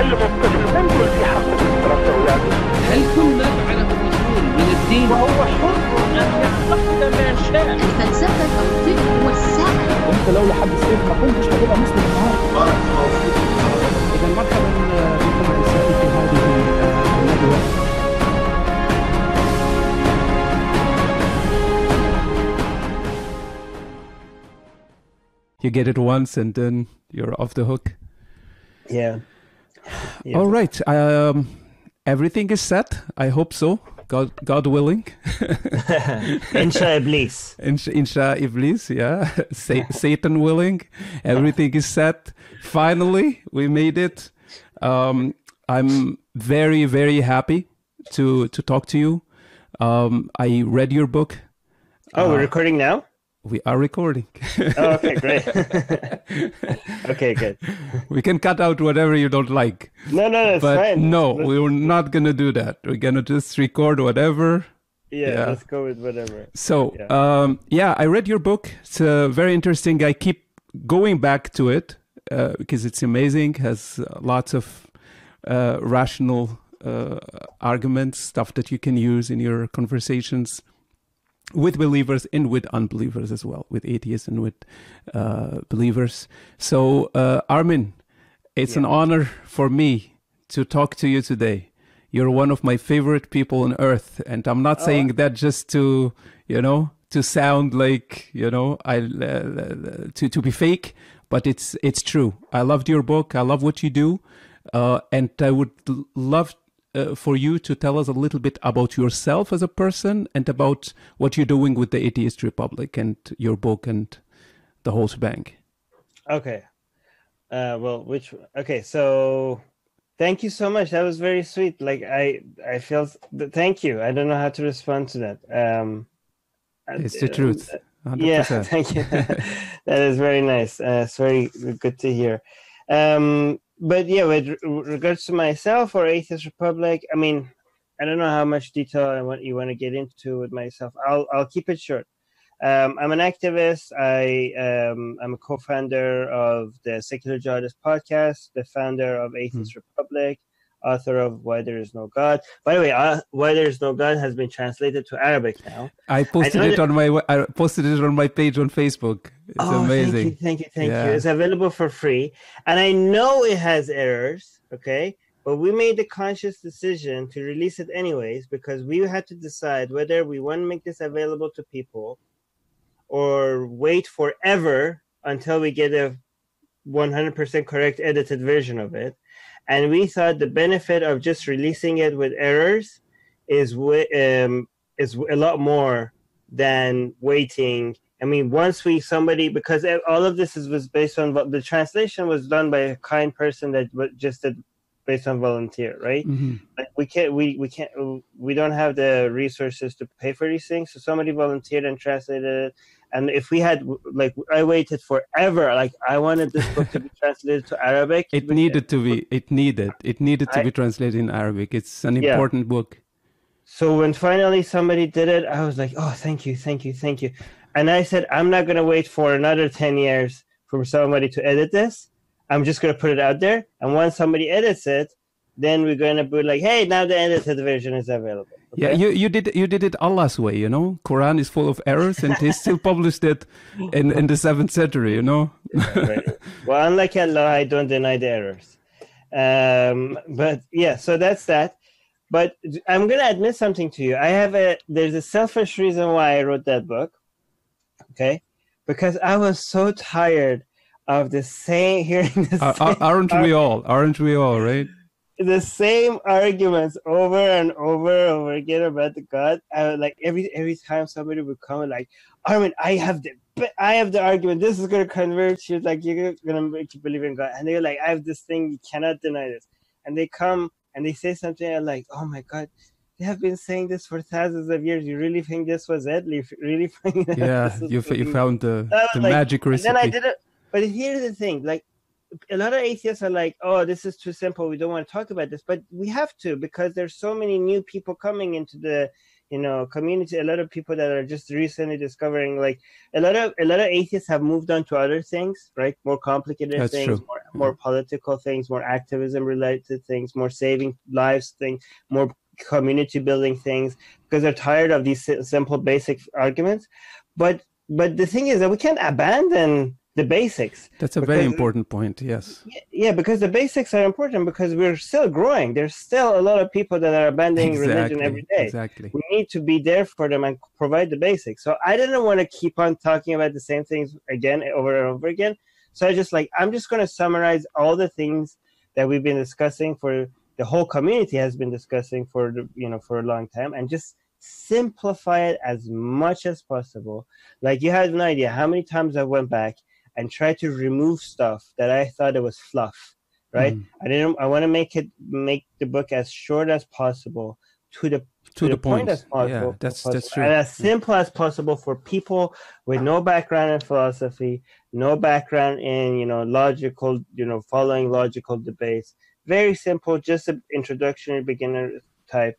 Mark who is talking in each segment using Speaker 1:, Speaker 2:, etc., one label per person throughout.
Speaker 1: تعلم الطفل ما نقول في حق الدراسة يعني
Speaker 2: هل كل ما فعله الرسول من الدين
Speaker 1: وهو حر أن يعتقد ما شاء
Speaker 3: الفلسفة توفيق هو السعي
Speaker 4: انت لو لحد السيف ما كنتش هتبقى مسلم النهارده اذا مرحبا بكم اعزائي في هذه الندوه You get it once and then you're off the hook.
Speaker 5: Yeah. Yeah.
Speaker 4: All right. Um, everything is set. I hope so. God, God willing.
Speaker 5: Insha Iblis.
Speaker 4: Insha, insha Iblis, yeah. Sa- Satan willing. Everything is set. Finally, we made it. Um, I'm very, very happy to to talk to you. Um, I read your book.
Speaker 5: Oh, we're
Speaker 4: Uh,
Speaker 5: recording now?
Speaker 4: We are recording.
Speaker 5: Oh, okay, great. okay, good.
Speaker 4: we can cut out whatever you don't like.
Speaker 5: No, no, no, it's
Speaker 4: but
Speaker 5: fine.
Speaker 4: no,
Speaker 5: Let's-
Speaker 4: we're not gonna do that. We're gonna just record whatever.
Speaker 5: yeah,
Speaker 4: yeah.
Speaker 5: let's go with whatever.
Speaker 4: So,
Speaker 5: Yeah.
Speaker 4: um, yeah, I read your book. It's uh, very interesting. I keep going back to it uh, because it's amazing. Has uh, lots of uh, rational uh, arguments, stuff that you can use in your conversations with believers and with unbelievers as well, with atheists and with uh, believers. So, uh, Armin, it's an honor for me to talk to you today. You're one of my favorite people on earth, and I'm not saying that just to, you know, to sound like, you know, I uh, to to be fake, but it's it's true. I loved your book. I love what you do, uh, and I would love uh, for you to tell us a little bit about yourself as a person and about what you're doing with the Atheist Republic and your book and the whole shebang.
Speaker 5: Okay. Uh, well, which okay, so thank you so much. That was very sweet. Like I, I feel. Thank you. I don't know how to respond to that. Um,
Speaker 4: It's the
Speaker 5: uh,
Speaker 4: truth. 100%.
Speaker 5: Yeah, thank you. that is very nice. Uh, it's very good to hear. Um, but yeah, with regards to myself or Atheist Republic, I mean, I don't know how much detail I want you want to get into with myself. I'll I'll keep it short. Um, I'm an activist. I um, I'm a co-founder of the Secular Jihadist podcast, the founder of Atheist Republic, author of Why There Is No God. By the way, uh, Why There Is No God has been translated to Arabic now.
Speaker 4: I posted
Speaker 5: know
Speaker 4: it
Speaker 5: that-
Speaker 4: on my I posted it on my page on Facebook. It's
Speaker 5: oh,
Speaker 4: amazing.
Speaker 5: Thank you, thank you, thank
Speaker 4: Yeah.
Speaker 5: you. It's available for free. And I know it has errors, okay? But we made the conscious decision to release it anyways because we had to decide whether we want to make this available to people or wait forever until we get a 100% correct edited version of it. And we thought the benefit of just releasing it with errors is um, is a lot more than waiting. I mean, once we somebody because all of this is was based on the translation was done by a kind person that just did based on volunteer, right?
Speaker 4: Mhm.
Speaker 5: Like we can't we we can't we don't have the resources to pay for these things, so somebody volunteered and translated it. And if we had like I waited forever, like I wanted this book to be translated to Arabic.
Speaker 4: It needed to be. It needed. It needed to
Speaker 5: I-
Speaker 4: be translated in Arabic. It's an
Speaker 5: Yeah.
Speaker 4: important book.
Speaker 5: So when finally somebody did it, I was like, "Oh, thank you, thank you, thank you." And I said, "I'm not going to wait for another 10 years for somebody to edit this. I'm just going to put it out there, and once somebody edits it, then we're going to be like, "Hey, now the edited version is available."
Speaker 4: Yeah, you, you did you did it Allah's way, you know. Quran is full of errors, and he still published it in in the seventh century, you know.
Speaker 5: Right. Well, unlike Allah, I don't deny the errors. Um, but yeah, so that's that. But I'm gonna admit something to you. I have a there's a selfish reason why I wrote that book. Okay, because I was so tired of the same hearing the same,
Speaker 4: aren't we all? Aren't we all? Right?
Speaker 5: The same arguments over and over and over again about the God. I would, like every every time somebody would come like, Armin, I have the I have the argument. This is gonna convert you. Like you're gonna make you believe in God. And they're like, I have this thing. You cannot deny this. And they come and they say something. I'm like, oh my God. They have been saying this for thousands of years. You really think this was it? You really think
Speaker 4: Yeah, you f- you found the the
Speaker 5: like-
Speaker 4: magic
Speaker 5: And
Speaker 4: recipe.
Speaker 5: then I did it. But here's the thing: like a lot of atheists are like, "Oh, this is too simple. We don't want to talk about this." But we have to because there's so many new people coming into the you know community. A lot of people that are just recently discovering, like a lot of a lot of atheists have moved on to other things, right? More complicated
Speaker 4: That's
Speaker 5: things,
Speaker 4: true.
Speaker 5: more more mm-hmm. political things, more activism related things, more saving lives things, more community building things, because they're tired of these simple, basic arguments. But but the thing is that we can't abandon the basics.
Speaker 4: That's a very important point. Yes.
Speaker 5: Yeah, because the basics are important because we're still growing. There's still a lot of people that are abandoning religion every day.
Speaker 4: Exactly.
Speaker 5: We need to be there for them and provide the basics. So I didn't want to keep on talking about the same things again over and over again. So I just like I'm just going to summarize all the things that we've been discussing for the whole community has been discussing for the, you know for a long time and just simplify it as much as possible. Like you had no idea how many times I went back and try to remove stuff that I thought it was fluff. Right?
Speaker 4: Mm.
Speaker 5: I didn't. I want to make it make the book as short as possible to the
Speaker 4: To the point.
Speaker 5: as possible.
Speaker 4: Yeah, that's
Speaker 5: possible,
Speaker 4: that's true.
Speaker 5: And as simple as possible for people with no background in philosophy, no background in you know logical, you know, following logical debates. Very simple, just an introductory beginner type.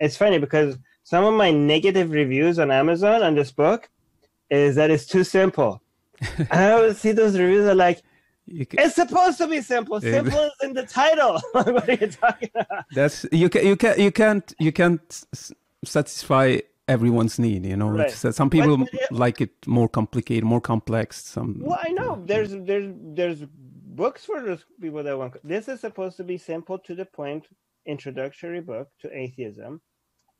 Speaker 5: It's funny because some of my negative reviews on Amazon on this book is that it's too simple. And I always see those reviews are like, it's supposed to be simple. Simple is in the title. what are you talking about?
Speaker 4: That's you can you can you can't you can't satisfy everyone's need. You know,
Speaker 5: Right.
Speaker 4: Some people
Speaker 5: But-
Speaker 4: like it more complicated, more complex. Some
Speaker 5: Well, I know there's there's there's books for those people that want. This is supposed to be simple to the point, introductory book to atheism,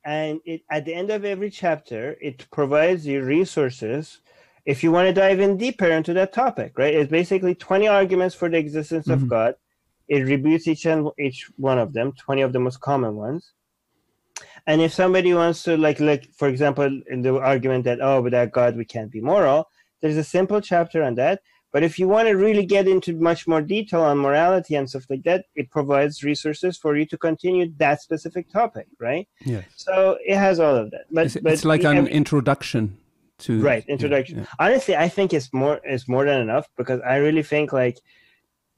Speaker 5: and it at the end of every chapter it provides you resources if you want to dive in deeper into that topic. Right? It's basically twenty arguments for the existence
Speaker 4: Mhm.
Speaker 5: of God. It rebutes each and each one of them, twenty of the most common ones. And if somebody wants to like like for example in the argument that oh without God we can't be moral, there's a simple chapter on that. But if you want to really get into much more detail on morality and stuff like that, it provides resources for you to continue that specific topic, right?
Speaker 4: yes,
Speaker 5: So it has all of that. But
Speaker 4: it's,
Speaker 5: but
Speaker 4: it's like an introduction to
Speaker 5: right introduction.
Speaker 4: yeah.
Speaker 5: Honestly, I think it's more it's more than enough because I really think like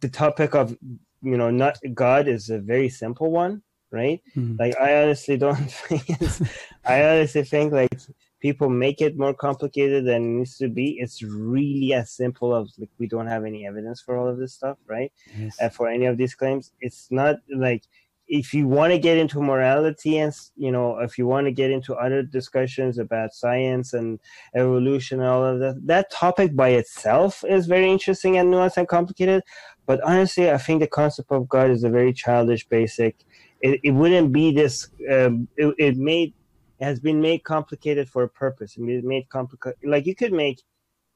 Speaker 5: the topic of you know not God is a very simple one, right?
Speaker 4: Mhm.
Speaker 5: Like I honestly don't think it's, I honestly think like people make it more complicated than it needs to be. It's really as simple as like we don't have any evidence for all of this stuff, right?
Speaker 4: Yes.
Speaker 5: uh, for any of these claims. It's not like if you want to get into morality and you know if you want to get into other discussions about science and evolution and all of that, that topic by itself is very interesting and nuanced and complicated. But honestly, I think the concept of God is a very childish, basic. It, it wouldn't be this. Um, it, it made it has been made complicated for a purpose. It made complicated. Like you could make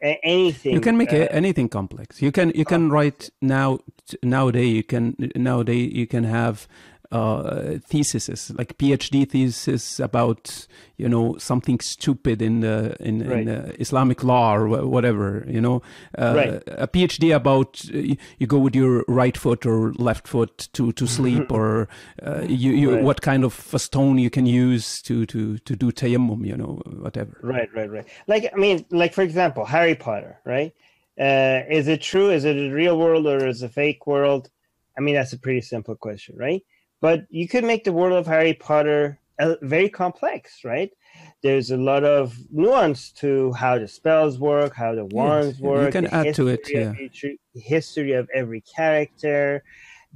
Speaker 5: anything.
Speaker 4: you can make
Speaker 5: uh,
Speaker 4: anything complex you can you can write now nowadays you can nowadays you can have uh theses like phd thesis about you know something stupid in the in,
Speaker 5: Right.
Speaker 4: in uh, islamic law or whatever you know uh,
Speaker 5: Right.
Speaker 4: a phd about uh, you, you go with your right foot or left foot to to sleep or uh, you, you
Speaker 5: Right.
Speaker 4: what kind of stone you can use to to to do tayammum you know whatever
Speaker 5: Right, right, right. Like I mean, like for example, Harry Potter, right? Uh, is it true? Is it a real world or is it a fake world? I mean, that's a pretty simple question, right? But you could make the world of Harry Potter uh, very complex, right? There's a lot of nuance to how the spells work, how the wands
Speaker 4: you
Speaker 5: work.
Speaker 4: can add to it,
Speaker 5: history of each- history of every character.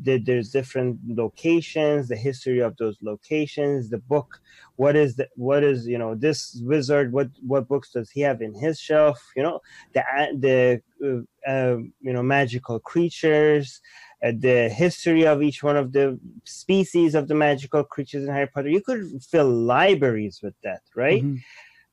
Speaker 5: The, there's different locations, the history of those locations, the book what is the what is you know this wizard what what books does he have in his shelf you know the the uh, uh, you know magical creatures the history of each one of the species of the magical creatures in harry potter. You could fill libraries with that right?
Speaker 4: Mhm.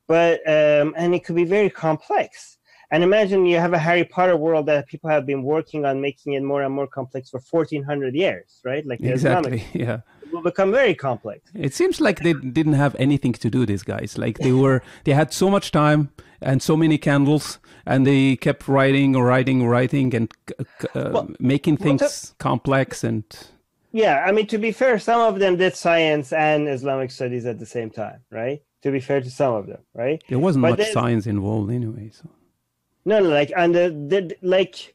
Speaker 5: but um and it could be very complex. And imagine you have a harry potter world that people have been working on making it more and more complex for 1400 years right? Like
Speaker 4: exactly
Speaker 5: Islamic
Speaker 4: yeah
Speaker 5: will become very complex
Speaker 4: It seems like they didn't have anything to do. These guys, like they were, they had so much time and so many candles, and they kept writing, writing, writing, and uh,
Speaker 5: Well,
Speaker 4: making
Speaker 5: well,
Speaker 4: things complex. And
Speaker 5: Yeah, I mean, to be fair, some of them did science and Islamic studies at the same time, right? To be fair to some of them, right?
Speaker 4: there wasn't
Speaker 5: But
Speaker 4: much science involved anyway. So
Speaker 5: No, no, like, and the, the like,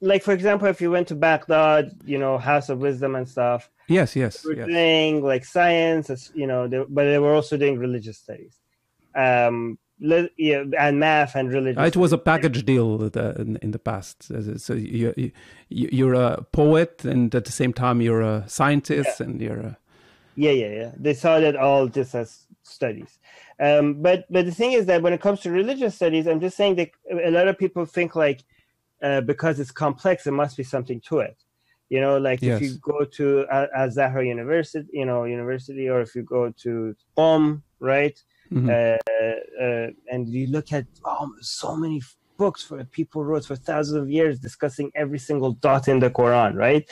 Speaker 5: like for example, if you went to Baghdad, you know, House of Wisdom and stuff,
Speaker 4: yes, yes,
Speaker 5: they were
Speaker 4: yes.
Speaker 5: doing like science, you know, they, but they were also doing religious studies. Um, le- yeah, and math and religion.
Speaker 4: It was a package deal the, in, in the past. Uh, So you, you you're a poet, and at the same time you're a scientist, and you're a
Speaker 5: Yeah, yeah, yeah. They saw that all just as studies. Um, but but the thing is that when it comes to religious studies, I'm just saying that a lot of people think like uh, because it's complex, there must be something to it. You know, like
Speaker 4: Yes.
Speaker 5: if you go to Al-Azhar University, you know, university, or if you go to Qom, right?
Speaker 4: Mhm.
Speaker 5: Uh, uh, and you look at oh, so many books for people wrote for thousands of years discussing every single dot in the Quran, right?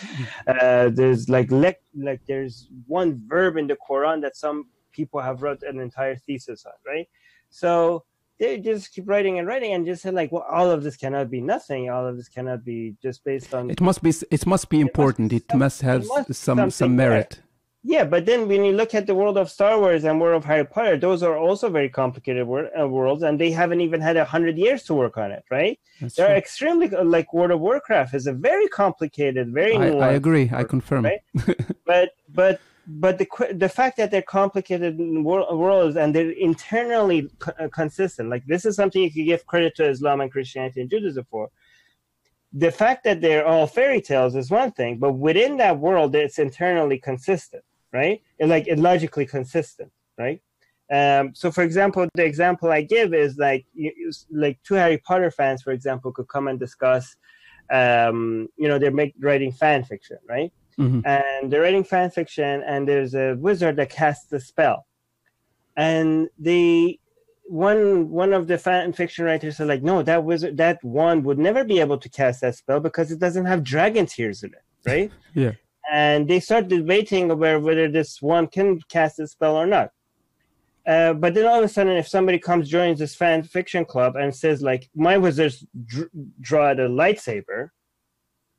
Speaker 5: Uh, there's like lec- like there's one verb in the Quran that some people have wrote an entire thesis on, right? So they just keep writing and writing and just say like, well, all of this cannot be nothing. All of this cannot be just based on
Speaker 4: It must be. It must be important. It
Speaker 5: some-
Speaker 4: must have
Speaker 5: it must be
Speaker 4: some some
Speaker 5: there.
Speaker 4: merit.
Speaker 5: Yeah, but then when you look at the world of Star Wars and world of Harry Potter, those are also very complicated wor- uh, worlds, and they haven't even had a hundred years to work on it, right?
Speaker 4: That's
Speaker 5: They're
Speaker 4: true.
Speaker 5: extremely like World of Warcraft is a very complicated, very
Speaker 4: I, I agree. I confirm.
Speaker 5: right? but but but the the fact that they're complicated worlds and they're internally co- uh, consistent, like this is something you could give credit to Islam and Christianity and Judaism for. The fact that they're all fairy tales is one thing, but within that world, it's internally consistent, right? And like it logically consistent, right? Um, so, for example, the example I give is like you- like two Harry Potter fans, for example, could come and discuss, um, you know, they're make, writing fan fiction, right?
Speaker 4: Mhm.
Speaker 5: and they're writing fan fiction and there's a wizard that casts a spell and the one one of the fan fiction writers said like no that wizard that one would never be able to cast that spell because it doesn't have dragon tears in it right
Speaker 4: Yeah.
Speaker 5: and they start debating over whether this one can cast a spell or not uh, but then all of a sudden, if somebody comes joins this fan fiction club and says like, "My wizards dr- draw the lightsaber,"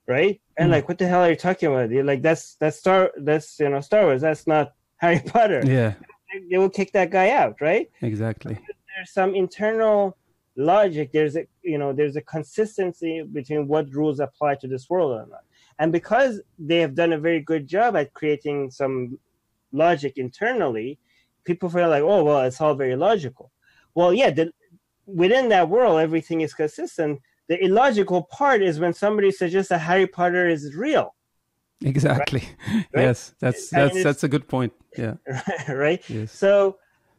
Speaker 5: right? And
Speaker 4: Mm.
Speaker 5: like, what the hell are you talking about? Like, that's that's Star that's you know Star Wars. That's not Harry Potter.
Speaker 4: Yeah.
Speaker 5: They, they will kick that guy out, right?
Speaker 4: Exactly.
Speaker 5: There's some internal logic. There's a you know there's a consistency between what rules apply to this world or not. And because they have done a very good job at creating some logic internally, people feel like, oh well, it's all very logical. Well, yeah, the, within that world, everything is consistent. The illogical part is when somebody suggests that Harry Potter is real,
Speaker 4: Exactly. Yes. That's
Speaker 5: And
Speaker 4: that's
Speaker 5: it's-
Speaker 4: that's a good point. Yeah.
Speaker 5: right?
Speaker 4: Yes.
Speaker 5: So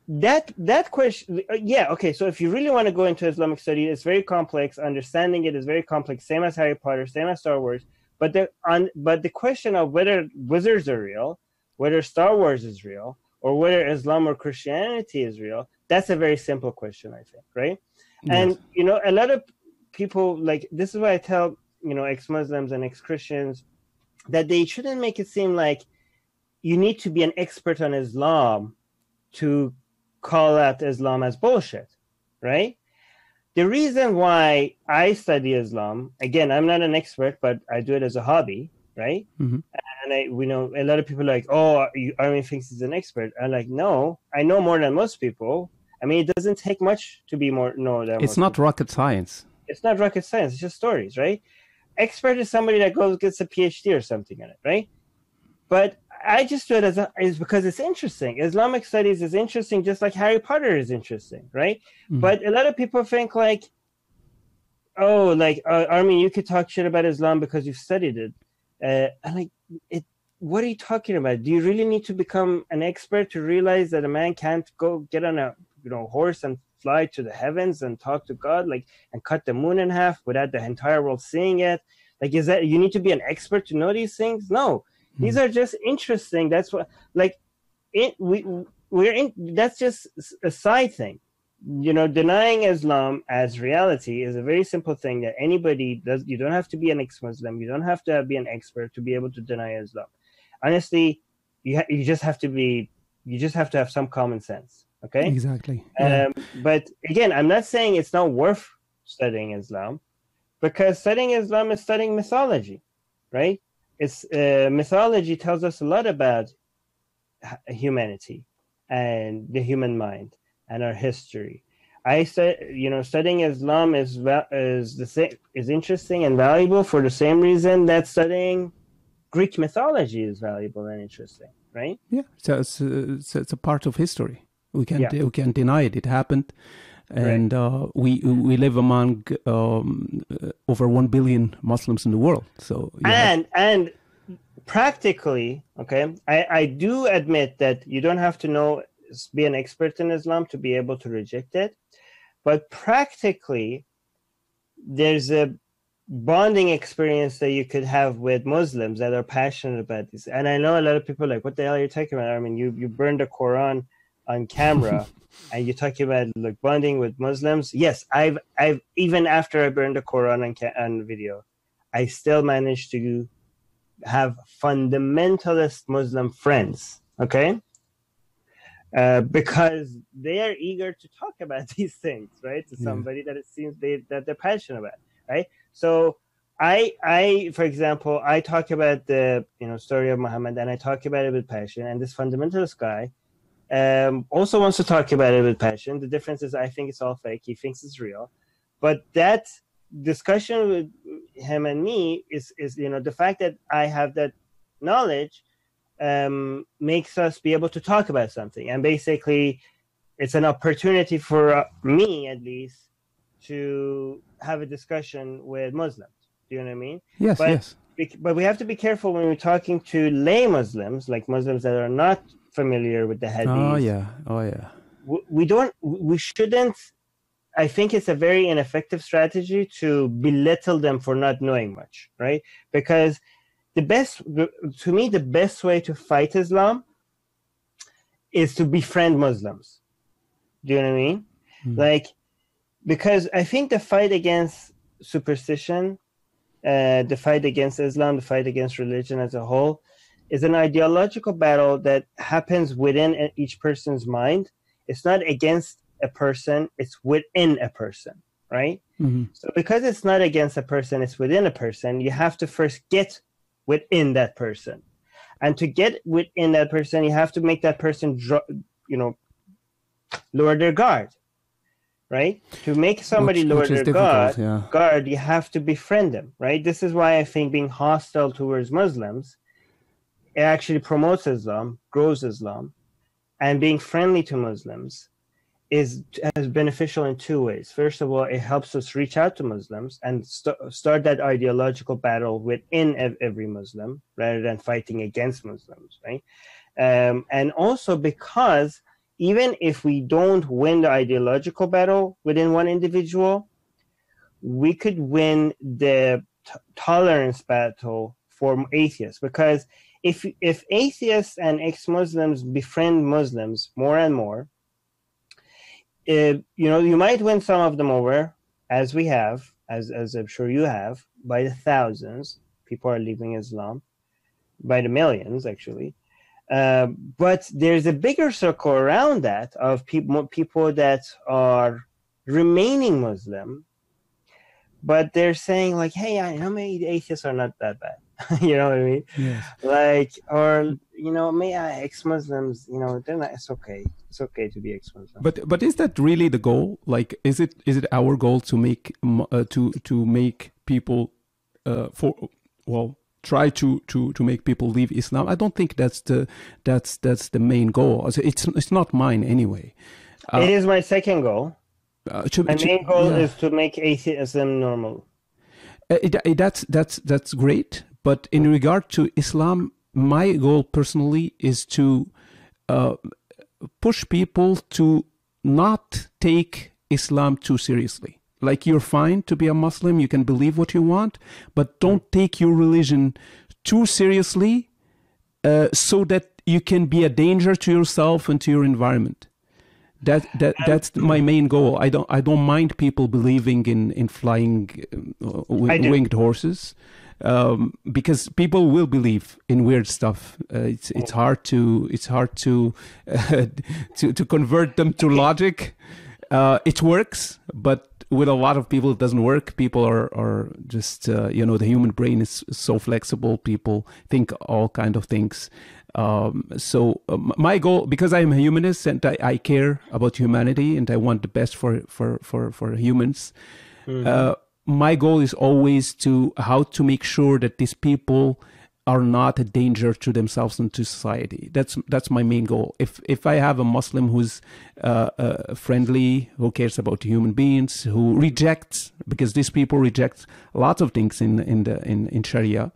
Speaker 5: that that question, yeah, okay. So if you really want to go into Islamic study, it's very complex. Understanding it is very complex. Same as Harry Potter, same as Star Wars. But the on but the question of whether wizards are real, whether Star Wars is real, or whether Islam or Christianity is real, that's a very simple question, I think, right? And you know, a lot of people like this is why I tell you know ex-Muslims and ex-Christians that they shouldn't make it seem like you need to be an expert on Islam to call out Islam as bullshit, right? The reason why I study Islam, again, I'm not an expert, but I do it as a hobby, right?
Speaker 4: Mhm.
Speaker 5: And I, we know a lot of people are like, oh, you, Armin thinks he's an expert. I'm like, no, I know more than most people. I mean, it doesn't take much to be more know than
Speaker 4: It's not
Speaker 5: people.
Speaker 4: rocket science.
Speaker 5: It's not rocket science. It's just stories, right? Expert is somebody that goes gets a PhD or something in it, right? But I just do it as a, is because it's interesting. Islamic studies is interesting, just like Harry Potter is interesting, right?
Speaker 4: Mhm.
Speaker 5: But a lot of people think like, oh, like uh, Armin, you could talk shit about Islam because you've studied it. Uh, and like, it. What are you talking about? Do you really need to become an expert to realize that a man can't go get on a you know horse and fly to the heavens and talk to God, like and cut the moon in half without the entire world seeing it? Like, is that you need to be an expert to know these things? No, hmm. these are just interesting. That's what like it we we're in. That's just a side thing. You know, denying Islam as reality is a very simple thing that anybody does. You don't have to be an ex-Muslim. You don't have to be an expert to be able to deny Islam. Honestly, you ha- you just have to be. You just have to have some common sense. Okay.
Speaker 4: Exactly. Yeah.
Speaker 5: Um, but again, I'm not saying it's not worth studying Islam, because studying Islam is studying mythology, right? It's uh, mythology tells us a lot about humanity and the human mind and our history. I said, you know, studying Islam is is the same is interesting and valuable for the same reason that studying Greek mythology is valuable and interesting, right?
Speaker 4: Yeah, so it's, uh, it's, it's a part of history. We can't
Speaker 5: Yeah.
Speaker 4: we can't deny it. It happened. and uh, we we live among um, uh, over one billion Muslims in the world. So
Speaker 5: and and practically okay I, I do admit that you don't have to know be an expert in islam to be able to reject it but practically there's a bonding experience that you could have with muslims that are passionate about this and i know a lot of people are like what the hell are you talking about i mean you you burned the quran on camera and you're talking about like bonding with muslims yes i've i've even after i burned the quran on, ca- on video i still managed to have fundamentalist Muslim friends, okay? Uh, because they are eager to talk about these things, right? To
Speaker 4: Yeah.
Speaker 5: somebody that it seems they that they're passionate about, right? So I I for example I talk about the you know story of Muhammad and I talk about it with passion, and this fundamentalist guy um, also wants to talk about it with passion. The difference is I think it's all fake. He thinks it's real, but that discussion with him and me is is you know the fact that I have that knowledge um, makes us be able to talk about something, and basically, it's an opportunity for uh, me at least to have a discussion with Muslims. Do you know what I mean?
Speaker 4: yes,
Speaker 5: but-
Speaker 4: yes,
Speaker 5: But we have to be careful when we're talking to lay Muslims, like Muslims that are not familiar with the hadith
Speaker 4: oh yeah, oh yeah,
Speaker 5: we don't we shouldn't i think it's a very ineffective strategy to belittle them for not knowing much right? Because the best to me the best way to fight islam is to befriend muslims. Do you know what i mean?
Speaker 4: Hmm.
Speaker 5: like because i think the fight against superstition uh, the fight against islam the fight against religion as a whole is an ideological battle that happens within each person's mind. It's not against a person it's within a person right?
Speaker 4: Mhm.
Speaker 5: so because it's not against a person it's within a person you have to first get within that person. And to get within that person you have to make that person draw, you know lower their guard right? To make somebody
Speaker 4: Which-
Speaker 5: lower
Speaker 4: which
Speaker 5: their guard
Speaker 4: yeah.
Speaker 5: guard you have to befriend them right? This is why i think being hostile towards muslims it actually promotes islam grows islam and being friendly to muslims is as beneficial in two ways. First of all it helps us reach out to muslims and st- start that ideological battle within ev- every muslim rather than fighting against muslims right? Um, and also because even if we don't win the ideological battle within one individual we could win the tolerance battle for atheists because if if atheists and ex-muslims befriend muslims more and more uh, you know you might win some of them over as we have as as i'm sure you have by the thousands. People are leaving islam by the millions actually. Uh, but there's a bigger circle around that of people people that are remaining muslim but they're saying like hey i know maybe atheists are not that bad you know what i mean
Speaker 4: yes.
Speaker 5: like or you know may I ex-muslims you know they're not it's okay it's okay to be ex-muslim
Speaker 4: But but is that really the goal? Like, is it is it our goal to make uh, to to make people uh, for well try to to to make people leave Islam? I don't think that's the that's that's the main goal. It's it's not mine anyway. Uh,
Speaker 5: it is my second goal
Speaker 4: Uh, to-
Speaker 5: my main goal
Speaker 4: yeah.
Speaker 5: is to make atheism normal
Speaker 4: Uh, it, it- that's that's that's great. But in regard to Islam, my goal personally is to uh, push people to not take Islam too seriously. Like you're fine to be a Muslim, you can believe what you want, but don't take your religion too seriously, uh, so that you can be a danger to yourself and to your environment. That that that's my main goal. I don't I don't mind people believing in in flying uh, wi- winged horses, um, because people will believe in weird stuff. Uh, it's it's hard to it's hard to uh, to to convert them to logic. Uh, it works, but with a lot of people, it doesn't work. People are are just uh, you know the human brain is so flexible. People think all kind of things. Um, so um, my goal, because I'm a humanist and I, I care about humanity and I want the best for for for for humans. Uh, my goal is always to how to make sure that these people are not a danger to themselves and to society. That's that's my main goal. If if I have a Muslim who's uh, uh, friendly, who cares about human beings, who rejects because these people reject lots of things in in the in in Sharia.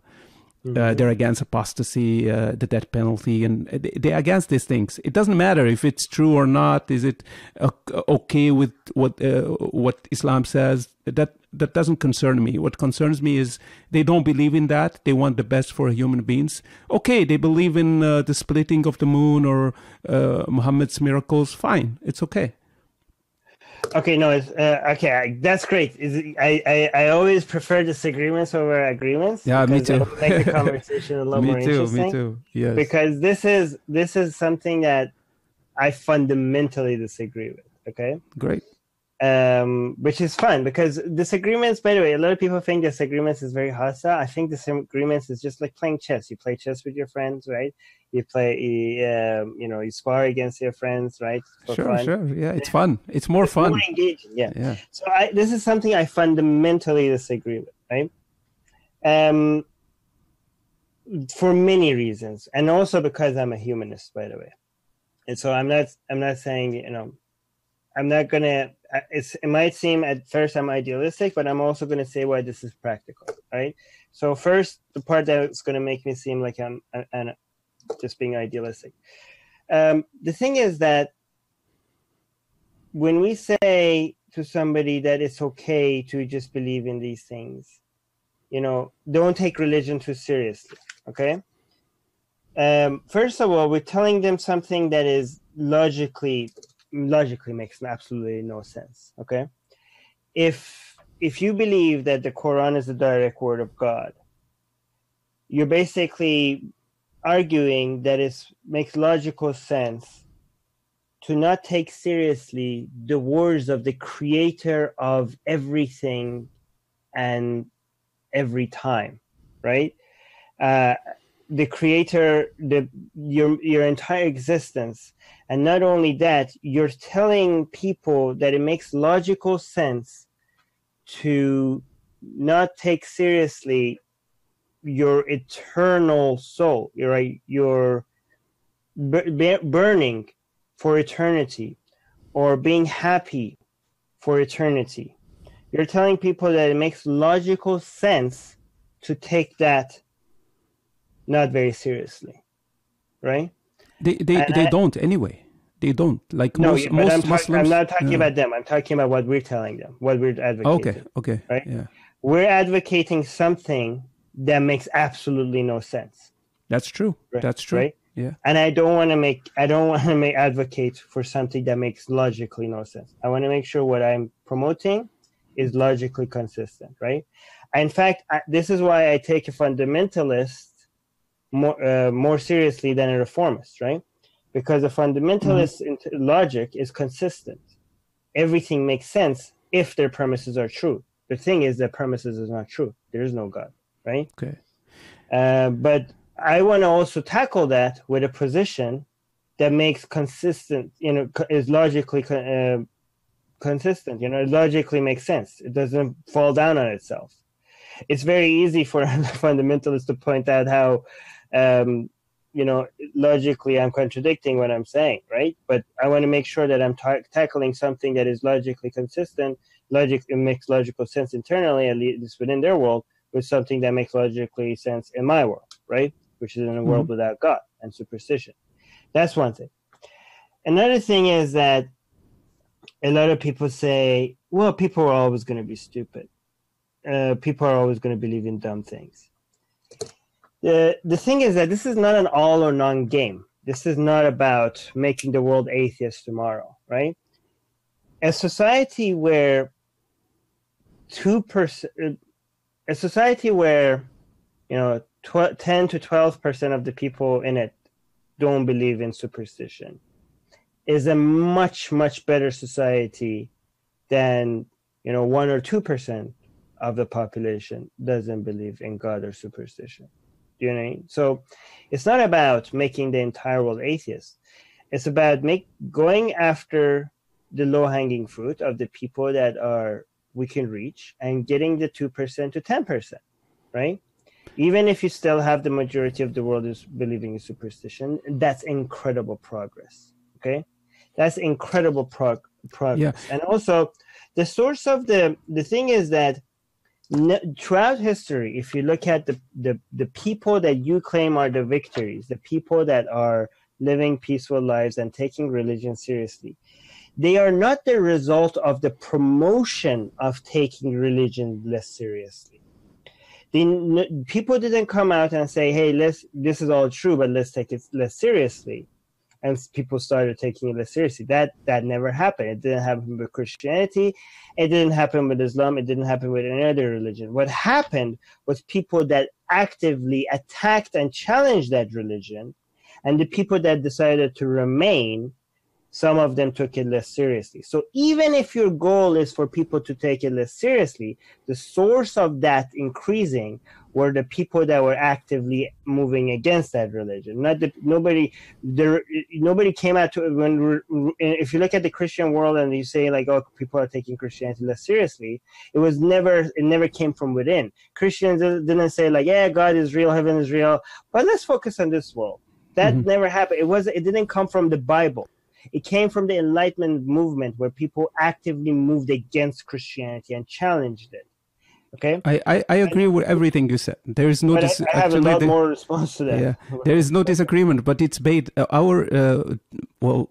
Speaker 4: Uh, they're against apostasy, uh, the death penalty, and they- they're against these things. It doesn't matter if it's true or not. Is it uh, okay with what uh, what Islam says? That that doesn't concern me. What concerns me is they don't believe in that. They want the best for human beings. Okay, they believe in uh, the splitting of the moon or uh, Muhammad's miracles. Fine, it's okay.
Speaker 5: Okay, no, it's uh, okay. I, that's great. It, I, I I always prefer disagreements over agreements.
Speaker 4: Yeah, me too.
Speaker 5: Make the conversation a little more
Speaker 4: me too.
Speaker 5: interesting.
Speaker 4: Me too. Yes.
Speaker 5: Because this is this is something that I fundamentally disagree with. Okay,
Speaker 4: Great.
Speaker 5: Um, which is fun because disagreements. By the way, a lot of people think disagreements is very hostile. I think disagreements is just like playing chess. You play chess with your friends, right? You play, um, you know, you spar against your friends, right? For
Speaker 4: Sure.
Speaker 5: fun.
Speaker 4: Sure. Yeah, it's fun. It's more fun.
Speaker 5: More engaging, yeah.
Speaker 4: Yeah.
Speaker 5: So I, this is something I fundamentally disagree with, right? Um, for many reasons, and also because I'm a humanist, by the way. And so I'm not, I'm not saying, you know, I'm not gonna. uh, It's, it might seem at first I'm idealistic, but I'm also gonna say why this is practical, right? So first, the part that's gonna make me seem like I'm, and just being idealistic. Um, the thing is that when we say to somebody that it's okay to just believe in these things, you know, don't take religion too seriously. Okay. Um, first of all, we're telling them something that is logically logically makes absolutely no sense. Okay. If if you believe that the Quran is the direct word of God, you're basically arguing that it makes logical sense to not take seriously the words of the creator of everything and every time right uh, the creator the your your entire existence and not only that you're telling people that it makes logical sense to not take seriously your eternal soul your right your bur- bur- burning for eternity or being happy for eternity. You're telling people that it makes logical sense to take that not very seriously, right?
Speaker 4: They they,
Speaker 5: And
Speaker 4: they
Speaker 5: I-
Speaker 4: don't anyway. They don't like
Speaker 5: No,
Speaker 4: most most
Speaker 5: I'm, talk-
Speaker 4: Muslims.
Speaker 5: I'm not talking
Speaker 4: Yeah.
Speaker 5: about them. I'm talking about what we're telling them, what we're advocating.
Speaker 4: Okay. Okay.
Speaker 5: Right?
Speaker 4: Yeah.
Speaker 5: We're advocating something that makes absolutely no sense.
Speaker 4: That's true.
Speaker 5: Right,
Speaker 4: That's true.
Speaker 5: right?
Speaker 4: Yeah.
Speaker 5: and I don't want to make I don't want to make advocate for something that makes logically no sense. I want to make sure what I'm promoting is logically consistent, right? In fact, I, this is why I take a fundamentalist more uh, more seriously than a reformist, right? Because a fundamentalist in logic is consistent. Everything makes sense if their premises are true. The thing is, their premises is not true. There is no God, right?
Speaker 4: Okay.
Speaker 5: Uh, but I want to also tackle that with a position that makes consistent, you know, is logically uh, consistent. You know, it logically makes sense. It doesn't fall down on itself. It's very easy for fundamentalists to point out how, um, you know, logically I'm contradicting what I'm saying, right? But I want to make sure that I'm ta- tackling something that is logically consistent. Logic it makes logical sense internally, at least within their world, with something that makes logically sense in my world, right? Which is in a world without God and superstition. That's one thing. Another thing is that a lot of people say, well, people are always going to be stupid. Uh, people are always going to believe in dumb things. The, the thing is that this is not an all or none game. This is not about making the world atheist tomorrow, right? A society where two percent, a society where you know tw- 10 to 12 percent of the people in it don't believe in superstition is a much much better society than you know 1 or 2 percent of the population doesn't believe in god or superstition do you know what I mean? so it's not about making the entire world atheist it's about make going after the low hanging fruit of the people that are we can reach and getting the 2% to 10% right even if you still have the majority of the world is believing in superstition, that's incredible progress. Okay, that's incredible prog- progress. And also, the source of the the thing is that throughout history, if you look at the, the the people that you claim are the victories, the people that are living peaceful lives and taking religion seriously, they are not the result of the promotion of taking religion less seriously. The, n- people didn't come out and say, "Hey, let's this is all true, but let's take it less seriously." And people started taking it seriously. That that never happened. It didn't happen with Christianity. It didn't happen with Islam. It didn't happen with any other religion. What happened was people that actively attacked and challenged that religion, and the people that decided to remain some of them took it less seriously. So even if your goal is for people to take it less seriously, the source of that increasing were the people that were actively moving against that religion. Not the, nobody there nobody came out to when if you look at the Christian world and you say like oh people are taking Christianity less seriously, it was never it never came from within. Christians didn't say like yeah God is real, heaven is real, but let's focus on this world. That
Speaker 4: Mhm.
Speaker 5: never happened. It was it didn't come from the Bible. It came from the Enlightenment movement where people actively moved against Christianity and challenged it. Okay?
Speaker 4: I, I, I agree with everything you said. There is no dis-
Speaker 5: I, I have a lot
Speaker 4: the-
Speaker 5: more response to that.
Speaker 4: Yeah, there is no disagreement, but it's based. Uh, our uh, well,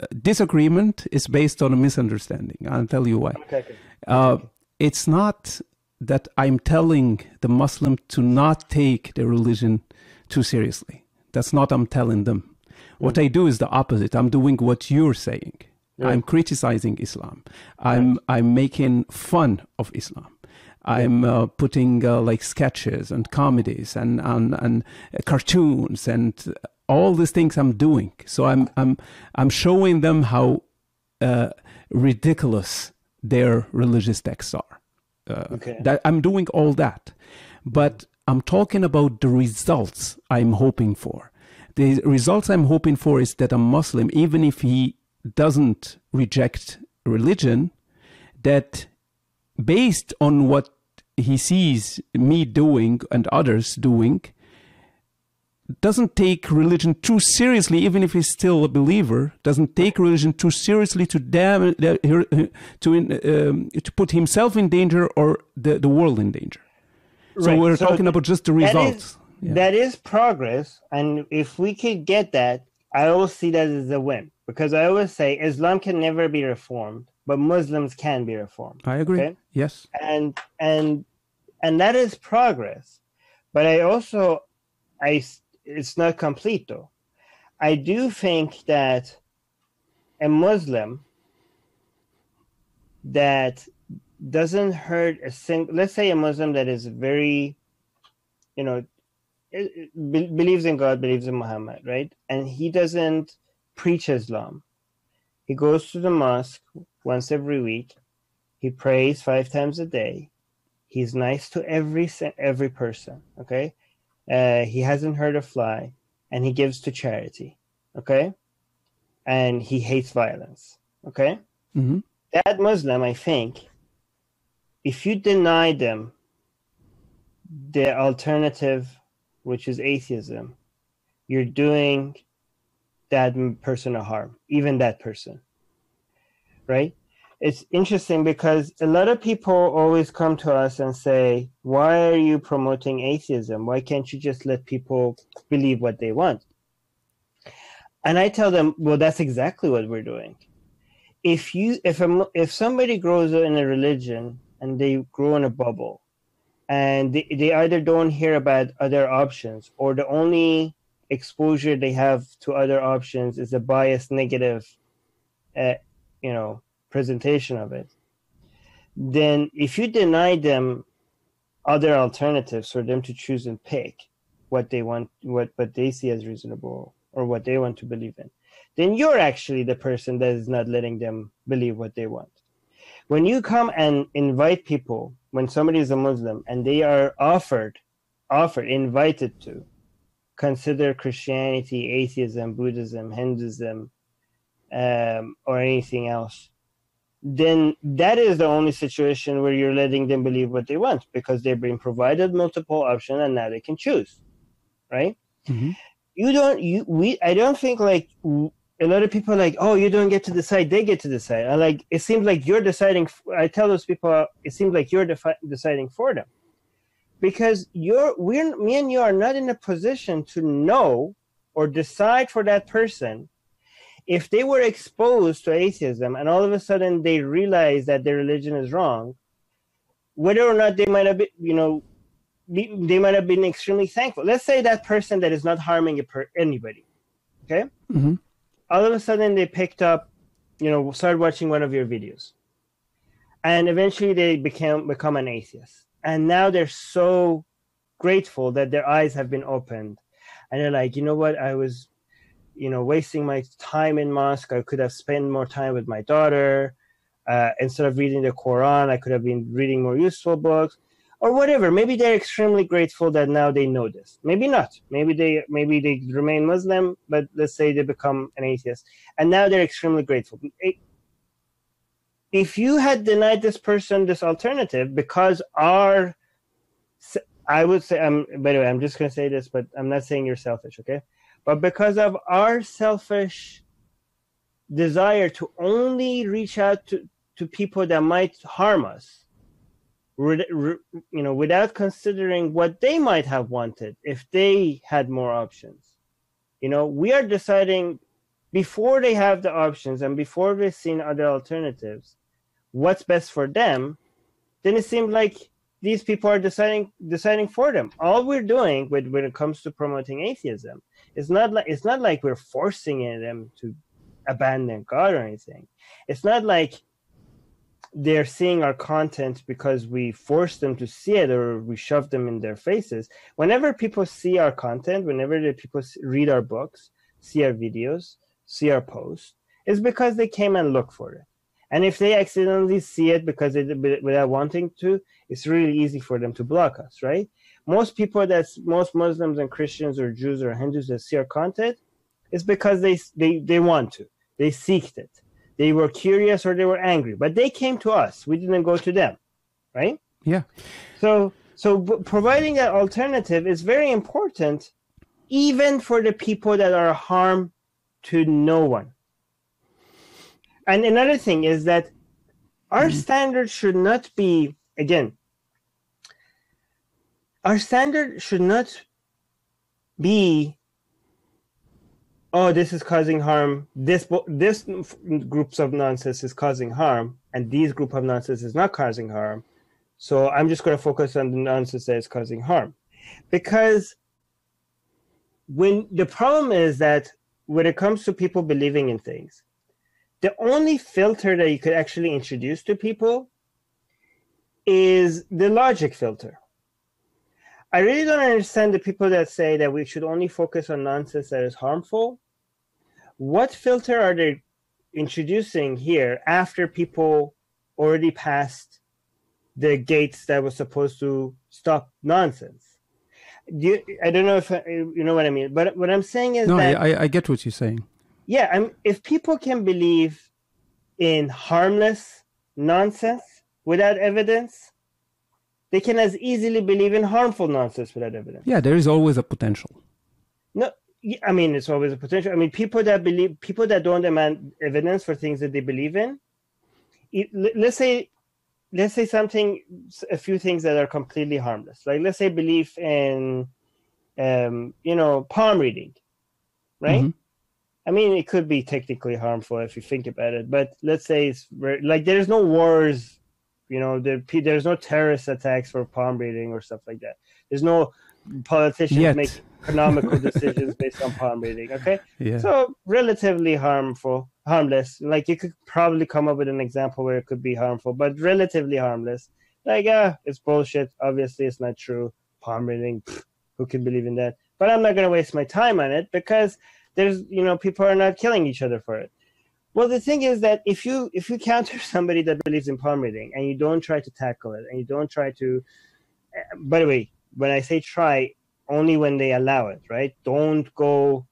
Speaker 4: uh, disagreement is based on a misunderstanding. I'll tell you why.
Speaker 5: Okay, okay.
Speaker 4: Uh, it's not that I'm telling the Muslim to not take their religion too seriously. That's not I'm telling them. What I do is the opposite. I'm doing what you're saying. I'm criticizing Islam. I'm I'm making fun of Islam. I'm uh, putting uh, like sketches and comedies and and, and uh, cartoons and all these things I'm doing. So I'm I'm I'm showing them how uh, ridiculous their religious texts are. Uh,
Speaker 5: Okay.
Speaker 4: That I'm doing all that, but I'm talking about the results I'm hoping for. The results I'm hoping for is that a Muslim, even if he doesn't reject religion, that based on what he sees me doing and others doing, doesn't take religion too seriously, even if he's still a believer, doesn't take religion too seriously to dam- to um, to put himself in danger or the, the world in danger. So we're
Speaker 5: So
Speaker 4: talking about just the
Speaker 5: is-
Speaker 4: results. Yeah.
Speaker 5: That is progress, and if we could get that, I always see that as a win because I always say Islam can never be reformed, but Muslims can be reformed.
Speaker 4: I agree.
Speaker 5: Okay.
Speaker 4: Yes.
Speaker 5: and and and that is progress but i also I it's not complete though i do think that a muslim that doesn't hurt a single let's say a muslim that is very you know be- believes in god believes in muhammad right? And he doesn't preach islam. He goes to the mosque once every week. He prays five times a day. He's nice to every every person okay? Uh, he hasn't hurt a fly and he gives to charity okay? And he hates violence okay?
Speaker 4: Hmm
Speaker 5: that muslim i think if you deny them the alternative which is atheism you're doing that person a harm even that person right it's interesting because a lot of people always come to us and say, Why are you promoting atheism? Why can't you just let people believe what they want? And I tell them, Well, that's exactly what we're doing. If you if a, if somebody grows up in a religion and they grow in a bubble and they, they either don't hear about other options or the only exposure they have to other options is a biased negative uh, you know presentation of it. Then if you deny them other alternatives for them to choose and pick what they want what what they see as reasonable or what they want to believe in then you're actually the person that is not letting them believe what they want when you come and invite people when somebody is a muslim and they are offered offered invited to consider christianity atheism buddhism hinduism um, or anything else then that is the only situation where you're letting them believe what they want because they've been provided multiple options and now they can choose, right?
Speaker 4: Mhm.
Speaker 5: You don't. You we. I don't think like a lot of people are like, oh, you don't get to decide. They get to decide. I like. It seems like you're deciding. I tell those people, it seems like you're defi- deciding for them, because you're we're me and you are not in a position to know or decide for that person if they were exposed to atheism and all of a sudden they realize that their religion is wrong, whether or not they might have been, you know, be, they might have been extremely thankful. Let's say that person that is not harming per, anybody, okay?
Speaker 4: Mhm.
Speaker 5: All of a sudden they picked up, you know, started watching one of your videos, and eventually they became become an atheist, and now they're so grateful that their eyes have been opened, and they're like, you know what, I was you know wasting my time in mosque. I could have spent more time with my daughter. Uh, instead of reading the quran i could have been reading more useful books or whatever. Maybe they're extremely grateful that now they know this. Maybe not. Maybe they maybe they remain muslim but let's say they become an atheist. And now they're extremely grateful. If you had denied this person this alternative because our i would say i'm by the way i'm just going to say this but i'm not saying you're selfish okay? But because of our selfish desire to only reach out to, to people that might harm us you know without considering what they might have wanted if they had more options you know we are deciding before they have the options and before they've seen other alternatives what's best for them then it seems like these people are deciding deciding for them all we're doing with when it comes to promoting atheism it's not like it's not like we're forcing them to abandon God or anything. It's not like they're seeing our content because we force them to see it or we shove them in their faces. Whenever people see our content, whenever the people read our books, see our videos, see our posts, it's because they came and looked for it. And if they accidentally see it because they without wanting to, it's really easy for them to block us, right? most people that's most Muslims and Christians or Jews or Hindus that see our content it's because they they they want to. They seeked it. They were curious or they were angry, but they came to us. We didn't go to them, right?
Speaker 4: Yeah.
Speaker 5: So so providing that alternative is very important, even for the people that are harm to no one. And another thing is that our mm-hmm. standard should not be again our standard should not be oh this is causing harm. This this groups of nonsense is causing harm and these group of nonsense is not causing harm. So i'm just going to focus on the nonsense that is causing harm. Because when the problem is that when it comes to people believing in things the only filter that you could actually introduce to people is the logic filter I really don't understand the people that say that we should only focus on nonsense that is harmful. What filter are they introducing here after people already passed the gates that were supposed to stop nonsense? Do you, I don't know if you know what I mean, but what I'm saying is
Speaker 4: No, I,
Speaker 5: that
Speaker 4: I I get what you're saying.
Speaker 5: yeah, I'm, if people can believe in harmless nonsense without evidence, they can as easily believe in harmful nonsense without evidence.
Speaker 4: Yeah, there is always a potential.
Speaker 5: No, I mean it's always a potential. I mean, people that believe, people that don't demand evidence for things that they believe in. it- let- let's say, let's say something, a few things that are completely harmless. Like let's say belief in, um, you know, palm reading, right?
Speaker 4: Mhm.
Speaker 5: I mean, it could be technically harmful if you think about it, but let's say it's very, like there's no wars, you know, there, there's no terrorist attacks for palm reading or stuff like that. There's no politicians
Speaker 4: Yet.
Speaker 5: make economical decisions based on palm reading. Okay,
Speaker 4: Yeah.
Speaker 5: so relatively harmful, harmless. Like you could probably come up with an example where it could be harmful, but relatively harmless. Like, ah, it's bullshit. Obviously, it's not true. Palm reading, pfft, who can believe in that? But I'm not going to waste my time on it because there's, you know, people are not killing each other for it. Well, the thing is that if you if you counter somebody that believes in palm reading and you don't try to tackle it and you don't try to, uh, by the way, when I say try, only when they allow it, right? Don't go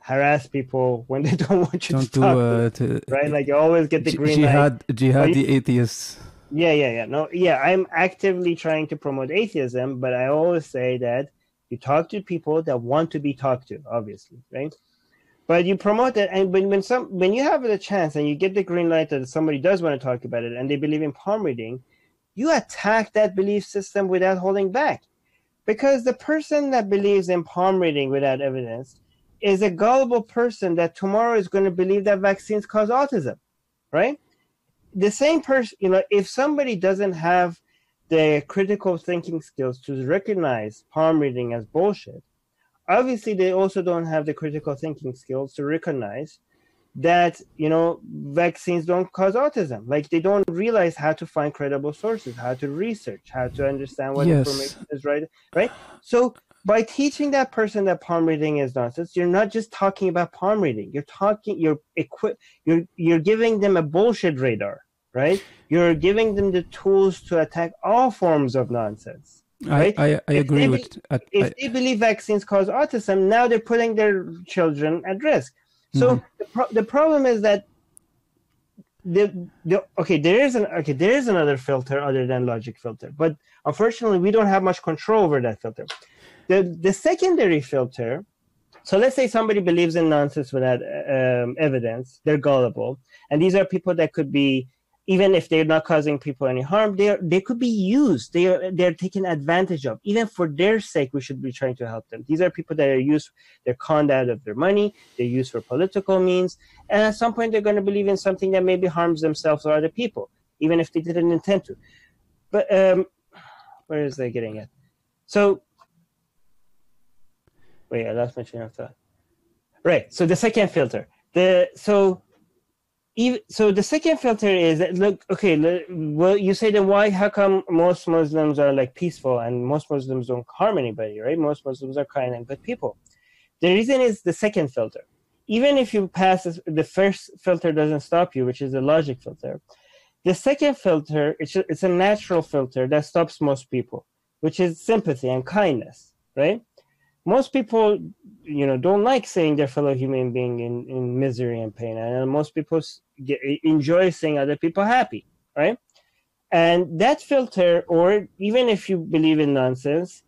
Speaker 5: harass people when they don't want you
Speaker 4: Don't
Speaker 5: to
Speaker 4: do
Speaker 5: talk.
Speaker 4: uh,
Speaker 5: to right? Like you always get the green light.
Speaker 4: jihad, jihad, the atheists.
Speaker 5: Yeah, yeah, yeah. No, yeah, I'm actively trying to promote atheism, but I always say that you talk to people that want to be talked to, obviously, right? But you promote it, and when when some when you have the chance and you get the green light that somebody does want to talk about it and they believe in palm reading, you attack that belief system without holding back, because the person that believes in palm reading without evidence is a gullible person that tomorrow is going to believe that vaccines cause autism, right? the same person, you know, if somebody doesn't have the critical thinking skills to recognize palm reading as bullshit, obviously they also don't have the critical thinking skills to recognize that, you know, vaccines don't cause autism. Like they don't realize how to find credible sources, how to research, how to understand what
Speaker 4: Yes.
Speaker 5: information is right, right? So by teaching that person that palm reading is nonsense, you're not just talking about palm reading. You're talking, you're equi- you're you're giving them a bullshit radar, right? You're giving them the tools to attack all forms of nonsense. Right?
Speaker 4: I, I, I agree
Speaker 5: they
Speaker 4: with. I, uh,
Speaker 5: If
Speaker 4: I,
Speaker 5: they believe vaccines cause autism, now they're putting their children at risk. So mm-hmm. the, pro- the problem is that the, the okay there is an okay there is another filter other than logic filter, but unfortunately we don't have much control over that filter. The the secondary filter so let's say somebody believes in nonsense without uh, um, evidence they're gullible and these are people that could be even if they're not causing people any harm they they could be used. They are they're taken advantage of. Even for their sake we should be trying to help them. These are people that are used they're conned out of their money they're used for political means and at some point they're going to believe in something that maybe harms themselves or other people even if they didn't intend to. But um where is they getting at? So wait i lost my train of thought. Right so the second filter. The so even so the second filter is that, look okay well you say then why how come most muslims are like peaceful and most muslims don't harm anybody right? Most muslims are kind and good people. The reason is the second filter. Even if you pass the first filter doesn't stop you which is the logic filter the second filter it's a, it's a natural filter that stops most people which is sympathy and kindness right most people you know don't like seeing their fellow human being in, in misery and pain. And most people get, enjoy seeing other people happy right? And that filter or even if you believe in nonsense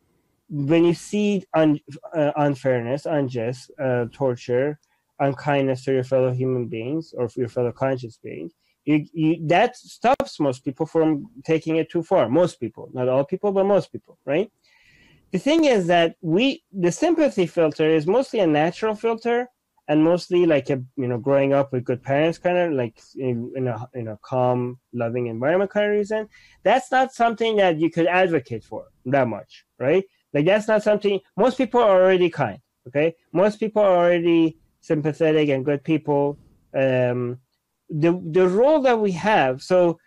Speaker 5: when you see un, uh, unfairness unjust uh, torture unkindness to your fellow human beings or your fellow conscious beings you, you, that stops most people from taking it too far. Most people not all people but most people right the thing is that we the sympathy filter is mostly a natural filter and mostly like a you know growing up with good parents kind of like in, in a in a calm loving environment kind of reason. That's not something that you could advocate for that much right? Like that's not something most people are already kind okay? Most people are already sympathetic and good people. Um the the role that we have so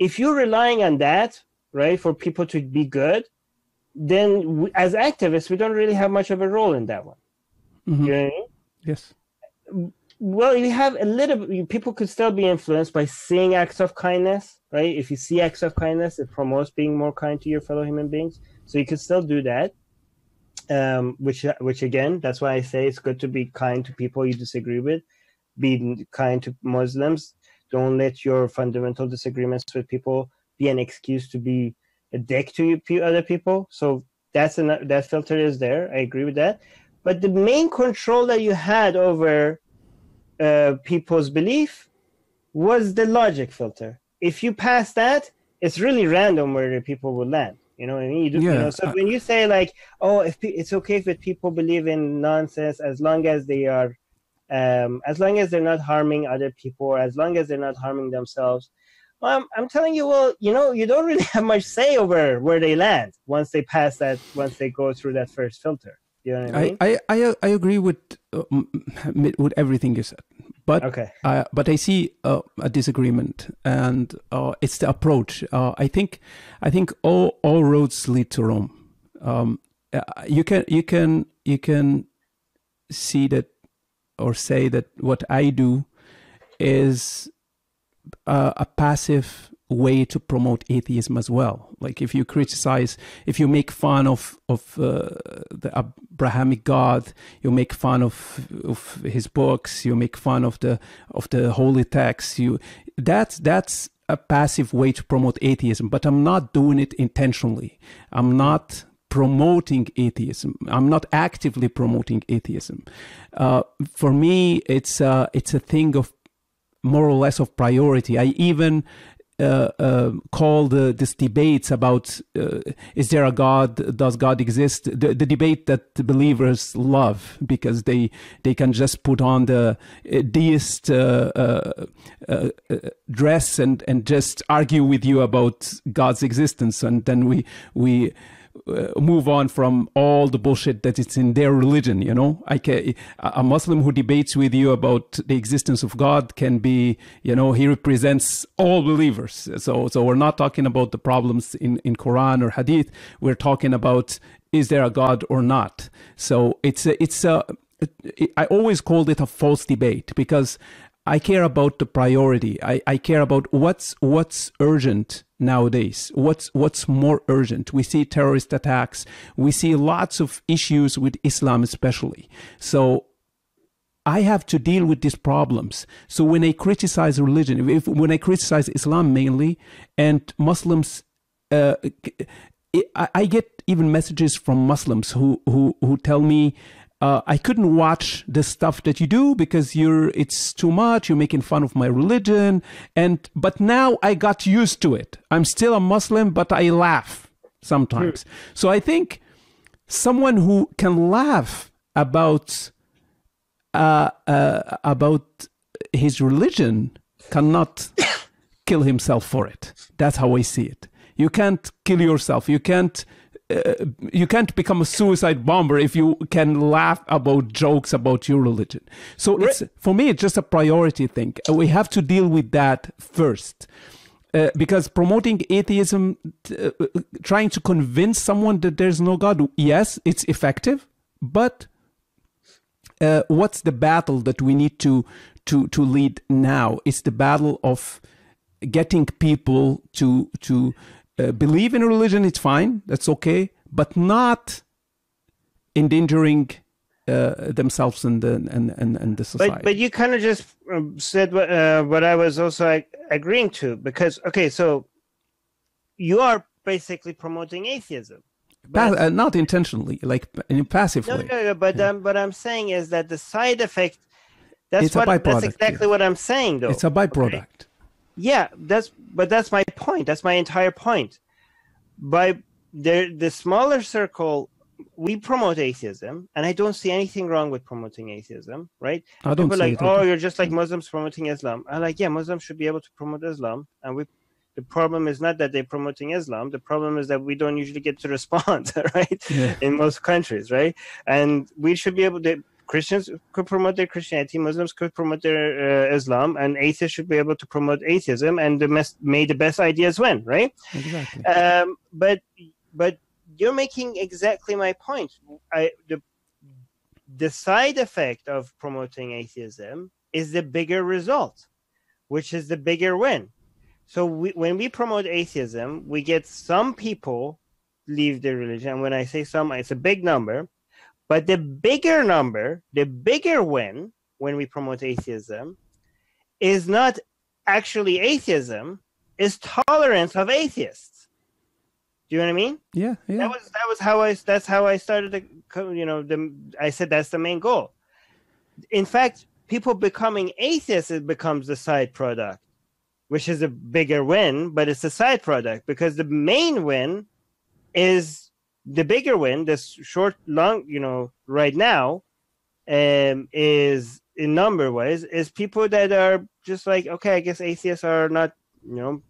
Speaker 5: if you're relying on that right for people to be good then we, as activists we don't really have much of a role in that one
Speaker 4: Mhm.
Speaker 5: you know what I mean?
Speaker 4: yes.
Speaker 5: well you have a little people could still be influenced by seeing acts of kindness right if you see acts of kindness it promotes being more kind to your fellow human beings so you could still do that um which which again that's why i say it's good to be kind to people you disagree with be kind to muslims don't let your fundamental disagreements with people be an excuse to be a dick to other people so that's an, that filter is there i agree with that but the main control that you had over uh, people's belief was the logic filter. If you pass that, it's really random where the people will land. You know what I mean? You do, you know, so when you say like, "Oh, if pe- it's okay if people believe in nonsense as long as they are, um, as long as they're not harming other people, or as long as they're not harming themselves," well, I'm, I'm telling you, well, you know, you don't really have much say over where they land once they pass that, once they go through that first filter. You know what I mean?
Speaker 4: I, I, I, I agree with uh, with everything you said, but
Speaker 5: okay.
Speaker 4: uh, but I see uh, a disagreement, and uh, it's the approach. Uh, I think I think all all roads lead to Rome. Um, uh, you can you can you can see that or say that what I do is uh, a passive way to promote atheism as well. Like if you criticize, if you make fun of of uh, the Abrahamic God, you make fun of of his books, you make fun of the of the holy texts. You that's that's a passive way to promote atheism. But I'm not doing it intentionally. I'm not promoting atheism. I'm not actively promoting atheism. Uh, for me, it's uh, it's a thing of more or less of priority. I even uh, uh, call the, this debates about uh, is there a God? Does God exist? The, the, debate that the believers love because they they can just put on the uh, deist uh, uh, dress and and just argue with you about God's existence, and then we we uh, move on from all the bullshit that it's in their religion. You know, I can, a Muslim who debates with you about the existence of God can be, you know, he represents all believers. So, so we're not talking about the problems in in Quran or Hadith. We're talking about is there a God or not. So it's a, it's a I always called it a false debate because I care about the priority. I, I care about what's what's urgent nowadays. What's what's more urgent? We see terrorist attacks. We see lots of issues with Islam, especially. So I have to deal with these problems. So when I criticize religion, if, when I criticize Islam mainly, and Muslims, uh, I, I get even messages from Muslims who who who tell me uh, I couldn't watch the stuff that you do because you're it's too much. You're making fun of my religion, and but now I got used to it. I'm still a Muslim, but I laugh sometimes. So I think someone who can laugh about uh, uh, about his religion cannot kill himself for it. That's how I see it. You can't kill yourself. You can't uh, you can't become a suicide bomber if you can laugh about jokes about your religion. So it's for me, it's just a priority thing. Uh, we have to deal with that first. Uh, because promoting atheism, uh, trying to convince someone that there's no God, yes, it's effective, but uh, what's the battle that we need to to to lead now? It's the battle of getting people to to uh, believe in religion, it's fine, that's okay, but not endangering uh, themselves and the and, and, and the society.
Speaker 5: But but you kind of just um, said what uh, what I was also agreeing to because okay, so you are basically promoting atheism.
Speaker 4: Pa- uh, not intentionally, like in a passive
Speaker 5: no,
Speaker 4: way.
Speaker 5: No, no, but
Speaker 4: Yeah.
Speaker 5: um, what I'm saying is that the side effect. That's
Speaker 4: It's
Speaker 5: what. That's exactly
Speaker 4: yeah.
Speaker 5: what I'm saying, though.
Speaker 4: It's a byproduct.
Speaker 5: Yeah, that's but that's my point. That's my entire point. By the the smaller circle, we promote atheism, and I don't see anything wrong with promoting atheism, right?
Speaker 4: I don't
Speaker 5: People like, oh,
Speaker 4: either.
Speaker 5: you're just like Muslims promoting Islam. I'm like, yeah, Muslims should be able to promote Islam, and we. The problem is not that they're promoting Islam. The problem is that we don't usually get to respond, right?
Speaker 4: Yeah.
Speaker 5: In most countries, right? And we should be able to. Christians could promote their Christianity, Muslims could promote their uh, Islam, and atheists should be able to promote atheism, and the mes- may the best ideas win, right?
Speaker 4: Exactly.
Speaker 5: Um, but but you're making exactly my point. I the the side effect of promoting atheism is the bigger result, which is the bigger win. So we, when we promote atheism, we get some people leave their religion. And when I say some, it's a big number. But the bigger number, the bigger win when we promote atheism is not actually atheism, is tolerance of atheists. Do you know what I mean?
Speaker 4: yeah, yeah.
Speaker 5: That was that was how I that's how I started the you know the I said that's the main goal. In fact, people becoming atheists it becomes the side product, which is a bigger win, but it's a side product because the main win is the bigger win. This short long you know right now um is in number wise is people that are just like okay I guess atheists are not you know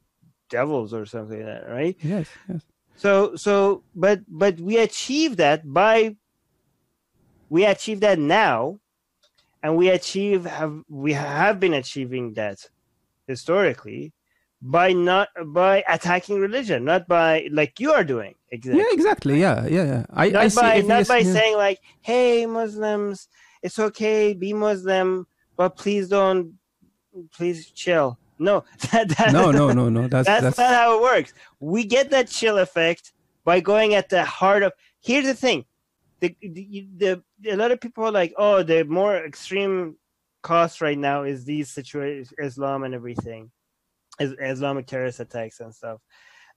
Speaker 5: devils or something like that right
Speaker 4: yes, yes.
Speaker 5: so so but but we achieve that by we achieve that now and we achieve have we have been achieving that historically by not by attacking religion not by like you are doing exactly
Speaker 4: Yeah, exactly. Yeah, yeah, yeah. I,
Speaker 5: not
Speaker 4: I see
Speaker 5: by not by
Speaker 4: yeah.
Speaker 5: saying like hey muslims it's okay be muslim but please don't please chill No, that, that,
Speaker 4: No, no, no, no. That's
Speaker 5: that's,
Speaker 4: that's,
Speaker 5: not how it works. We get that chill effect by going at the heart of. Here's the thing: the the, the a lot of people are like, oh, the more extreme cost right now is these situations, Islam and everything, Islamic terrorist attacks and stuff.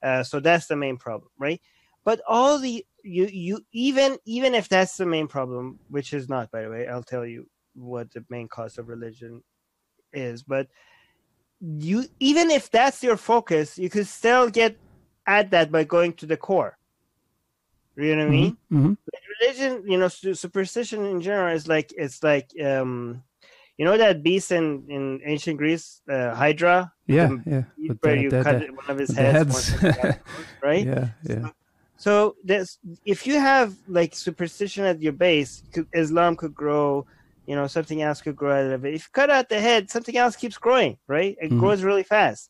Speaker 5: Uh, so that's the main problem, right? But all the you you even even if that's the main problem, which is not, by the way, I'll tell you what the main cause of religion is. But you even if that's your focus, you could still get at that by going to the core. You know what I mean?
Speaker 4: Mhm.
Speaker 5: Religion, you know, superstition in general is like it's like um, you know that beast in in ancient Greece, uh, Hydra,
Speaker 4: yeah,
Speaker 5: the-
Speaker 4: yeah.
Speaker 5: Where
Speaker 4: the-
Speaker 5: you
Speaker 4: the-
Speaker 5: cut one of his heads,
Speaker 4: heads.
Speaker 5: one of his heads, right?
Speaker 4: Yeah, yeah.
Speaker 5: So there's if you have like superstition at your base, could, Islam could grow, you know, something else could grow out of it. If you cut out the head, something else keeps growing, right? It
Speaker 4: Mhm.
Speaker 5: grows really fast.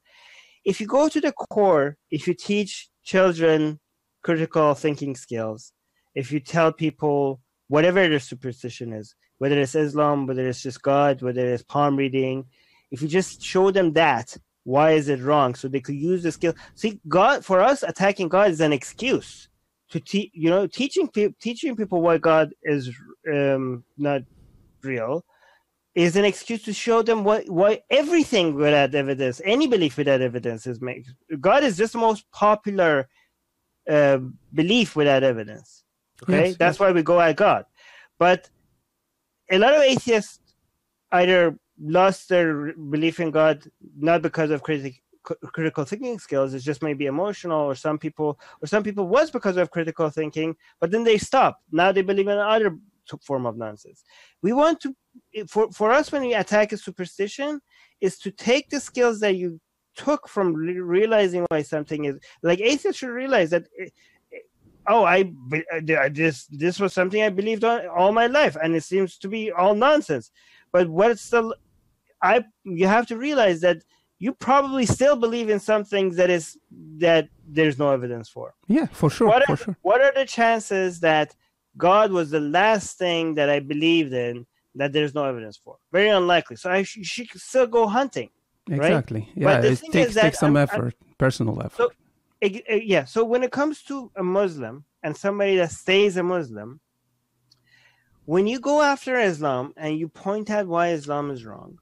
Speaker 5: If you go to the core, if you teach children critical thinking skills, if you tell people whatever their superstition is, whether it's Islam, whether it's just God, whether it's palm reading, if you just show them that, why is it wrong? So they could use the skill. See, God for us, attacking God is an excuse to teach. You know, teaching people, teaching people why God is um, not real is an excuse to show them what why everything without evidence, any belief without evidence is made. God is just the most popular uh, belief without evidence. Okay,
Speaker 4: Yes,
Speaker 5: that's why we go at God. But a lot of atheists either lost their belief in God not because of critic, critical thinking skills. It's just maybe emotional, or some people, or some people was because of critical thinking, but then they stopped. Now they believe in another form of nonsense. We want to, for for us, when we attack a superstition, is to take the skills that you took from re- realizing why something is like atheists should realize that. Eh, Oh, I this this was something I believed on all my life, and it seems to be all nonsense. But what's the I you have to realize that you probably still believe in some things that is that there's no evidence for.
Speaker 4: Yeah, for sure,
Speaker 5: what
Speaker 4: for
Speaker 5: are
Speaker 4: sure.
Speaker 5: what are the chances that God was the last thing that I believed in that there's no evidence for? Very unlikely. So I sh- should still go hunting.
Speaker 4: Exactly.
Speaker 5: But
Speaker 4: Yeah,
Speaker 5: the
Speaker 4: it
Speaker 5: thing
Speaker 4: takes
Speaker 5: is that
Speaker 4: takes some
Speaker 5: I'm- I'm-
Speaker 4: effort, personal effort.
Speaker 5: So- Yeah. So when it comes to a Muslim and somebody that stays a Muslim, when you go after Islam and you point out why Islam is wrong,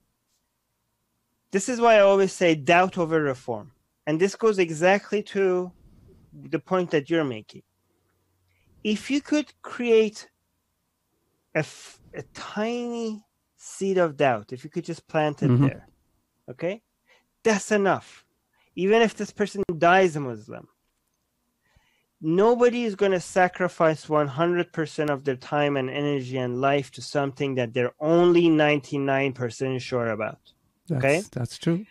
Speaker 5: this is why I always say doubt over reform. And this goes exactly to the point that you're making. If you could create a, f- a tiny seed of doubt, if you could just plant it
Speaker 4: Mhm.
Speaker 5: there, okay, that's enough. Even if this person dies a Muslim, nobody is going to sacrifice 100% of their time and energy and life to something that they're only 99% sure about.
Speaker 4: That's,
Speaker 5: okay.
Speaker 4: that's true.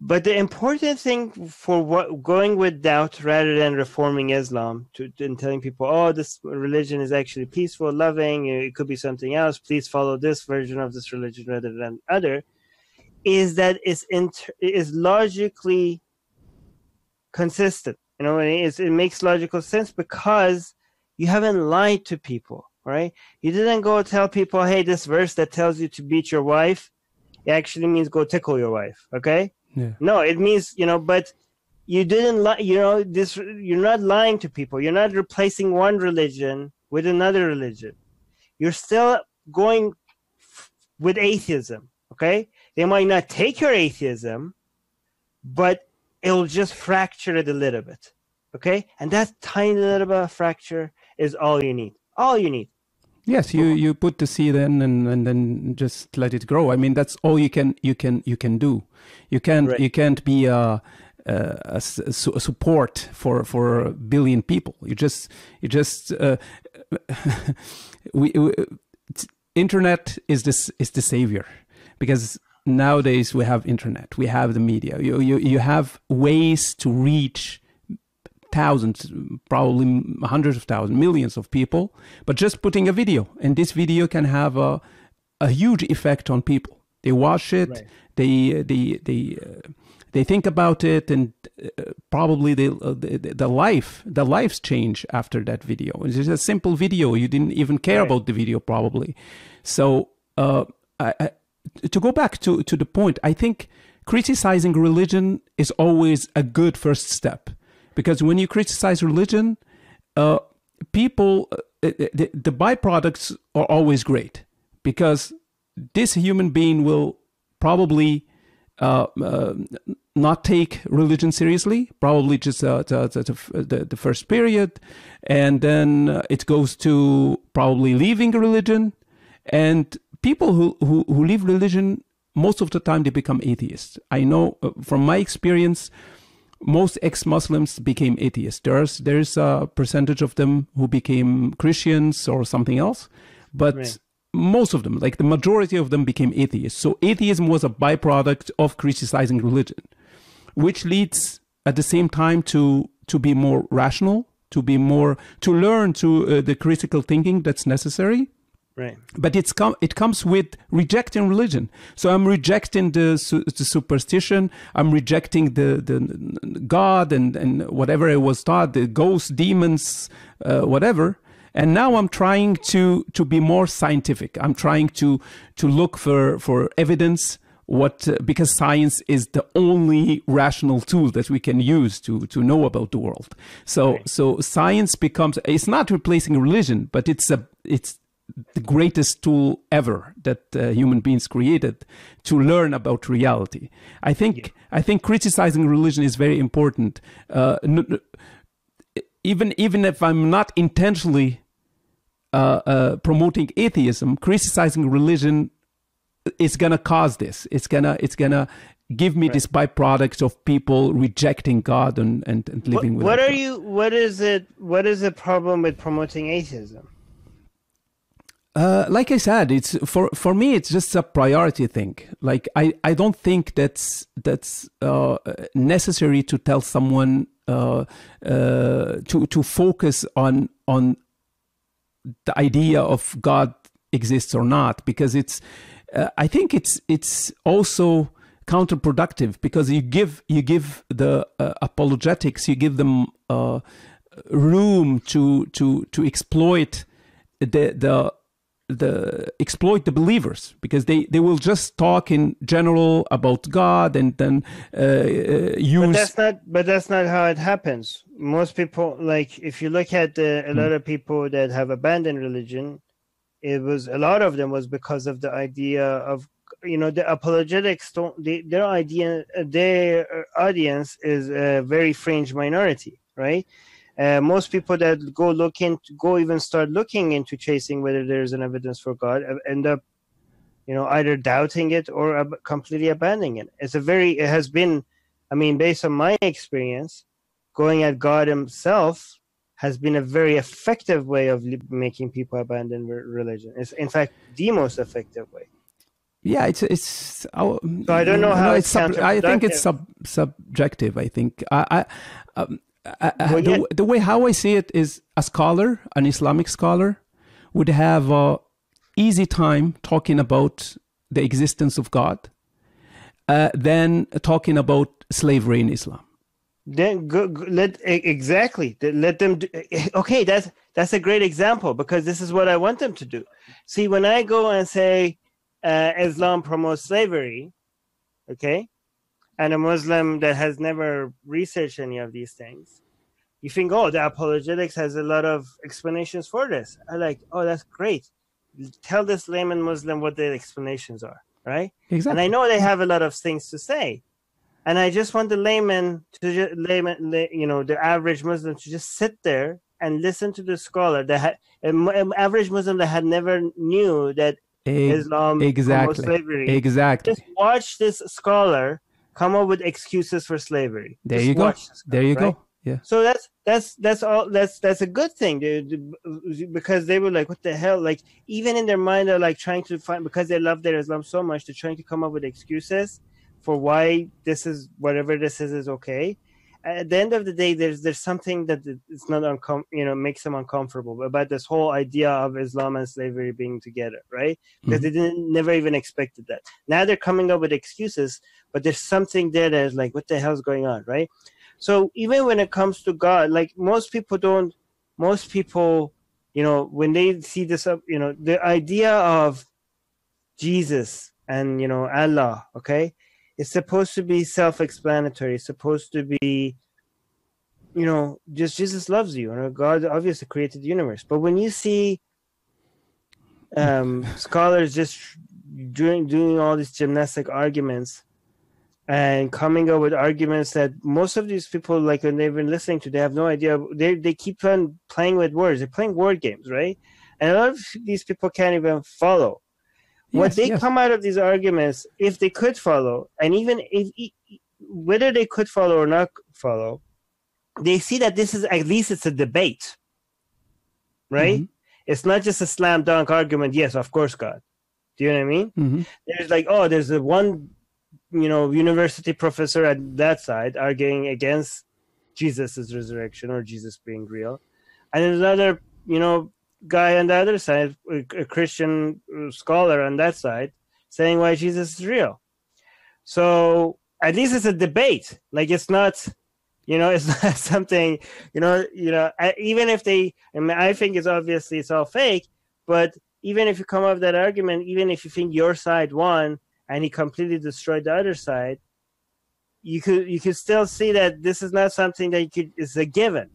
Speaker 5: But the important thing for what going with doubt rather than reforming Islam to and telling people, oh, this religion is actually peaceful, loving, it could be something else. Please follow this version of this religion rather than other, is that it's inter- is logically consistent. You know, it makes logical sense because you haven't lied to people, right? You didn't go tell people, hey, this verse that tells you to beat your wife, it actually means go tickle your wife, okay?
Speaker 4: Yeah.
Speaker 5: No, it means you know, but you didn't lie. You know, this you're not lying to people. You're not replacing one religion with another religion. You're still going f- with atheism. Okay, they might not take your atheism, but it'll just fracture it a little bit. Okay, and that tiny little bit of fracture is all you need. All you need.
Speaker 4: Yes, you, you put the seed in and, and then just let it grow. I mean, that's all you can you can you can do. You can't
Speaker 5: Right.
Speaker 4: you can't be a, a, a s- a su- a support for for a billion people. You just you just uh, we, we internet is this is the savior because nowadays we have internet, we have the media. You you you have ways to reach thousands, probably hundreds of thousands, millions of people, but just putting a video, and this video can have a a huge effect on people. They watch it,
Speaker 5: Right.
Speaker 4: they they they uh, they think about it, and uh, probably they, uh, the the life the lives change after that video. It's just a simple video. You didn't even care
Speaker 5: Right.
Speaker 4: about the video, probably. So uh, I, I, to go back to to the point, I think criticizing religion is always a good first step because when you criticize religion, uh, people, uh, the, the byproducts are always great because this human being will probably uh, uh, not take religion seriously, probably just uh, the, the, the, first period, and then uh, it goes to probably leaving religion. And people who, who, who leave religion, most of the time they become atheists. I know uh, from my experience, most ex-Muslims became atheists. There's there's a percentage of them who became Christians or something else, but right most of them, like the majority of them, became atheists. So atheism was a byproduct of criticizing religion, which leads at the same time to to be more rational, to be more to learn to uh, the critical thinking that's necessary.
Speaker 5: Right.
Speaker 4: But it's com- it comes with rejecting religion. So I'm rejecting the, su- the superstition. I'm rejecting the, the God and, and whatever it was taught, the ghosts, demons, uh, whatever and now I'm trying to to be more scientific. I'm trying to to look for for evidence what uh, because science is the only rational tool that we can use to to know about the world. So right. so science becomes it's not replacing religion, but it's a it's the greatest tool ever that uh, human beings created to learn about reality. I think yeah. I think criticizing religion is very important. Uh, n- even even if I'm not intentionally uh, uh, promoting atheism, criticizing religion is gonna cause this. It's gonna it's gonna give me right. this byproduct of people rejecting God and and, and living
Speaker 5: what,
Speaker 4: with.
Speaker 5: What are you? What is it? What is the problem with promoting atheism?
Speaker 4: Uh, like I said, it's for for me. It's just a priority thing. Like I, I don't think that's that's uh, necessary to tell someone uh, uh to to focus on on the idea of God exists or not, because it's, uh, I think it's it's also counterproductive because you give you give the uh, apologetics, you give them room to to to exploit the the the exploit the believers because they they will just talk in general about God and then uh, uh, use.
Speaker 5: But that's not. But that's not how it happens. Most people, like if you look at the, a lot hmm. of people that have abandoned religion, it was a lot of them was because of the idea of you know the apologetics don't they, their idea their audience is a very fringe minority right uh, most people that go look into go even start looking into chasing whether there's an evidence for god end up you know either doubting it or ab- completely abandoning it. It's a very it has been i mean based on my experience going at god himself has been a very effective way of li- making people abandon re- religion. It's in fact the most effective way.
Speaker 4: Yeah it's it's
Speaker 5: so i don't know how it's,
Speaker 4: sub- i think it's sub- subjective i think. I i um, uh, well, yeah. the, the, way how I see it is a scholar, an Islamic scholar, would have a easy time talking about the existence of God, uh, than talking about slavery in Islam.
Speaker 5: Then go, go, let exactly let them. Do, okay, that's that's a great example because this is what I want them to do. See, when I go and say uh, Islam promotes slavery, okay, and a Muslim that has never researched any of these things, you think, oh, the apologetics has a lot of explanations for this. I like, oh, that's great. Tell this layman Muslim what the explanations are, right?
Speaker 4: Exactly.
Speaker 5: And I know they have a lot of things to say, and I just want the layman to just, layman, you know, the average Muslim to just sit there and listen to the scholar that had an average Muslim that had never knew that Islam
Speaker 4: exactly
Speaker 5: slavery.
Speaker 4: Exactly.
Speaker 5: Just watch this scholar come up with excuses for slavery.
Speaker 4: There
Speaker 5: Just
Speaker 4: you go. there you
Speaker 5: right?
Speaker 4: go. Yeah.
Speaker 5: So that's that's that's all that's that's a good thing, dude, because they were like, what the hell? Like even in their mind, they're like trying to find because they love their Islam so much, they're trying to come up with excuses for why this is whatever this is is okay. At the end of the day, there's there's something that it's not uncom you know makes them uncomfortable about this whole idea of Islam and slavery being together, right? Because mm-hmm. they didn't never even expected that. Now they're coming up with excuses, but there's something there that is like, what the hell's going on, right? So even when it comes to God, like most people don't, most people, you know, when they see this up, you know, the idea of Jesus and you know Allah, okay, it's supposed to be self-explanatory. It's supposed to be, you know, just Jesus loves you, and God obviously created the universe. But when you see um, scholars just doing doing all these gymnastic arguments and coming up with arguments that most of these people like when they've been listening to they have no idea. They they keep on playing with words. They're playing word games right? And a lot of these people can't even follow what they
Speaker 4: yes.
Speaker 5: come out of these arguments if they could follow and even if whether they could follow or not follow they see that this is at least it's a debate right
Speaker 4: Mhm.
Speaker 5: it's not just a slam dunk argument yes of course god do you know what i mean
Speaker 4: Mhm.
Speaker 5: there's like oh there's a one you know university professor at that side arguing against jesus' resurrection or jesus being real and there's another you know guy on the other side a, christian scholar on that side saying why jesus is real. So at least it's a debate. Like it's not you know it's not something you know you know even if they I, mean, I think it's obviously it's all fake but even if you come up with that argument even if you think your side won and he completely destroyed the other side you could you could still see that this is not something that you could is a given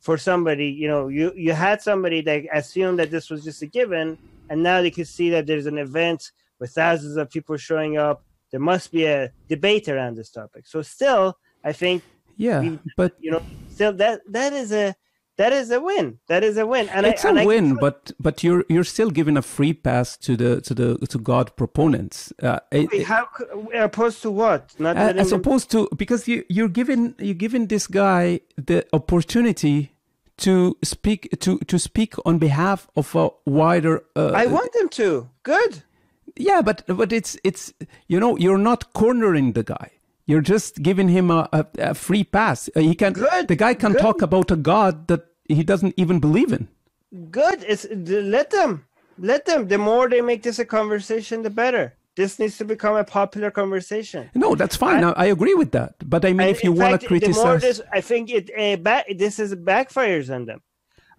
Speaker 5: for somebody you know you you had somebody that assumed that this was just a given and now they could see that there's an event with thousands of people showing up. There must be a debate around this topic. So still i think
Speaker 4: Yeah,
Speaker 5: we-
Speaker 4: but
Speaker 5: you know still that that is a that is a win. That is a win. And
Speaker 4: it's
Speaker 5: I, and
Speaker 4: win,
Speaker 5: can-
Speaker 4: but but you're you're still giving a free pass to the to the to God proponents. Uh, it-
Speaker 5: Wait, how c- opposed to what? Not
Speaker 4: Uh, as opposed to because you you're giving you're giving this guy the opportunity to speak to to speak on behalf of a wider uh,
Speaker 5: i want them to. Good.
Speaker 4: Yeah but but it's it's you know you're not cornering the guy you're just giving him a, a, a free pass. Uh, he can
Speaker 5: Good,
Speaker 4: the guy can
Speaker 5: good.
Speaker 4: talk about a god that he doesn't even believe in.
Speaker 5: Good. It's let them let them. The more they make this a conversation the better. This needs to become a popular conversation.
Speaker 4: No that's fine. I, I agree with that. But i mean if you want to criticize
Speaker 5: this, I think it uh, back, this is backfires on them.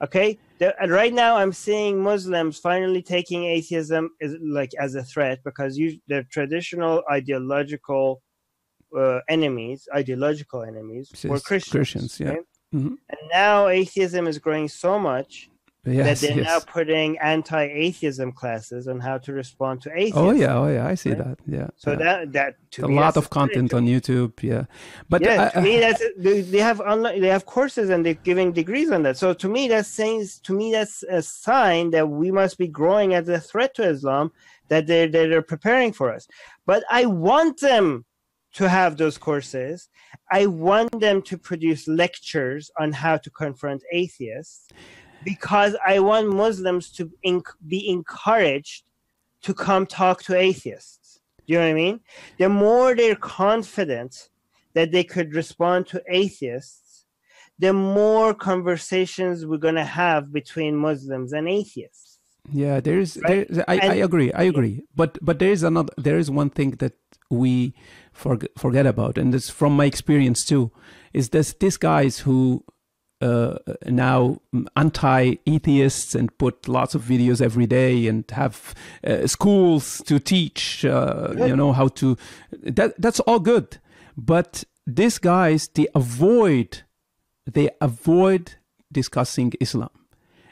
Speaker 5: Okay, the, and right now I'm seeing Muslims finally taking atheism is like as a threat because you the traditional ideological uh, enemies, ideological enemies, were Christians.
Speaker 4: Christians, yeah.
Speaker 5: right?
Speaker 4: Mhm.
Speaker 5: And now atheism is growing so much that they're
Speaker 4: yes.
Speaker 5: now putting anti-atheism classes on how to respond to atheism.
Speaker 4: oh yeah oh yeah i see
Speaker 5: right?
Speaker 4: that yeah
Speaker 5: So
Speaker 4: yeah.
Speaker 5: that that to
Speaker 4: a
Speaker 5: me,
Speaker 4: lot of content on youtube yeah but
Speaker 5: yeah,
Speaker 4: uh,
Speaker 5: to me that's they, they have online they have courses and they're giving degrees on that. So to me that's saying to me that's a sign that we must be growing as a threat to Islam that they're they're preparing for us. But I want them to have those courses. I want them to produce lectures on how to confront atheists because I want Muslims to enc- be encouraged to come talk to atheists. Do you know what I mean? The more they're confident that they could respond to atheists, the more conversations we're going to have between Muslims and atheists.
Speaker 4: Yeah, there is.
Speaker 5: Right?
Speaker 4: There, I, I agree. I agree. But but there is another. There is one thing that we forg- forget about, and it's from my experience too. Is this these guys who uh, now anti-atheists and put lots of videos every day and have uh, schools to teach. Uh, you know how to. That that's all good, but these guys they avoid they avoid discussing Islam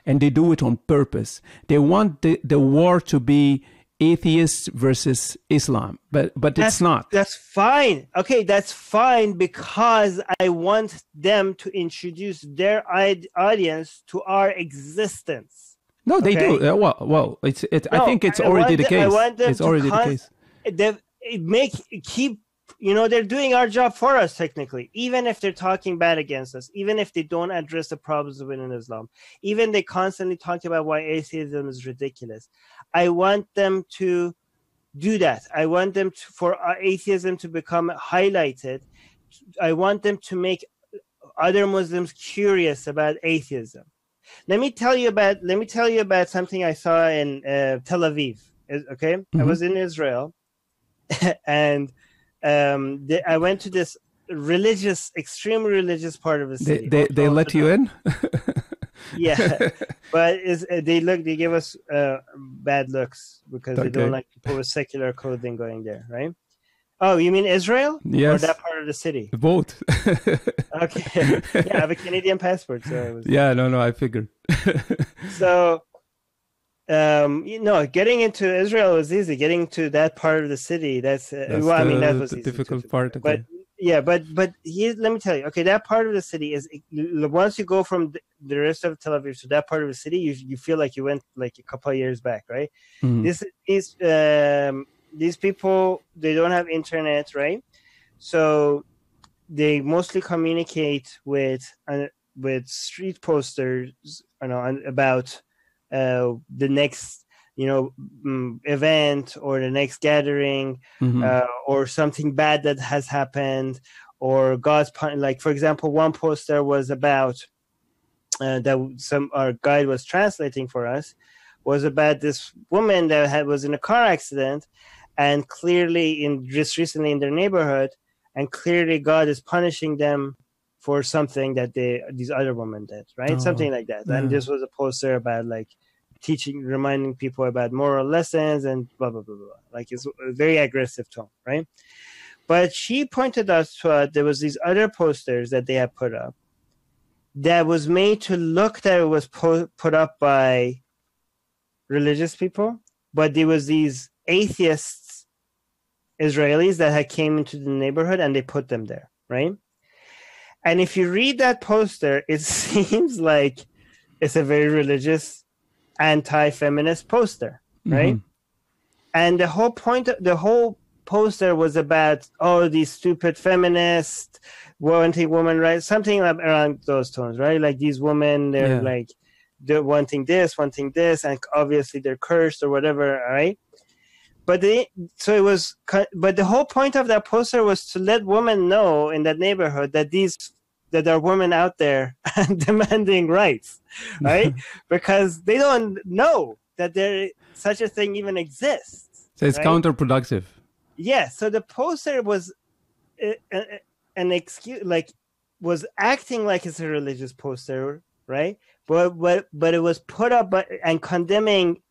Speaker 4: and they do it on purpose. They want the, the war to be atheists versus Islam, but but it's not.
Speaker 5: That's fine. Okay, that's fine because I want them to introduce their id- audience to our existence.
Speaker 4: No, they
Speaker 5: okay.
Speaker 4: do. Uh, well, well, it's it. I think it's
Speaker 5: I
Speaker 4: already
Speaker 5: want
Speaker 4: the case. It's already the case.
Speaker 5: They it make keep you know they're doing our job for us technically. Even if they're talking bad against us even if they don't address the problems within islam even they constantly talk about why atheism is ridiculous. I want them to do that. I want them to, for uh, atheism to become highlighted. I want them to make other muslims curious about atheism. Let me tell you about let me tell you about something i saw in uh, tel aviv okay? I
Speaker 4: Mhm.
Speaker 5: was in israel and um, I went to this religious, extremely religious part of the
Speaker 4: They
Speaker 5: city.
Speaker 4: they, they let you in.
Speaker 5: yeah, but is uh, they look they give us uh, bad looks because they don't like people with secular clothing going there, right? Oh, you mean Israel?
Speaker 4: Yes.
Speaker 5: Or that part of the city?
Speaker 4: Both.
Speaker 5: Okay. yeah, I have a Canadian passport, so I was.
Speaker 4: yeah, no, no, I figured.
Speaker 5: So, um, you know, getting into Israel was easy. Getting to that part of the city, that's, uh,
Speaker 4: That's
Speaker 5: well, I mean, that was
Speaker 4: the
Speaker 5: easy
Speaker 4: difficult
Speaker 5: too.
Speaker 4: part,
Speaker 5: But
Speaker 4: okay.
Speaker 5: yeah, but but here, let me tell you. Okay, that part of the city is once you go from the, rest of Tel Aviv to that part of the city, you you feel like you went like a couple of years back, right?
Speaker 4: Mhm.
Speaker 5: This is um, these people they don't have internet, right? So they mostly communicate with uh, with street posters, you know, about uh, the next you know mm, event or the next gathering
Speaker 4: Mhm.
Speaker 5: uh, or something bad that has happened or God's pun- like for example one poster was about uh, that some our guide was translating for us was about this woman that had was in a car accident and clearly in just recently in their neighborhood and clearly God is punishing them for something that they these other women did right?
Speaker 4: Oh,
Speaker 5: something like that.
Speaker 4: Yeah.
Speaker 5: and this was a poster about like teaching reminding people about moral lessons and blah blah blah blah like it's a very aggressive tone right? But she pointed out to us there was these other posters that they had put up that was made to look that it was po- put up by religious people but there was these atheists israelis that had came into the neighborhood and they put them there right and if you read that poster it seems like it's a very religious anti-feminist poster right
Speaker 4: Mhm.
Speaker 5: and the whole point the whole poster was about oh these stupid feminists wanting women rights something like around those tones right like these women they're
Speaker 4: Yeah.
Speaker 5: like they're wanting this wanting this and obviously they're cursed or whatever right but they so it was but the whole point of that poster was to let women know in that neighborhood that these that there are women out there demanding rights right because they don't know that there such a thing even exists
Speaker 4: So it's
Speaker 5: right?
Speaker 4: counterproductive.
Speaker 5: yeah so the poster was uh, uh, an excuse like was acting like it's a religious poster right but but but it was put up by and condemning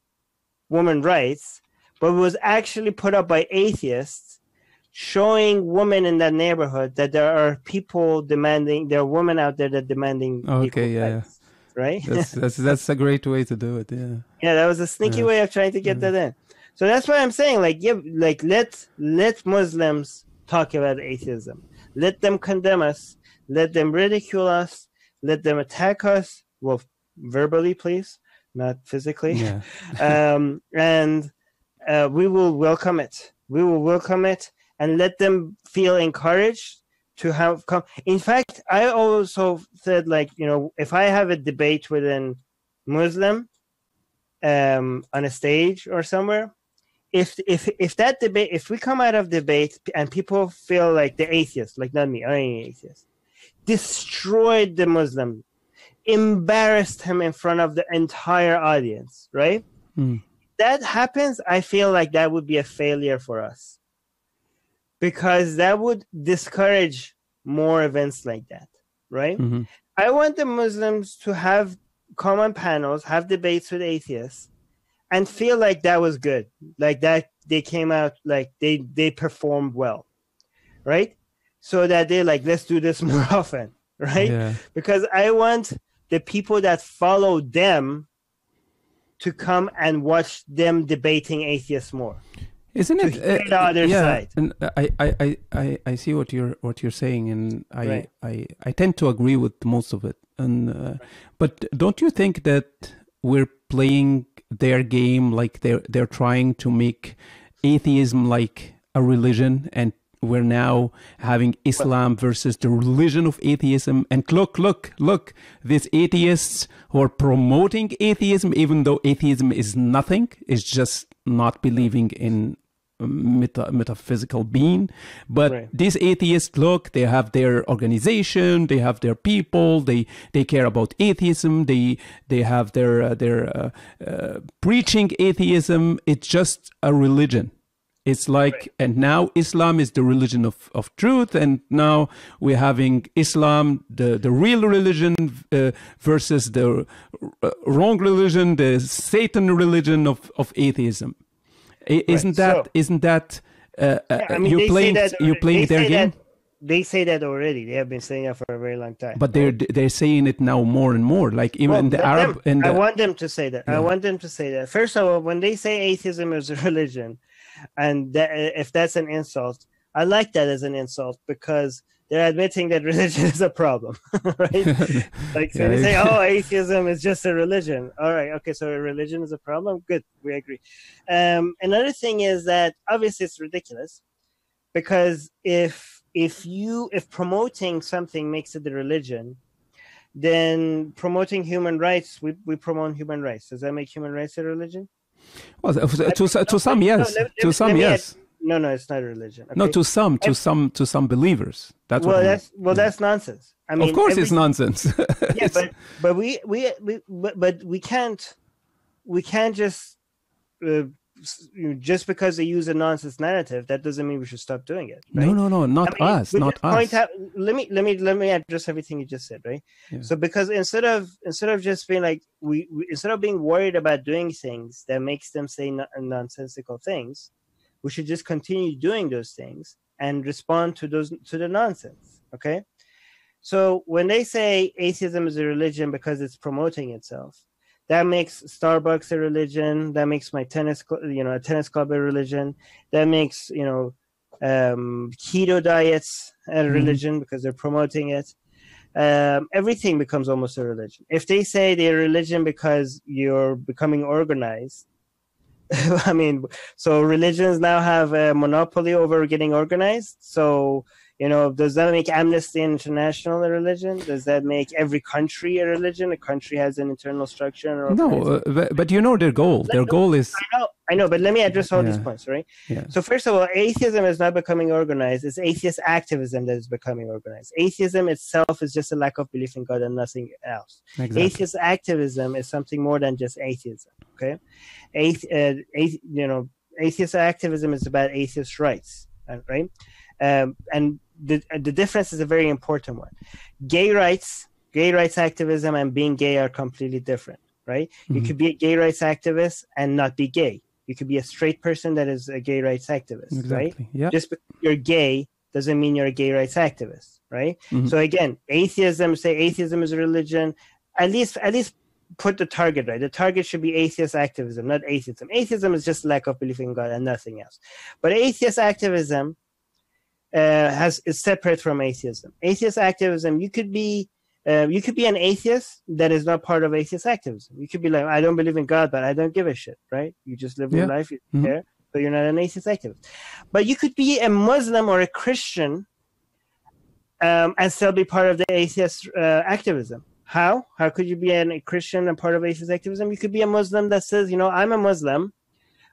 Speaker 5: women rights but it was actually put up by atheists showing women in that neighborhood that there are people demanding there are women out there that demanding
Speaker 4: Okay, yeah, yeah.
Speaker 5: right
Speaker 4: That's that's that's a great way to do it. Yeah.
Speaker 5: yeah, that was a sneaky
Speaker 4: Yeah.
Speaker 5: way of trying to get that in. So that's why I'm saying, like, yeah, like let let Muslims talk about atheism. Let them condemn us. Let them ridicule us. Let them attack us. Well, verbally, please, not physically.
Speaker 4: Yeah.
Speaker 5: um, and uh, we will welcome it. We will welcome it and let them feel encouraged to have come. In fact, I also said, like, you know, if I have a debate with an Muslim um, on a stage or somewhere, if if if that debate, if we come out of debate and people feel like the atheist, like not me, I ain't atheist, destroyed the Muslim, embarrassed him in front of the entire audience, right?
Speaker 4: Mm.
Speaker 5: That happens, I feel like that would be a failure for us because that would discourage more events like that, right?
Speaker 4: Mhm.
Speaker 5: I want the Muslims to have common panels, have debates with atheists, and feel like that was good, like that they came out like they they performed well, right? So that they like let's do this more often, right?
Speaker 4: Yeah.
Speaker 5: Because I want the people that follow them to come and watch them debating atheists more.
Speaker 4: Isn't it?
Speaker 5: hear the other
Speaker 4: yeah,
Speaker 5: side.
Speaker 4: and I, I, I, I, I see what you're what you're saying, and I,
Speaker 5: Right.
Speaker 4: I, I tend to agree with most of it. And uh, but don't you think that we're playing their game like they're they're trying to make atheism like a religion, and we're now having Islam versus the religion of atheism. And look, look, look, these atheists who are promoting atheism, even though atheism is nothing, is just not believing in meta- metaphysical being. But
Speaker 5: Right.
Speaker 4: these atheists, look, they have their organization, they have their people, they they care about atheism, they they have their uh, their uh, uh, preaching atheism. It's just a religion. It's like, and now Islam is the religion of, of truth, and now we're having Islam, the, the real religion, uh, versus the uh, wrong religion, the Satan religion of, of atheism. Isn't
Speaker 5: Right,
Speaker 4: that
Speaker 5: so-
Speaker 4: isn't that uh, uh,
Speaker 5: I mean,
Speaker 4: you playing
Speaker 5: that
Speaker 4: you playing their game,
Speaker 5: that- they say that already. They have been saying that for a very long time.
Speaker 4: but they're they're saying it now more and more. Like even
Speaker 5: Well,
Speaker 4: the Arab
Speaker 5: them-
Speaker 4: the
Speaker 5: I want them to say that.
Speaker 4: Yeah.
Speaker 5: I want them to say that. First of all, when they say atheism is a religion, and that, if that's an insult, I like that as an insult because they're admitting that religion is a problem, right? like so
Speaker 4: Yeah,
Speaker 5: they say, "Oh, atheism is just a religion." All right, okay, so religion is a problem. Good, we agree. Um, another thing is that obviously it's ridiculous because if if you if promoting something makes it a religion then promoting human rights we, we promote human rights does that make human rights a religion
Speaker 4: well, to, to, to some yes,
Speaker 5: let- let
Speaker 4: to
Speaker 5: me-
Speaker 4: some
Speaker 5: let
Speaker 4: yes.
Speaker 5: No no it's not a religion
Speaker 4: No, to some, to some, to some believers. That's
Speaker 5: well
Speaker 4: what. I mean.
Speaker 5: that's well that's nonsense i mean
Speaker 4: of course,
Speaker 5: every-
Speaker 4: it's nonsense.
Speaker 5: yeah but but we we, we but, but we can't we can't just uh, s- you know, just because they use a nonsense narrative that doesn't mean we should stop doing it right?
Speaker 4: no, no, no, not
Speaker 5: I mean,
Speaker 4: us, not us.
Speaker 5: out- let me let me let me address everything you just said, right?
Speaker 4: Yeah.
Speaker 5: So because instead of instead of just being like we, we instead of being worried about doing things that makes them say no, nonsensical things, we should just continue doing those things and respond to those to the nonsense. Okay. So when they say atheism is a religion because it's promoting itself, that makes Starbucks a religion. That makes my tennis, cl- you know, a tennis club a religion. That makes you know um, keto diets a religion because they're promoting it. Um, everything becomes almost a religion. If they say they're a religion because you're becoming organized, I mean, so religions now have a monopoly over getting organized. So, you know, does that make Amnesty International a religion? Does that make every country a religion? A country has an internal structure.
Speaker 4: No, uh, but, but you know their goal. Their goal is
Speaker 5: I know, I know, but let me address all these points, right?
Speaker 4: Yeah.
Speaker 5: So first of all, atheism is not becoming organized. It's atheist activism that is becoming organized. Atheism itself is just a lack of belief in God and nothing else.
Speaker 4: exactly.
Speaker 5: Atheist activism is something more than just atheism. Okay, Athe- uh, athe- you know, atheist activism is about atheist rights, uh, right? Um, and the the difference is a very important one. Gay rights, gay rights activism, and being gay are completely different, right? You
Speaker 4: Mhm.
Speaker 5: could be a gay rights activist and not be gay. You could be a straight person that is a gay rights activist, right?
Speaker 4: Yeah.
Speaker 5: just because you're gay doesn't mean you're a gay rights activist, right?
Speaker 4: Mhm.
Speaker 5: So again, atheism, say atheism is a religion, at least at least put the target right. The target should be atheist activism, not atheism. Atheism is just lack of belief in God and nothing else. But atheist activism has is separate from atheism. Atheist activism, you could be uh, you could be an atheist that is not part of atheist activism. You could be like, I don't believe in God, but I don't give a shit, right? You just live your life, you
Speaker 4: Mhm.
Speaker 5: care, but you're not an atheist activist. But you could be a Muslim or a Christian um, and still be part of the atheist uh, activism. How? How could you be an, a Christian and part of atheist activism? You could be a Muslim that says, you know, I'm a Muslim,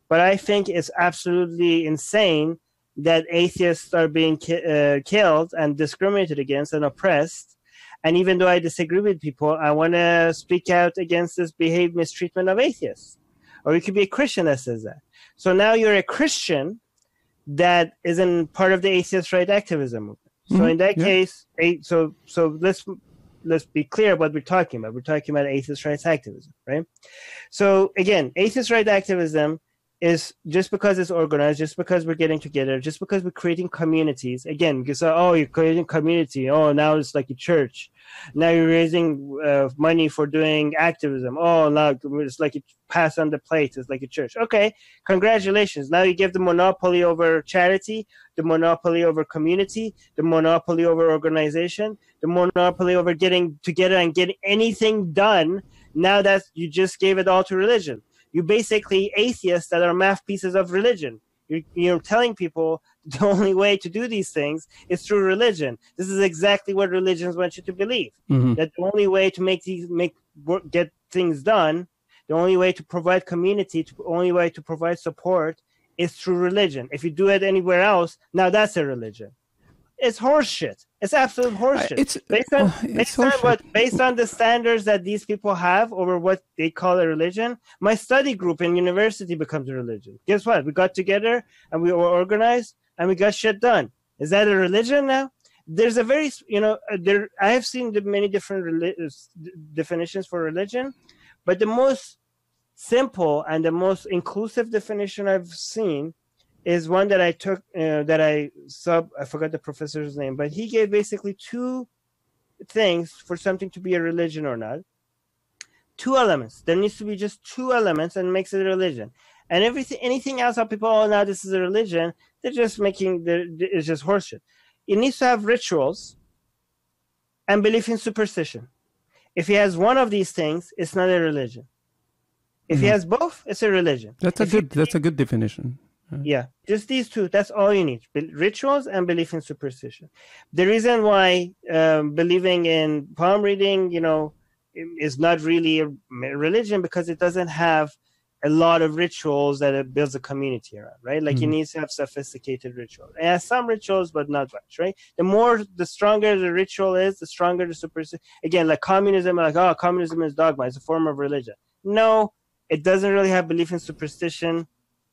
Speaker 5: but I think it's absolutely insane that atheists are being ki- uh, killed and discriminated against and oppressed. And even though I disagree with people, I want to speak out against this behavior mistreatment of atheists. Or you could be a Christian that says that. So now you're a Christian that isn't part of the atheist right activism movement. So
Speaker 4: Mhm,
Speaker 5: in that
Speaker 4: yeah.
Speaker 5: case, a, so so let's let's be clear what we're talking about. We're talking about atheist rights activism, right? So again, atheist right activism is just because it's organized, just because we're getting together, just because we're creating communities. Again, because oh, you're creating community. Oh, now it's like a church. Now you're raising uh, money for doing activism. Oh, now it's like you pass on the plate. It's like a church. Okay, congratulations. Now you give the monopoly over charity, the monopoly over community, the monopoly over organization, the monopoly over getting together and getting anything done. Now that you just gave it all to religion you basically atheists that are mouthpieces of religion. You're, you're telling people the only way to do these things is through religion. This is exactly what religions want you to believe.
Speaker 4: Mhm.
Speaker 5: That the only way to make these make work, get things done, the only way to provide community, the only way to provide support is through religion. If you do it anywhere else, now that's a religion. It's horseshit. It's absolute horseshit.
Speaker 4: It's
Speaker 5: based on
Speaker 4: oh,
Speaker 5: based on
Speaker 4: horseshit.
Speaker 5: what based on the standards that these people have over what they call a religion my study group in university becomes a religion. Guess what? We got together and we were organized and we got shit done. Is that a religion now? There's a very you know uh, there i have seen the many different reli- uh, definitions for religion but the most simple and the most inclusive definition i've seen is one that I took uh, that I sub I forgot the professor's name, but he gave basically two things for something to be a religion or not. Two elements. There needs to be just two elements and makes it a religion. And everything anything else how people oh now this is a religion, they're just making the it's just horseshit. It needs to have rituals and belief in superstition. If he has one of these things, it's not a religion. If he
Speaker 4: Mhm.
Speaker 5: has both, it's a religion.
Speaker 4: That's a
Speaker 5: If
Speaker 4: good. That's a good definition.
Speaker 5: Yeah, just these two. That's all you need: Be- rituals and belief in superstition. The reason why um, believing in palm reading, you know, is not really a religion because it doesn't have a lot of rituals that it builds a community around, right? Like it
Speaker 4: Mhm.
Speaker 5: needs to have sophisticated rituals. It has some rituals, but not much, right? The more, the stronger the ritual is, the stronger the superstition. Again, like communism, like oh, communism is dogma; it's a form of religion. No, it doesn't really have belief in superstition.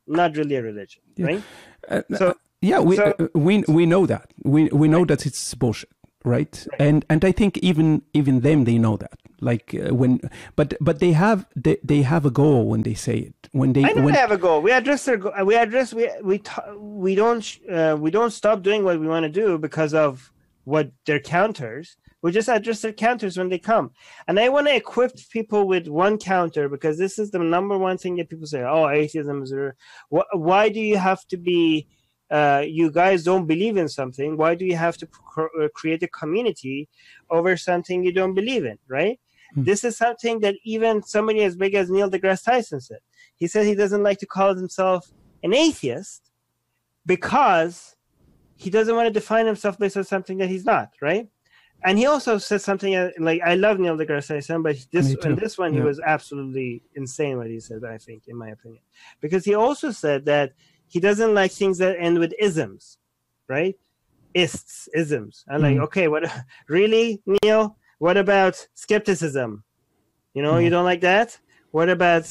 Speaker 5: Not really a religion,
Speaker 4: Yeah.
Speaker 5: right?
Speaker 4: Uh,
Speaker 5: So-
Speaker 4: yeah, we
Speaker 5: so-
Speaker 4: uh, we we know that. We we know that it's bullshit, right? And and I think even even them they know that. Like uh, when, but but they have they, they have a goal when they say it. When they
Speaker 5: I know
Speaker 4: when
Speaker 5: they have a goal. We address their. Go- we address. We we we don't uh, we don't stop doing what we want to do because of what their counters. We just address their counters when they come. And I want to equip people with one counter because this is the number one thing that people say. Oh, atheism is. Why do you have to be? Uh, you guys don't believe in something. Why do you have to cr- uh, create a community over something you don't believe in? Right.
Speaker 4: Hmm.
Speaker 5: This is something that even somebody as big as Neil deGrasse Tyson said. He said he doesn't like to call himself an atheist because he doesn't want to define himself based on something that he's not, right? And he also said something uh, like, "I love Neil deGrasse Tyson, but this in this one he was absolutely insane what he said. I think, in my opinion, because he also said that he doesn't like things that end with isms, right? Ists, isms. I'm like,
Speaker 4: Mhm.
Speaker 5: okay, what? Really, Neil? What about skepticism? You know, you don't like that. What about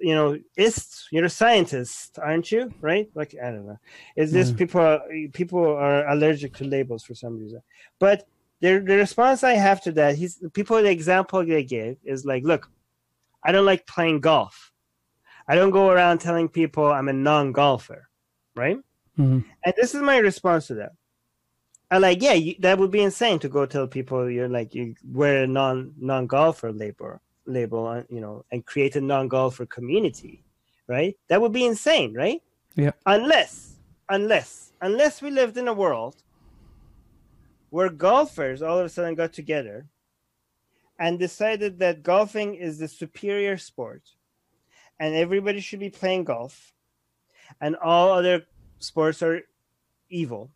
Speaker 5: you know ists? You're a scientist, aren't you? Right? Like I don't know. Is this
Speaker 4: Yeah.
Speaker 5: people are, people are allergic to labels for some reason? But the the response I have to that, he's people. The example they gave is like, look, I don't like playing golf. I don't go around telling people I'm a non-golfer, right?
Speaker 4: Mhm.
Speaker 5: And this is my response to that. I'm like, yeah, you, that would be insane to go tell people you're like you wear a non non golfer label label, you know, and create a non golfer community, right? That would be insane, right?
Speaker 4: Yeah.
Speaker 5: Unless, unless, unless we lived in a world where golfers all of a sudden got together and decided that golfing is the superior sport, and everybody should be playing golf, and all other sports are evil.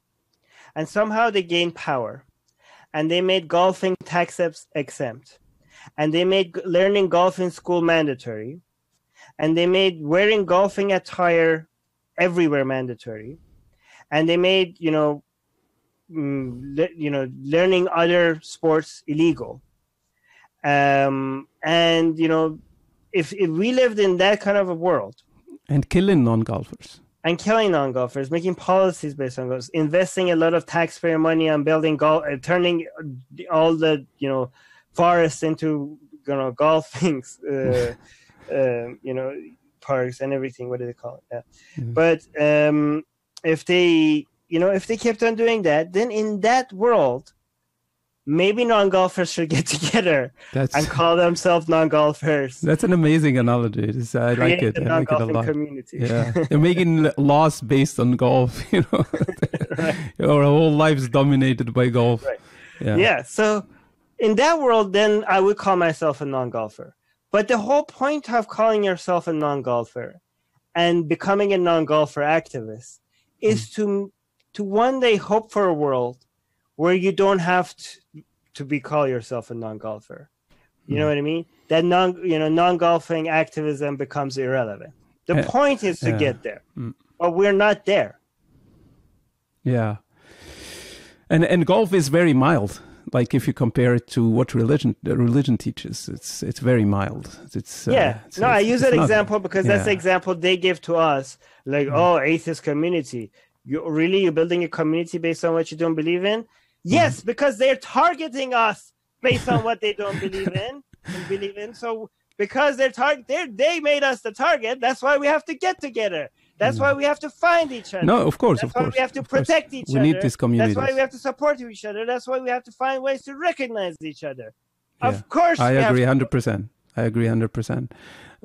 Speaker 5: And somehow they gained power and they made golfing tax exempt. And they made learning golf in school mandatory. And they made wearing golfing attire everywhere mandatory. And they made you know le- you know learning other sports illegal um and you know if if we lived in that kind of a world
Speaker 4: and killing non-golfers.
Speaker 5: and killing non-golfers, making policies based on golf, investing a lot of taxpayer money on building golf, uh, turning all the you know forests into you know golfing, uh, uh, you know parks and everything. What do they call it? Yeah.
Speaker 4: Mhm.
Speaker 5: But um, if they you know if they kept on doing that, then in that world, maybe non-golfers should get together
Speaker 4: That's
Speaker 5: and call themselves non-golfers.
Speaker 4: that's an amazing analogy. I like
Speaker 5: Create
Speaker 4: it.
Speaker 5: a
Speaker 4: I like it a lot.
Speaker 5: community.
Speaker 4: Yeah, they're making laws based on golf. You know, our whole lives dominated by golf.
Speaker 5: Right.
Speaker 4: Yeah.
Speaker 5: yeah so in that world then i would call myself a non-golfer but the whole point of calling yourself a non-golfer and becoming a non-golfer activist is hmm. to to one day hope for a world where you don't have to, to be call yourself a non-golfer. You know what i mean? That non you know non-golfing activism becomes irrelevant. The
Speaker 4: Uh,
Speaker 5: point is to
Speaker 4: yeah.
Speaker 5: get there
Speaker 4: Mm.
Speaker 5: but we're not there.
Speaker 4: Yeah. And and golf is very mild. Like if you compare it to what religion uh, religion teaches, it's it's very mild. It's uh,
Speaker 5: yeah.
Speaker 4: it's-
Speaker 5: no i use
Speaker 4: it's
Speaker 5: that example because that's the example they give to us. Like oh atheist community you really you're building a community based on what you don't believe in yes mm-hmm. because they're targeting us based on what they don't believe in and believe in so because they're target they they made us the target that's why we have to get together That's why mm. we have to find each other.
Speaker 4: No, of course,
Speaker 5: That's
Speaker 4: of
Speaker 5: why
Speaker 4: course.
Speaker 5: we have to protect each
Speaker 4: We
Speaker 5: other.
Speaker 4: need this community.
Speaker 5: That's why we have to support each other. That's why we have to find ways to recognize each other.
Speaker 4: Yeah.
Speaker 5: Of course,
Speaker 4: I
Speaker 5: we have
Speaker 4: agree, hundred percent. I agree, hundred percent.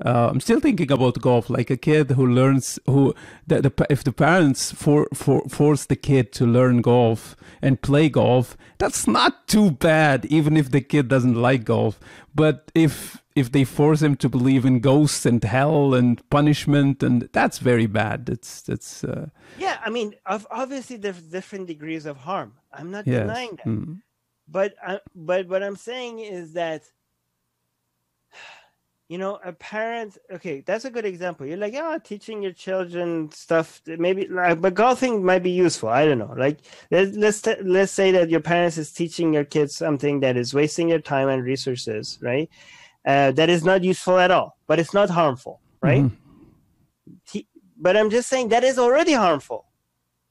Speaker 4: Uh, I'm still thinking about golf, like a kid who learns who the, the if the parents for, for force the kid to learn golf and play golf, that's not too bad, even if the kid doesn't like golf. But if if they force him to believe in ghosts and hell and punishment, and that's very bad. It's it's uh,
Speaker 5: Yeah, I mean, obviously there's different degrees of harm. I'm not
Speaker 4: yes.
Speaker 5: denying that.
Speaker 4: Mm.
Speaker 5: But uh, but what I'm saying is that you know a parent okay that's a good example. You're like oh teaching your children stuff maybe like but golfing might be useful i don't know like let's let's, t- let's say that your parents is teaching your kids something that is wasting your time and resources right? Uh, that is not useful at all but it's not harmful right?
Speaker 4: Mhm.
Speaker 5: Te- but i'm just saying that is already harmful.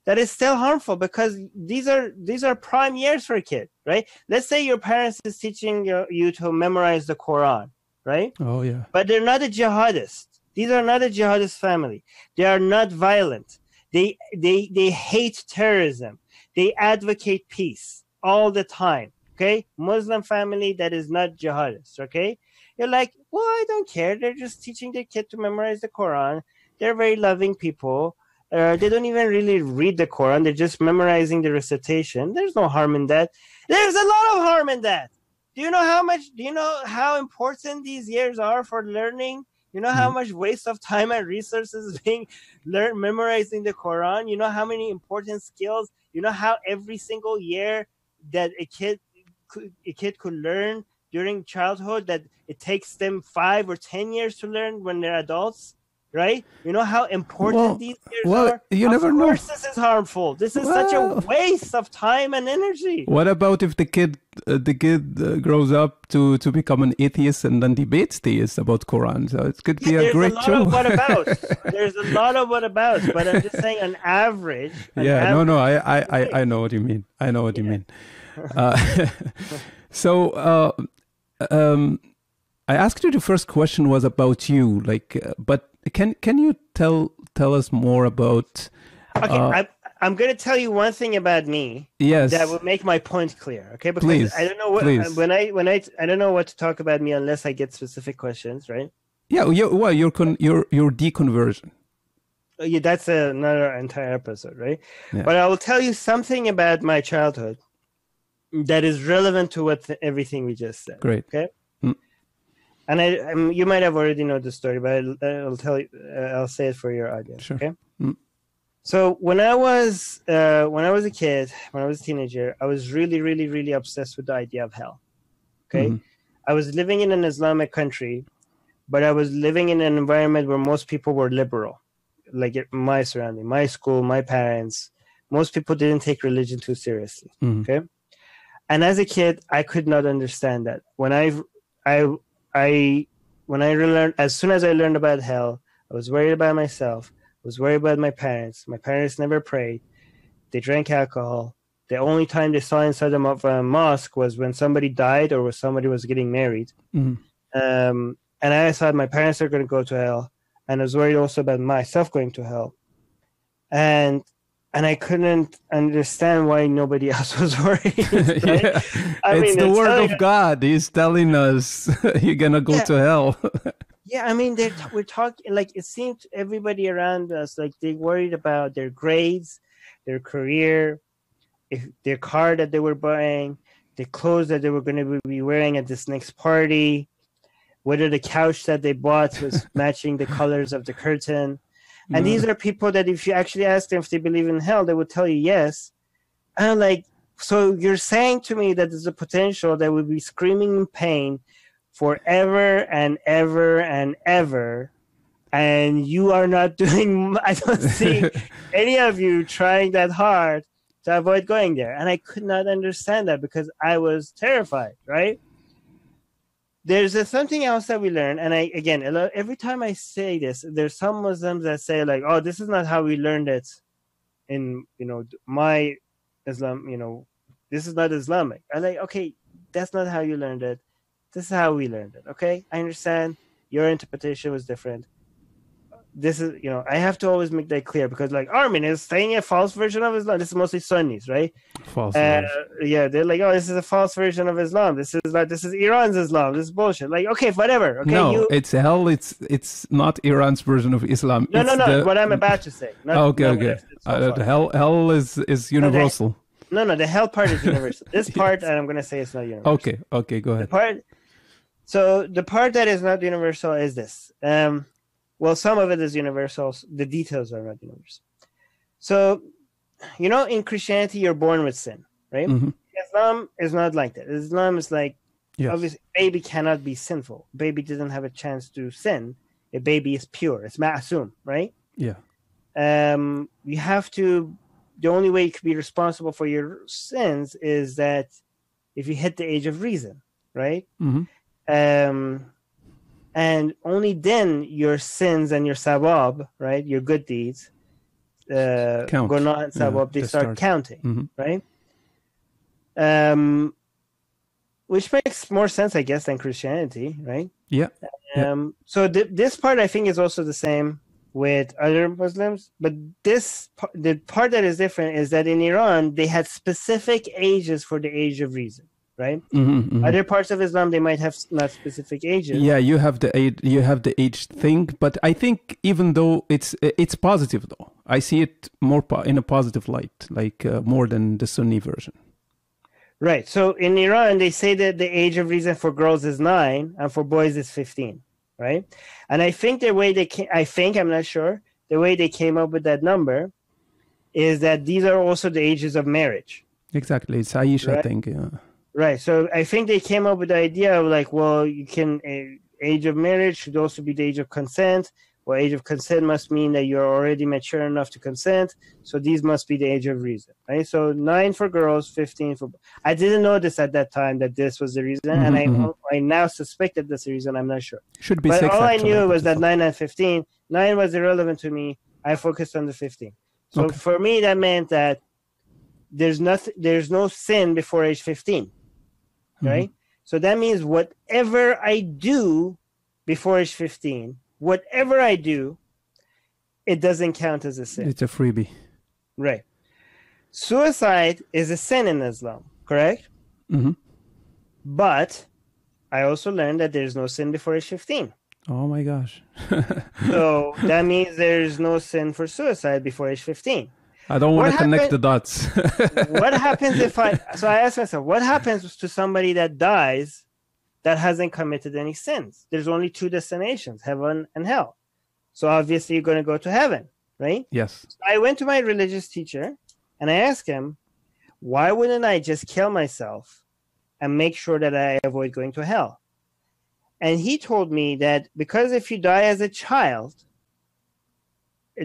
Speaker 5: That is still harmful because these are these are prime years for a kid right? Let's say your parents is teaching you, you to memorize the quran right?
Speaker 4: Oh yeah.
Speaker 5: but they're not a jihadist. These are not a jihadist family. They are not violent. They they they hate terrorism. They advocate peace all the time okay? Muslim family that is not jihadist okay? You're like well i don't care. They're just teaching their kid to memorize the quran. They're very loving people. Uh, they don't even really read the quran. They're just memorizing the recitation. There's no harm in that. There's a lot of harm in that do you know how much do you know how important these years are for learning? You know how mm-hmm. much waste of time and resources being learn memorizing the quran? You know how many important skills? You know how every single year that a kid could, a kid could learn during childhood that it takes them five or ten years to learn when they're adults right you know how important
Speaker 4: Well-
Speaker 5: these years
Speaker 4: well,
Speaker 5: are
Speaker 4: you
Speaker 5: of
Speaker 4: never know.
Speaker 5: course this is harmful this is such a waste of time and energy
Speaker 4: What about if the kid uh, the kid uh, grows up to to become an atheist and then debates theists about Quran? So it could be
Speaker 5: Yeah,
Speaker 4: a great
Speaker 5: a lot
Speaker 4: show.
Speaker 5: of what abouts. There's a lot of what abouts, but I'm just saying on average. an
Speaker 4: yeah, no,
Speaker 5: average-
Speaker 4: no, I, I, I, I know what you mean. I know what you mean. Uh, so, uh, um, I asked you the first question was about you, like, uh, but can can you tell tell us more about?
Speaker 5: Okay,
Speaker 4: uh,
Speaker 5: I, I'm going to tell you one thing about me
Speaker 4: Yes,
Speaker 5: that will make my point clear. Okay, because
Speaker 4: Please,
Speaker 5: I don't know what
Speaker 4: please.
Speaker 5: when I when I I don't know what to talk about me unless I get specific questions, right?
Speaker 4: yeah, you, well, your con, your your deconversion.
Speaker 5: Uh, Yeah, that's another entire episode, right?
Speaker 4: Yeah.
Speaker 5: But I will tell you something about my childhood that is relevant to what everything we just said.
Speaker 4: Great.
Speaker 5: Okay.
Speaker 4: Mm.
Speaker 5: And I, um, you might have already know the story, but I'll, I'll tell you. Uh, I'll say it for your audience.
Speaker 4: Sure.
Speaker 5: Okay.
Speaker 4: Mm.
Speaker 5: So when I was uh, when I was a kid, when I was a teenager, I was really, really, really obsessed with the idea of hell. Okay.
Speaker 4: Mhm.
Speaker 5: I was living in an Islamic country, but I was living in an environment where most people were liberal, like my surrounding, my school, my parents. Most people didn't take religion too seriously.
Speaker 4: Mhm.
Speaker 5: Okay, and as a kid, I could not understand that. When I, I, I, when I learned, as soon as I learned about hell, I was worried about myself. I was worried about my parents. My parents never prayed. They drank alcohol. The only time they saw inside of uh, mosque was when somebody died or when somebody was getting married
Speaker 4: Mhm.
Speaker 5: um, and I thought my parents are going to go to hell, and I was worried also about myself going to hell, and and I couldn't understand why nobody else was worried. right?
Speaker 4: yeah,
Speaker 5: I
Speaker 4: it's
Speaker 5: mean,
Speaker 4: the word of God. He's telling us you're gonna go
Speaker 5: Yeah.
Speaker 4: to hell.
Speaker 5: Yeah, I mean, they're we're talking like it seemed everybody around us like they worried about their grades, their career, if their car that they were buying, the clothes that they were going to be wearing at this next party, whether the couch that they bought was matching the colors of the curtain. And these are people that if you actually ask them if they believe in hell, they would tell you yes. And I'm like, so you're saying to me that there's a potential that we'll be screaming in pain forever and ever and ever and you are not doing i don't see any of you trying that hard to avoid going there. And i could not understand that because i was terrified right there's a, something else that we learn and i again every time i say this there's some muslims that say like oh this is not how we learned it in you know my islam you know this is not islamic. I like okay that's not how you learned it. This is how we learned it okay? I understand. Your interpretation was different this is you know I have to always make that clear because like Armin is saying a false version of Islam. This is mostly Sunnis, right?
Speaker 4: False.
Speaker 5: Uh, yeah, they're like, oh, this is a false version of Islam. This is like this is Iran's Islam. This is bullshit. Like, okay, whatever. Okay,
Speaker 4: no,
Speaker 5: you.
Speaker 4: it's hell. It's it's not Iran's version of Islam.
Speaker 5: no,
Speaker 4: it's
Speaker 5: no, no.
Speaker 4: the-
Speaker 5: What I'm about to say. Not,
Speaker 4: okay, okay.
Speaker 5: so
Speaker 4: Uh, hell, hell is is universal.
Speaker 5: No, no. The hell part is universal. This part, I'm gonna say, it's not universal.
Speaker 4: Okay, okay, go ahead.
Speaker 5: The part. So the part that is not universal is this. Um, well, some of it is universal. The details are not universal. So, you know, in Christianity, you're born with sin, right?
Speaker 4: Mhm.
Speaker 5: Islam is not like that. Islam is like
Speaker 4: Yes.
Speaker 5: obviously baby cannot be sinful. Baby doesn't have a chance to sin. A baby is pure. It's ma'asum, right?
Speaker 4: Yeah.
Speaker 5: Um, you have to. The only way you could be responsible for your sins is that if you hit the age of reason, right?
Speaker 4: Mhm.
Speaker 5: Um, and only then your sins and your sabab, right, your good deeds, uh,
Speaker 4: Count.
Speaker 5: and
Speaker 4: Yeah,
Speaker 5: sabab, they
Speaker 4: they
Speaker 5: start,
Speaker 4: start.
Speaker 5: counting,
Speaker 4: Mhm.
Speaker 5: right? Um, which makes more sense, I guess, than Christianity, right?
Speaker 4: Yeah. Yeah.
Speaker 5: Um, so th- this part I think is also the same with other Muslims, but this the part that is different is that in Iran they had specific ages for the age of reason, right?
Speaker 4: Mhm, mhm.
Speaker 5: Other parts of Islam they might have not specific ages.
Speaker 4: Yeah, you have the age, you have the age thing, but I think even though it's it's positive though, I see it more po- in a positive light, like uh, more than the Sunni version.
Speaker 5: Right. So in Iran, they say that the age of reason for girls is nine and for boys is 15. Right. And I think the way they came, I think, I'm not sure, the way they came up with that number is that these are also the ages of marriage.
Speaker 4: Exactly, it's Aisha
Speaker 5: Right.
Speaker 4: thing. Yeah.
Speaker 5: Right. So I think they came up with the idea of like, well, you can, uh, age of marriage should also be the age of consent. Well, age of consent must mean that you're already mature enough to consent. So these must be the age of reason, right? So nine for girls, 15 for. I didn't know this at that time that this was the reason. And I,
Speaker 4: Mhm,
Speaker 5: I now suspect that that's the reason. I'm not sure.
Speaker 4: Should be
Speaker 5: But
Speaker 4: six.
Speaker 5: all I knew was that nine and 15. Nine was irrelevant to me. I focused on the 15. So
Speaker 4: Okay.
Speaker 5: for me, that meant that there's nothing, there's no sin before age 15
Speaker 4: Mm-hmm.
Speaker 5: Right? So that means whatever I do before age 15, whatever I do, it doesn't count as a sin,
Speaker 4: It's a freebie.
Speaker 5: right? Suicide is a sin in Islam, correct?
Speaker 4: Mhm.
Speaker 5: But I also learned that there's no sin before age 15.
Speaker 4: Oh my gosh.
Speaker 5: So that means there's no sin for suicide before age 15.
Speaker 4: I don't want to connect the dots.
Speaker 5: what happens if I so I ask myself, what happens to somebody that dies that hasn't committed any sins? There's only two destinations, heaven and hell. So obviously you're gonna go to heaven, right?
Speaker 4: yes.
Speaker 5: I went to my religious teacher and I asked him, why wouldn't I just kill myself and make sure that I avoid going to hell? And he told me that because if you die as a child,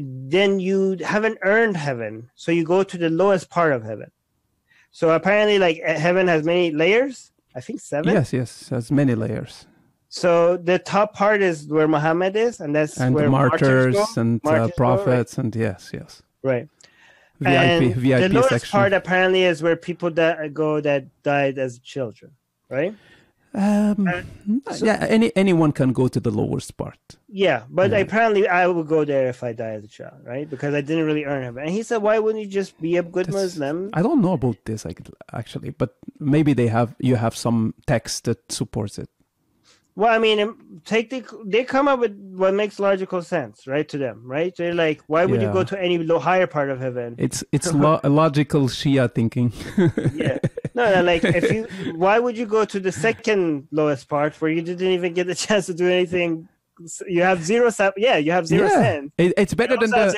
Speaker 5: then you haven't earned heaven. So you go to the lowest part of heaven. So apparently, like uh, heaven has many layers. I think seven.
Speaker 4: Yes, yes. Has many layers.
Speaker 5: So the top part is where Muhammad is, and that's
Speaker 4: And
Speaker 5: where
Speaker 4: martyrs
Speaker 5: go.
Speaker 4: and uh,
Speaker 5: Martyrs go, right.
Speaker 4: prophets and yes, yes.
Speaker 5: right.
Speaker 4: VIP,
Speaker 5: and
Speaker 4: VIP
Speaker 5: the lowest
Speaker 4: section.
Speaker 5: part apparently is where people that go that died as children, right?
Speaker 4: Um,
Speaker 5: so-
Speaker 4: yeah, any anyone can go to the lowest part.
Speaker 5: Yeah, but
Speaker 4: Yeah.
Speaker 5: apparently I would go there if I die as a child, right? Because I didn't really earn it. And he said, "Why wouldn't you just be a good
Speaker 4: That's-
Speaker 5: Muslim?"
Speaker 4: I don't know about this like, actually, but maybe they have you have some text that supports it.
Speaker 5: Well, I mean, um, take the they come up with what makes logical sense, right? To them, right? They're like, "Why would you go to any low higher part of heaven?"
Speaker 4: It's it's lo- logical Shia thinking.
Speaker 5: yeah. No, no, like if you, why would you go to the second lowest part where you didn't even get the chance to do anything? You have zero sab. Yeah, you have zero
Speaker 4: yeah,
Speaker 5: sin.
Speaker 4: it, it's better than the.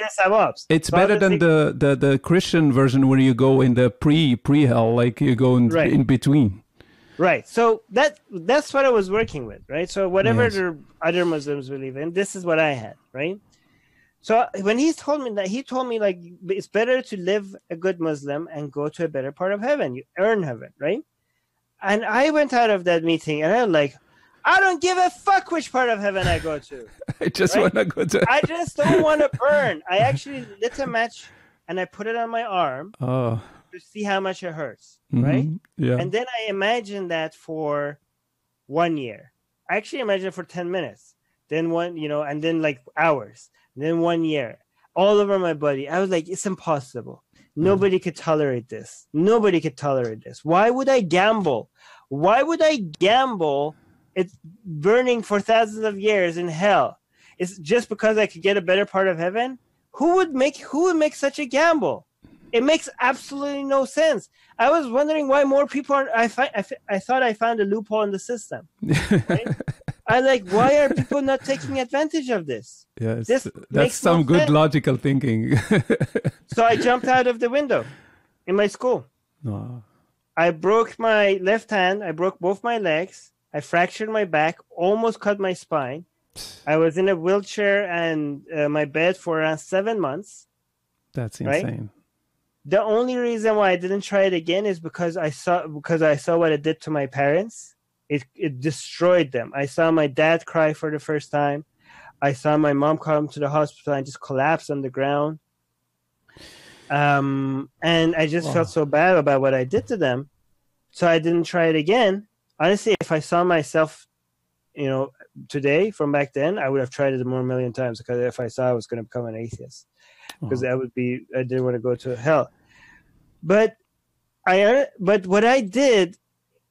Speaker 4: It's
Speaker 5: So
Speaker 4: better than the, the, the Christian version where you go in the pre pre hell, like you go in,
Speaker 5: Right.
Speaker 4: in between.
Speaker 5: Right. So that that's what I was working with, right? So whatever
Speaker 4: Yes.
Speaker 5: the other Muslims believe in, this is what I had, right? So when he told me that, he told me like it's better to live a good Muslim and go to a better part of heaven. You earn heaven, right? And I went out of that meeting and I'm like, I don't give a fuck which part of heaven I go to.
Speaker 4: I just
Speaker 5: Right?
Speaker 4: want to go to.
Speaker 5: I just don't want to burn. I actually lit a match and I put it on my arm
Speaker 4: oh,
Speaker 5: to see how much it hurts,
Speaker 4: mhm,
Speaker 5: right?
Speaker 4: Yeah.
Speaker 5: And then I imagine that for one year. I actually imagine it for 10 minutes. Then one, you know, and then like hours. then one year, all over my body. I was like, it's impossible. Nobody could tolerate this. Nobody could tolerate this. Why would I gamble? Why would I gamble? It's burning for thousands of years in hell. It's just because I could get a better part of heaven. Who would make who would make such a gamble? It makes absolutely no sense. I was wondering why more people are. I fi- I, fi- I thought I found a loophole in the system. Right? I like why are people not taking advantage of this?
Speaker 4: Yes,
Speaker 5: This
Speaker 4: that's
Speaker 5: makes no
Speaker 4: some good
Speaker 5: sense.
Speaker 4: logical thinking.
Speaker 5: So I jumped out of the window in my school.
Speaker 4: No.
Speaker 5: I broke my left hand. I broke both my legs. I fractured my back. Almost cut my spine. I was in a wheelchair and uh, my bed for around seven months.
Speaker 4: That's
Speaker 5: Right? The only reason why I didn't try it again is because I saw because I saw what it did to my parents. It it destroyed them. I saw my dad cry for the first time. I saw my mom come to the hospital and just collapse on the ground. Um, and I just
Speaker 4: Wow.
Speaker 5: felt so bad about what I did to them, so I didn't try it again. Honestly, if I saw myself, you know, today from back then, I would have tried it more million times because if I saw I was going to become an atheist because that would be I didn't want to go to hell. But I but what I did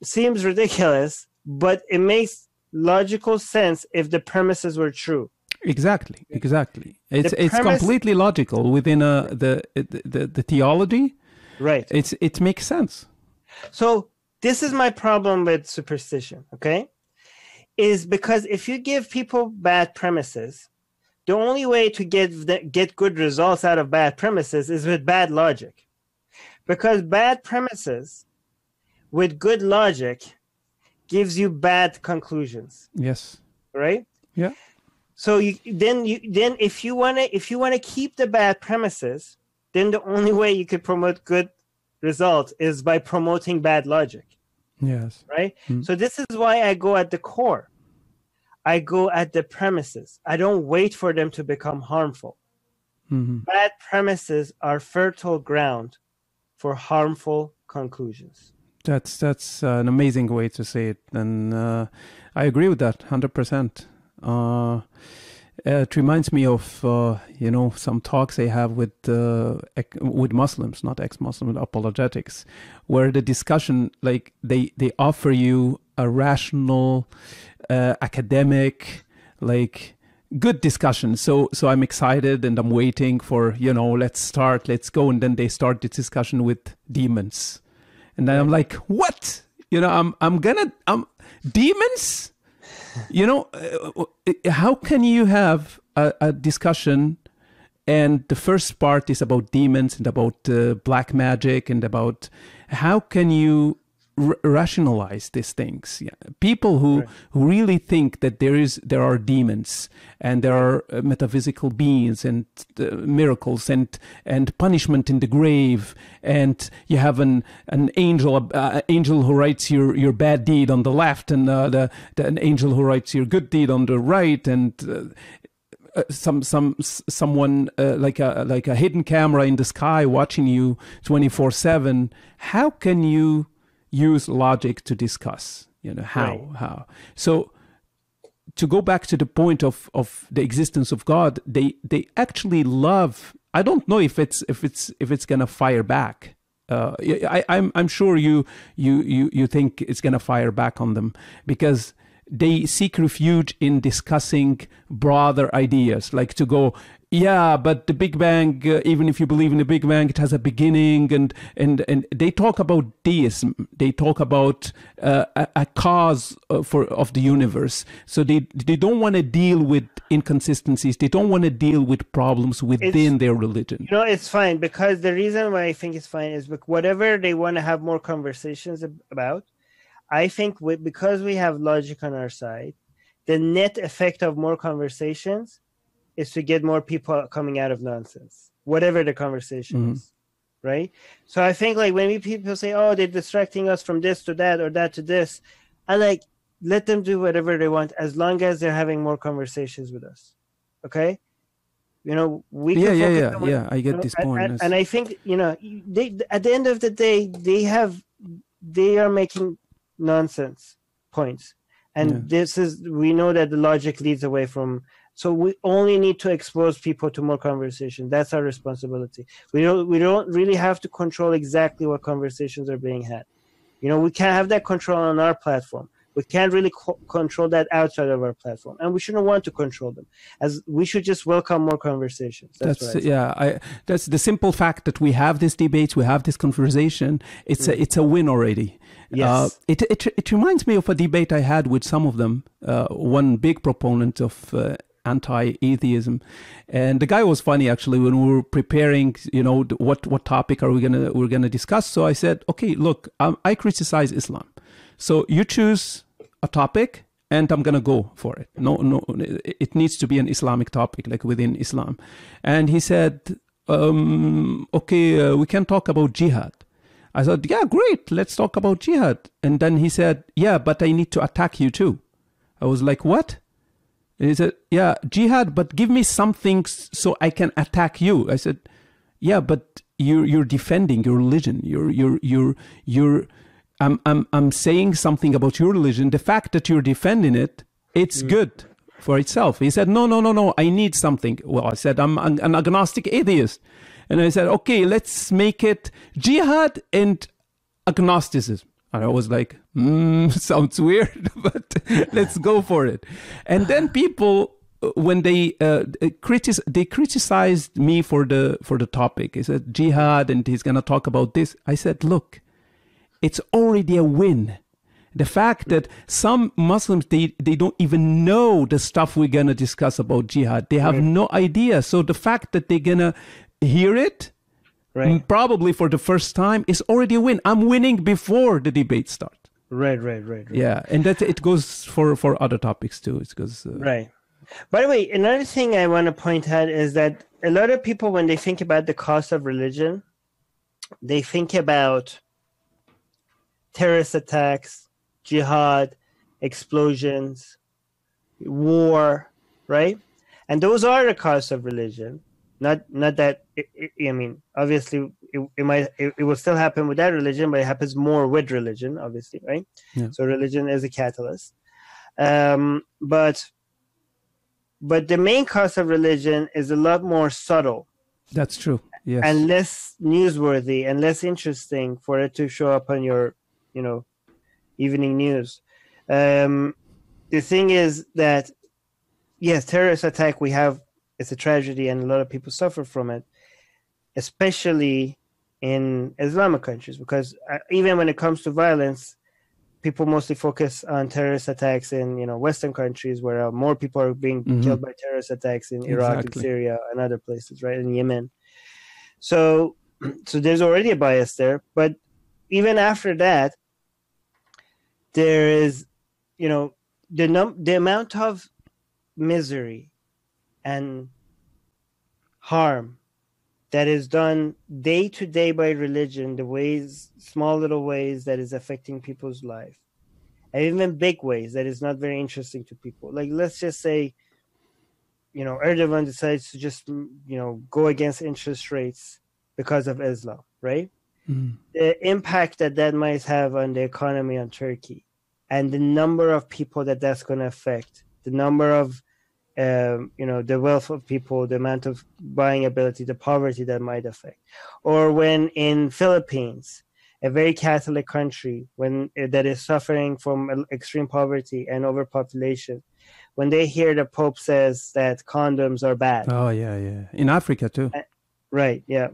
Speaker 5: seems ridiculous, but it makes logical sense if the premises were true.
Speaker 4: Exactly, exactly. It's it's completely logical within a, the, the the theology.
Speaker 5: Right.
Speaker 4: It's it makes sense.
Speaker 5: So this is my problem with superstition, okay? Is because if you give people bad premises, the only way to get the, get good results out of bad premises is with bad logic. Because bad premises with good logic gives you bad conclusions,
Speaker 4: Yes.
Speaker 5: right?
Speaker 4: Yeah.
Speaker 5: So you then you then if you want to if you want to keep the bad premises, then the only way you could promote good results is by promoting bad logic
Speaker 4: Yes.
Speaker 5: right?
Speaker 4: Mm.
Speaker 5: So this is why I go at the core. I go at the premises. I don't wait for them to become harmful.
Speaker 4: hmm
Speaker 5: Bad premises are fertile ground for harmful conclusions.
Speaker 4: That's that's uh, an amazing way to say it, and uh, I agree with that hundred percent. Uh, it reminds me of uh, you know some talks I have with with Muslims, not ex-Muslim apologetics, where the discussion like they they offer you a rational, uh, academic, like good discussion. So so I'm excited and I'm waiting for you know let's start, let's go, and then they start the discussion with demons, and then I'm like, what? You know, I'm I'm gonna I'm demons you know uh, uh, how can you have a, a discussion and the first part is about demons and about uh, black magic and about how can you r- rationalize these things. Yeah. people who who really think that there is there are demons and there are uh, metaphysical beings and uh, miracles and and punishment in the grave and you have an an angel uh, angel who writes your your bad deed on the left and uh, the, the an angel who writes your good deed on the right and uh, uh, some some someone uh, like a like a hidden camera in the sky watching you 24/7 how can you use logic to discuss you know how
Speaker 5: Right.
Speaker 4: how so to go back to the point of of the existence of god they they actually love i don't know if it's if it's if it's gonna fire back uh, I, I'm I'm sure you you you you think it's gonna fire back on them because they seek refuge in discussing broader ideas, like to go, yeah, but the Big Bang, uh, even if you believe in the Big Bang, it has a beginning, and and and they talk about deism. They talk about uh, a, a cause uh, for of the universe. So they they don't want to deal with inconsistencies. They don't want to deal with problems within their religion.
Speaker 5: You know, it's fine because the reason why I think it's fine is whatever they want to have more conversations about. I think we, because we have logic on our side, the net effect of more conversations is to get more people coming out of nonsense, whatever the conversation
Speaker 4: Mhm.
Speaker 5: is, right? So I think like when we people say, "Oh, they're distracting us from this to that or that to this," I like let them do whatever they want as long as they're having more conversations with us. Okay, you know we
Speaker 4: Yeah, yeah,
Speaker 5: focus
Speaker 4: yeah,
Speaker 5: on
Speaker 4: yeah. I
Speaker 5: you
Speaker 4: get
Speaker 5: know,
Speaker 4: this point.
Speaker 5: and,
Speaker 4: yes.
Speaker 5: and I think you know they at the end of the day they have they are making nonsense points, and
Speaker 4: Yeah.
Speaker 5: this is we know that the logic leads away from So we only need to expose people to more conversation. That's our responsibility. We don't we don't really have to control exactly what conversations are being had. You know, we can't have that control on our platform. We can't really co- control that outside of our platform, and we shouldn't want to control them. As we should just welcome more conversations. That's,
Speaker 4: That's
Speaker 5: I
Speaker 4: yeah. I, that's the simple fact that we have this debate, we have this conversation. It's a it's a win already.
Speaker 5: Mm. Yes.
Speaker 4: Uh, it it it reminds me of a debate I had with some of them. Uh, one big proponent of uh, anti-atheism, and the guy was funny actually when we were preparing. You know, what what topic are we gonna we're gonna discuss? So I said, okay, look, um, I criticize Islam, so you choose a topic and I'm gonna go for it. No, no, it needs to be an Islamic topic, like within Islam. And he said, um, "Okay, uh, we can talk about jihad." I said, "Yeah, great, let's talk about jihad." And then he said, "Yeah, but I need to attack you too." I was like, "What?" And he said, "Yeah, jihad, but give me something so I can attack you." I said, "Yeah, but you're you're defending your religion. You're you're you're you're." I'm I'm I'm saying something about your religion. The fact that you're defending it, it's mm. good for itself. He said, no, no, no, no. I need something. Well, I said I'm an, an agnostic atheist, and I said, okay, let's make it jihad and agnosticism. And I was like, mm, sounds weird, but let's go for it. And then people, uh, when they uh, critic, they criticized me for the for the topic. He said jihad, and he's gonna talk about this. I said, look, it's already a win. The fact that some Muslims they, they don't even know the stuff we're gonna discuss about jihad. They have no idea. So the fact that they're gonna hear it
Speaker 5: Right,
Speaker 4: mm, probably for the first time is already a win. I'm winning before the debate starts.
Speaker 5: right, right, right, right.
Speaker 4: Yeah, and that it goes for for other topics too. It goes uh,
Speaker 5: Right. By the way, another thing I want to point out is that a lot of people, when they think about the cost of religion, they think about terrorist attacks, jihad, explosions, war, right? And those are the costs of religion. Not, not that. It, it, I mean, obviously, it, it might, it, it will still happen with that religion, but it happens more with religion, obviously, right?
Speaker 4: Yeah.
Speaker 5: So religion is a catalyst. Um, but but the main cause of religion is a lot more subtle
Speaker 4: That's true. Yes.
Speaker 5: and less newsworthy and less interesting for it to show up on your you know evening news um, the thing is that yes terrorist attack we have it's a tragedy and a lot of people suffer from it especially in islamic countries because uh, even when it comes to violence people mostly focus on terrorist attacks in you know western countries where uh, more people are being
Speaker 4: Mhm.
Speaker 5: killed by terrorist attacks in iraq and syria and other places right in yemen so so there's already a bias there but even after that there is you know the num the amount of misery and harm that is done day to day by religion the ways small little ways that is affecting people's life. And even big ways that is not very interesting to people. Like let's just say you know erdogan decides to just you know go against interest rates because of islam right?
Speaker 4: Mm.
Speaker 5: the impact that that might have on the economy on Turkey and the number of people that that's going to affect, the number of, um, you know, the wealth of people, the amount of buying ability, the poverty that might affect. Or when in Philippines, a very Catholic country, when uh, that is suffering from extreme poverty and overpopulation, when they hear the Pope says that condoms are bad,
Speaker 4: Oh yeah, yeah. In Africa too.
Speaker 5: Right. Yeah.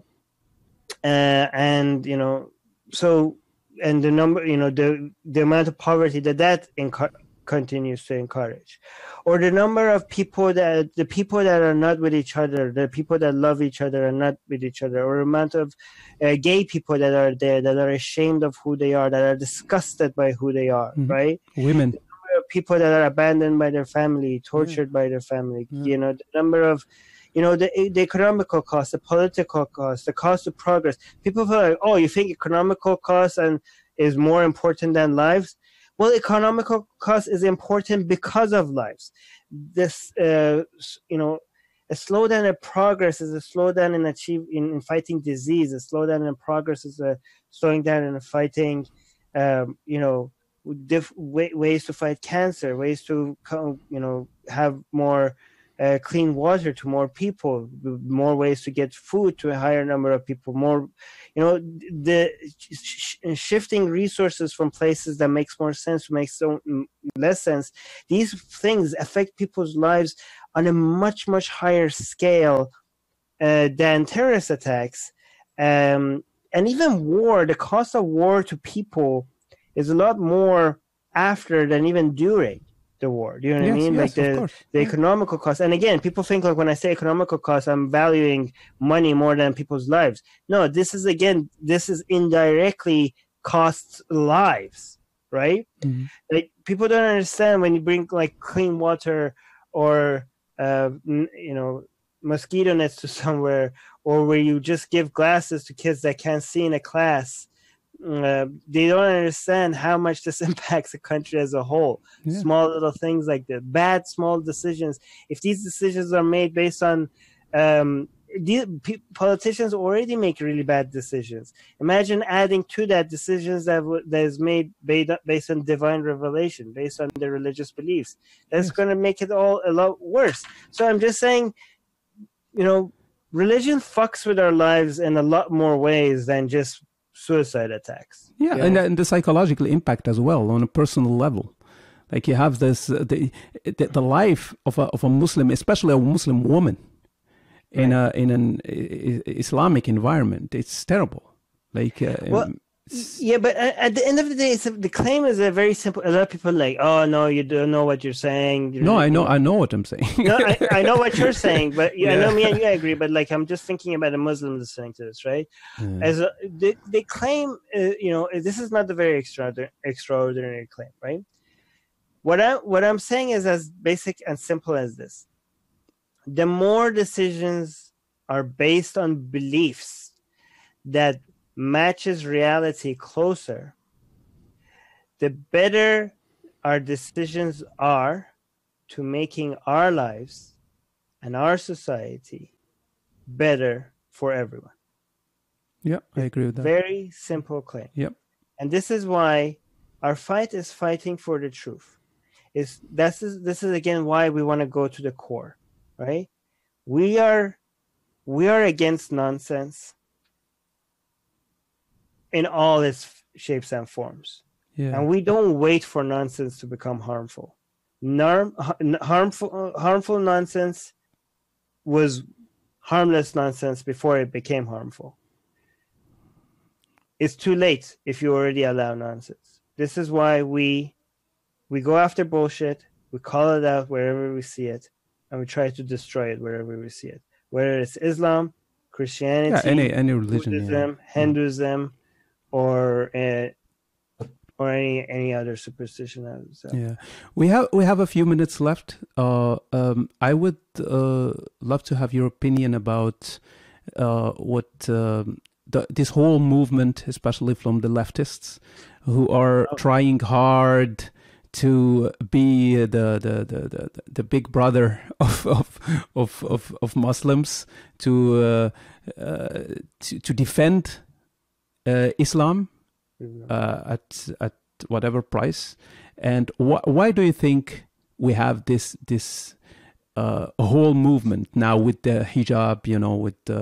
Speaker 5: Uh, and you know, so and the number, you know, the the amount of poverty that that encu- continues to encourage, or the number of people that the people that are not with each other, the people that love each other are not with each other, or the amount of uh, gay people that are there that are ashamed of who they are, that are disgusted by who they are,
Speaker 4: Mhm.
Speaker 5: right?
Speaker 4: Women.
Speaker 5: people that are abandoned by their family, tortured by their family.
Speaker 4: Yeah.
Speaker 5: You know, the number of, you know, the the economical cost, the political cost, the cost of progress. People feel like, oh, you think economical cost and is more important than lives? Well, economical cost is important because of lives. This, uh, you know, a slowdown in progress is a slowdown in achieve in, in fighting disease. A slowdown in progress is a slowing down in fighting, um, you know, diff- way, ways to fight cancer, ways to you know have more uh, clean water to more people, more ways to get food to a higher number of people, more, you know, the sh- shifting resources from places that makes more sense to makes so less sense. These things affect people's lives on a much much higher scale uh, than terrorist attacks, um, and even war. The cost of war to people is a lot more after than even during the war. Do you know what
Speaker 4: Yes,
Speaker 5: I mean?
Speaker 4: yes,
Speaker 5: like the the economical cost. And again, people think like when I say economical cost, I'm valuing money more than people's lives. No, this is again, this is indirectly costs lives, right?
Speaker 4: Mhm.
Speaker 5: Like people don't understand when you bring like clean water or uh, you know mosquito nets to somewhere, or where you just give glasses to kids that can't see in a class. Uh, they don't understand how much this impacts the country as a whole.
Speaker 4: Yeah.
Speaker 5: small little things like that. Bad small decisions. If these decisions are made based on um the, pe- politicians already make really bad decisions. Imagine adding to that decisions that w- that is made based, based on divine revelation based on their religious beliefs. That's
Speaker 4: Yes.
Speaker 5: going to make it all a lot worse. So i'm just saying you know religion fucks with our lives in a lot more ways than just suicide attacks
Speaker 4: Yeah,
Speaker 5: you
Speaker 4: and, and the psychological impact as well on a personal level. Like you have this, uh, the, the the life of a of a Muslim, especially a Muslim woman, in a in an I- I- Islamic environment. It's terrible. Like, uh,
Speaker 5: Well,
Speaker 4: um, it's-
Speaker 5: Yeah, but at the end of the day, it's a, the claim is a very simple. A lot of people are like, "Oh no, you don't know what you're saying." You're-
Speaker 4: no, I know, I know what I'm saying.
Speaker 5: no, I, I know what you're saying, but yeah, I know me and you agree. But like, I'm just thinking about a Muslim listening to this, right?
Speaker 4: Yeah.
Speaker 5: As a, they, they claim, uh, you know, this is not the very extraordinary, extraordinary claim, right? What I what I'm saying is as basic and simple as this: the more decisions are based on beliefs that matches reality closer, the better our decisions are to making our lives and our society better for everyone.
Speaker 4: yeah, I agree with that.
Speaker 5: Very simple claim.
Speaker 4: Yep.
Speaker 5: And this is why our fight is fighting for the truth. Is this is this is again why we want to go to the core, right? We are we are against nonsense in all its shapes and forms.
Speaker 4: Yeah,
Speaker 5: And we don't wait for nonsense to become harmful. Narm, harmful harmful nonsense was harmless nonsense before it became harmful. It's too late if you already allow nonsense. This is why we we go after bullshit, we call it out wherever we see it, and we try to destroy it wherever we see it. Whether it's Islam, Christianity,
Speaker 4: yeah, any any religion. Yeah.
Speaker 5: Buddhism, Hinduism, or uh, or any any other superstition. Say.
Speaker 4: Yeah, we have we have a few minutes left. Uh, um, I would uh, love to have your opinion about uh, what um, the, this whole movement, especially from the leftists, who are trying hard to be the the, the, the, the big brother of of of of, of Muslims to uh, uh, to, to defend uh, Islam uh, at at whatever price. And wh- why do you think we have this this uh, whole movement now with the hijab? You know, with the,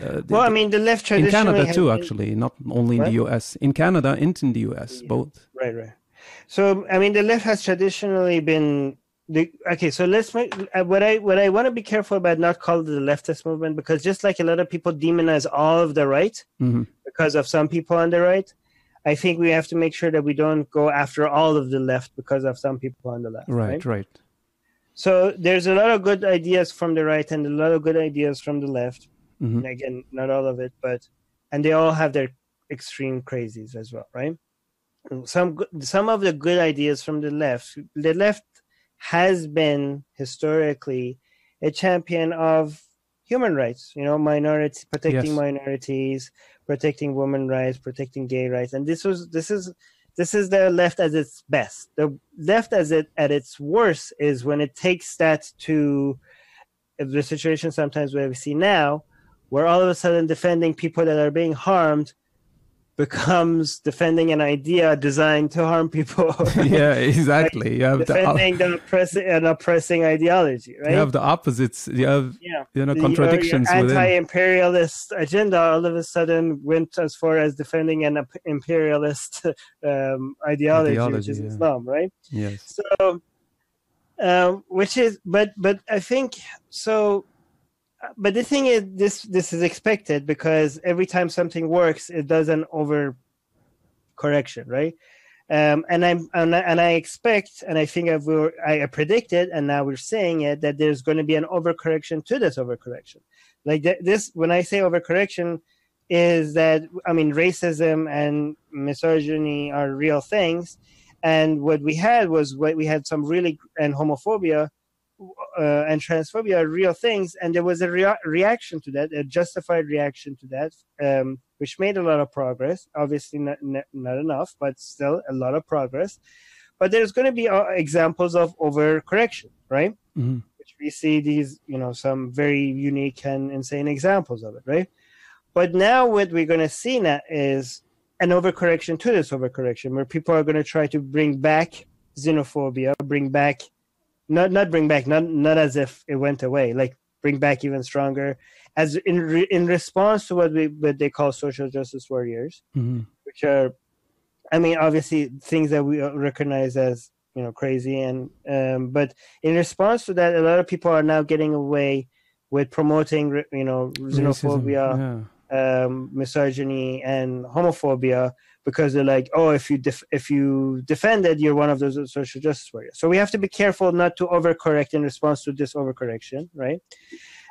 Speaker 4: uh, the
Speaker 5: Well, I mean, the left
Speaker 4: in Canada too,
Speaker 5: been-
Speaker 4: actually, not only in
Speaker 5: What?
Speaker 4: the U.S. In Canada and in the U.S. both.
Speaker 5: Right, right. So, I mean, the left has traditionally been the okay. So let's make uh, what I what I want to be careful about not call it the leftist movement because just like a lot of people demonize all of the right
Speaker 4: hmm
Speaker 5: because of some people on the right, I think we have to make sure that we don't go after all of the left because of some people on the left.
Speaker 4: Right, right.
Speaker 5: So there's a lot of good ideas from the right and a lot of good ideas from the left.
Speaker 4: Mhm.
Speaker 5: And again, not all of it, but and they all have their extreme crazies as well, right? Some good- some of the good ideas from the left. The left has been historically a champion of human rights. You know, minorities protecting
Speaker 4: Yes.
Speaker 5: minorities, protecting women rights, protecting gay rights, and this was this is this is the left at its best. The left as it at its worst is when it takes that to the situation sometimes where we see now, where all of a sudden defending people that are being harmed becomes defending an idea designed to harm people.
Speaker 4: yeah, exactly. You have the op-
Speaker 5: defending the oppressing an oppressing ideology, right?
Speaker 4: you have the opposites. You have
Speaker 5: yeah.
Speaker 4: you know contradictions
Speaker 5: your, your
Speaker 4: within.
Speaker 5: anti-imperialist agenda all of a sudden went as far as defending an imperialist um, ideology, which is
Speaker 4: yeah.
Speaker 5: Islam, right?
Speaker 4: Yes.
Speaker 5: So, um, which is, but but I think so. But the thing is, this this is expected because every time something works, it does an over correction, right? Um, and I'm and I, and I expect, and I think I've, we're, I predicted, and now we're saying it that there's going to be an overcorrection to this overcorrection. Like th- this, when I say overcorrection, is that I mean racism and misogyny are real things, and what we had was what we had some really and homophobia uh, and transphobia are real things, and there was a rea- reaction to that, a justified reaction to that, um, which made a lot of progress. Obviously, not, not enough, but still a lot of progress. But there's going to be uh, examples of overcorrection, right?
Speaker 4: Mhm.
Speaker 5: Which we see these, you know, some very unique and insane examples of it, right? But now what we're going to see now is an overcorrection to this overcorrection, where people are going to try to bring back xenophobia, bring back not not bring back not not as if it went away like bring back even stronger as in re, in response to what we what they call social justice warriors
Speaker 4: Mhm.
Speaker 5: which are i mean obviously things that we recognize as you know crazy and um but in response to that a lot of people are now getting away with promoting you know xenophobia
Speaker 4: yeah.
Speaker 5: um, misogyny and homophobia because they're like, oh, if you def- if you defend it, you're one of those social justice warriors. So we have to be careful not to overcorrect in response to this overcorrection, right?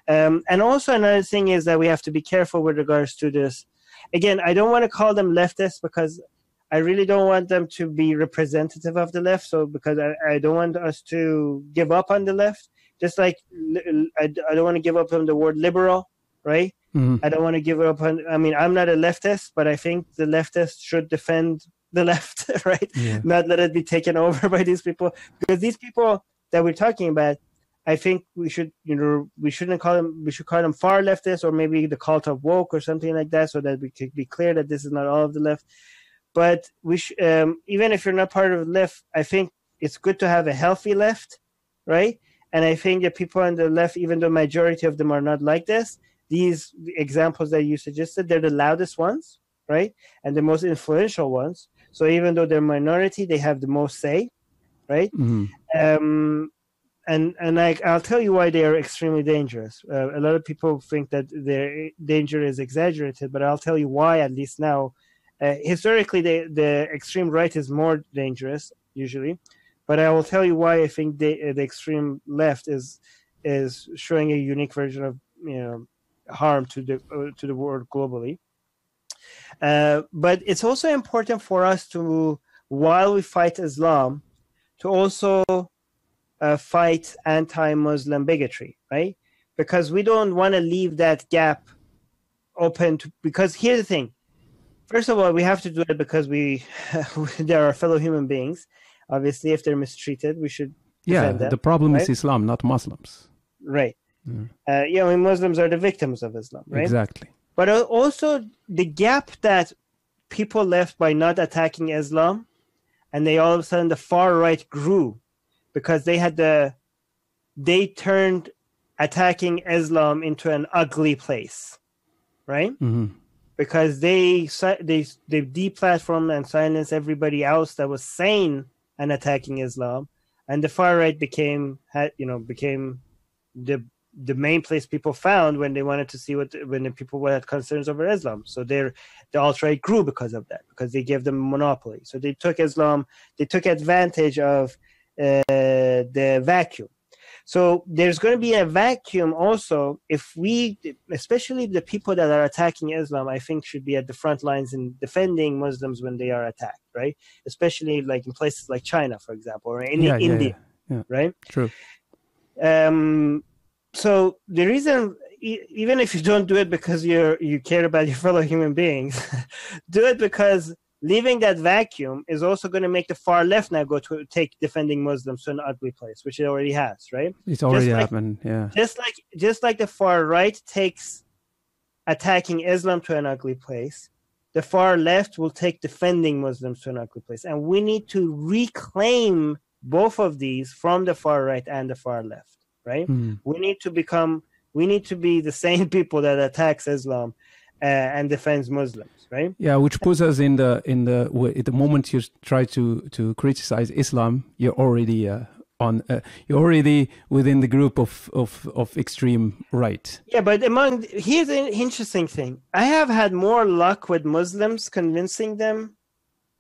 Speaker 5: Um, and also another thing is that we have to be careful with regards to this. Again, I don't want to call them leftists because I really don't want them to be representative of the left. So because I, I don't want us to give up on the left, just like li- I, I don't want to give up on the word liberal, right?
Speaker 4: Mhm.
Speaker 5: I don't want to give up on. I mean, I'm not a leftist, but I think the leftists should defend the left, right?
Speaker 4: Yeah.
Speaker 5: Not let it be taken over by these people, because these people that we're talking about, I think we should, you know, we shouldn't call them. We should call them far leftists, or maybe the cult of woke, or something like that, so that we could be clear that this is not all of the left. But we, sh- um, even if you're not part of the left, I think it's good to have a healthy left, right? And I think that people on the left, even though majority of them are not like this, these examples that you suggested, they're the loudest ones, right? And the most influential ones. So even though they're minority, they have the most say, right?
Speaker 4: Mhm.
Speaker 5: Um, and and I, I'll tell you why they are extremely dangerous. Uh, a lot of people think that their danger is exaggerated, but I'll tell you why. At least now, uh, historically, the the extreme right is more dangerous usually, but I will tell you why I think the the extreme left is is showing a unique version of you know harm to the uh, to the world globally. Uh, but it's also important for us to, while we fight Islam, to also uh, fight anti-Muslim bigotry, right? Because we don't want to leave that gap open. To, because here's the thing: first of all, we have to do it because we they are fellow human beings. Obviously, if they're mistreated, we should
Speaker 4: Yeah,
Speaker 5: defend them.
Speaker 4: the problem
Speaker 5: right?
Speaker 4: is Islam, not Muslims.
Speaker 5: right.
Speaker 4: Mm.
Speaker 5: Uh, yeah, I mean, Muslims are the victims of Islam, right?
Speaker 4: Exactly.
Speaker 5: but also the gap that people left by not attacking Islam, and they all of a sudden the far right grew because they had the they turned attacking Islam into an ugly place, right?
Speaker 4: hmm
Speaker 5: Because they they they deplatformed and silenced everybody else that was sane and attacking Islam, and the far right became had you know became the the main place people found when they wanted to see what when the people had concerns over Islam. So their the alt right grew because of that because they gave them a monopoly. So they took Islam, they took advantage of uh, the vacuum. So there's going to be a vacuum also if we, especially the people that are attacking Islam, I think should be at the front lines in defending Muslims when they are attacked, right? Especially like in places like China, for example, or in
Speaker 4: Yeah, yeah,
Speaker 5: India,
Speaker 4: yeah.
Speaker 5: right?
Speaker 4: True.
Speaker 5: um, so the reason even if you don't do it because you're you care about your fellow human beings do it because leaving that vacuum is also going to make the far left now go to take defending muslims to an ugly place which it already has right
Speaker 4: It's already
Speaker 5: like-
Speaker 4: happened. Yeah.
Speaker 5: just like just like the far right takes attacking islam to an ugly place the far left will take defending Muslims to an ugly place. And we need to reclaim both of these from the far right and the far left, right?
Speaker 4: Mm.
Speaker 5: We need to become, we need to be the same people that attacks Islam uh, and defends Muslims, right?
Speaker 4: Yeah, which puts us in the in the the moment you try to to criticize Islam, you're already uh, on uh, you're already within the group of of of extreme right.
Speaker 5: Yeah, but among here's an interesting thing. I have had more luck with Muslims convincing them,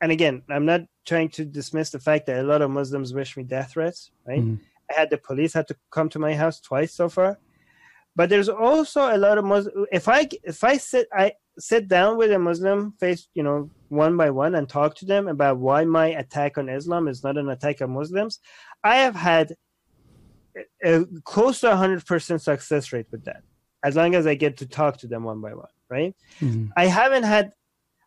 Speaker 5: and again, I'm not trying to dismiss the fact that a lot of Muslims wish me death threats. Right?
Speaker 4: Mhm.
Speaker 5: I had the police had to come to my house twice so far, but there's also a lot of Muslim. If I if I sit I sit down with a Muslim face, you know, one by one, and talk to them about why my attack on Islam is not an attack on Muslims, I have had a, a close to 100% success rate with that as long as I get to talk to them one by one, right?
Speaker 4: Mhm.
Speaker 5: I haven't had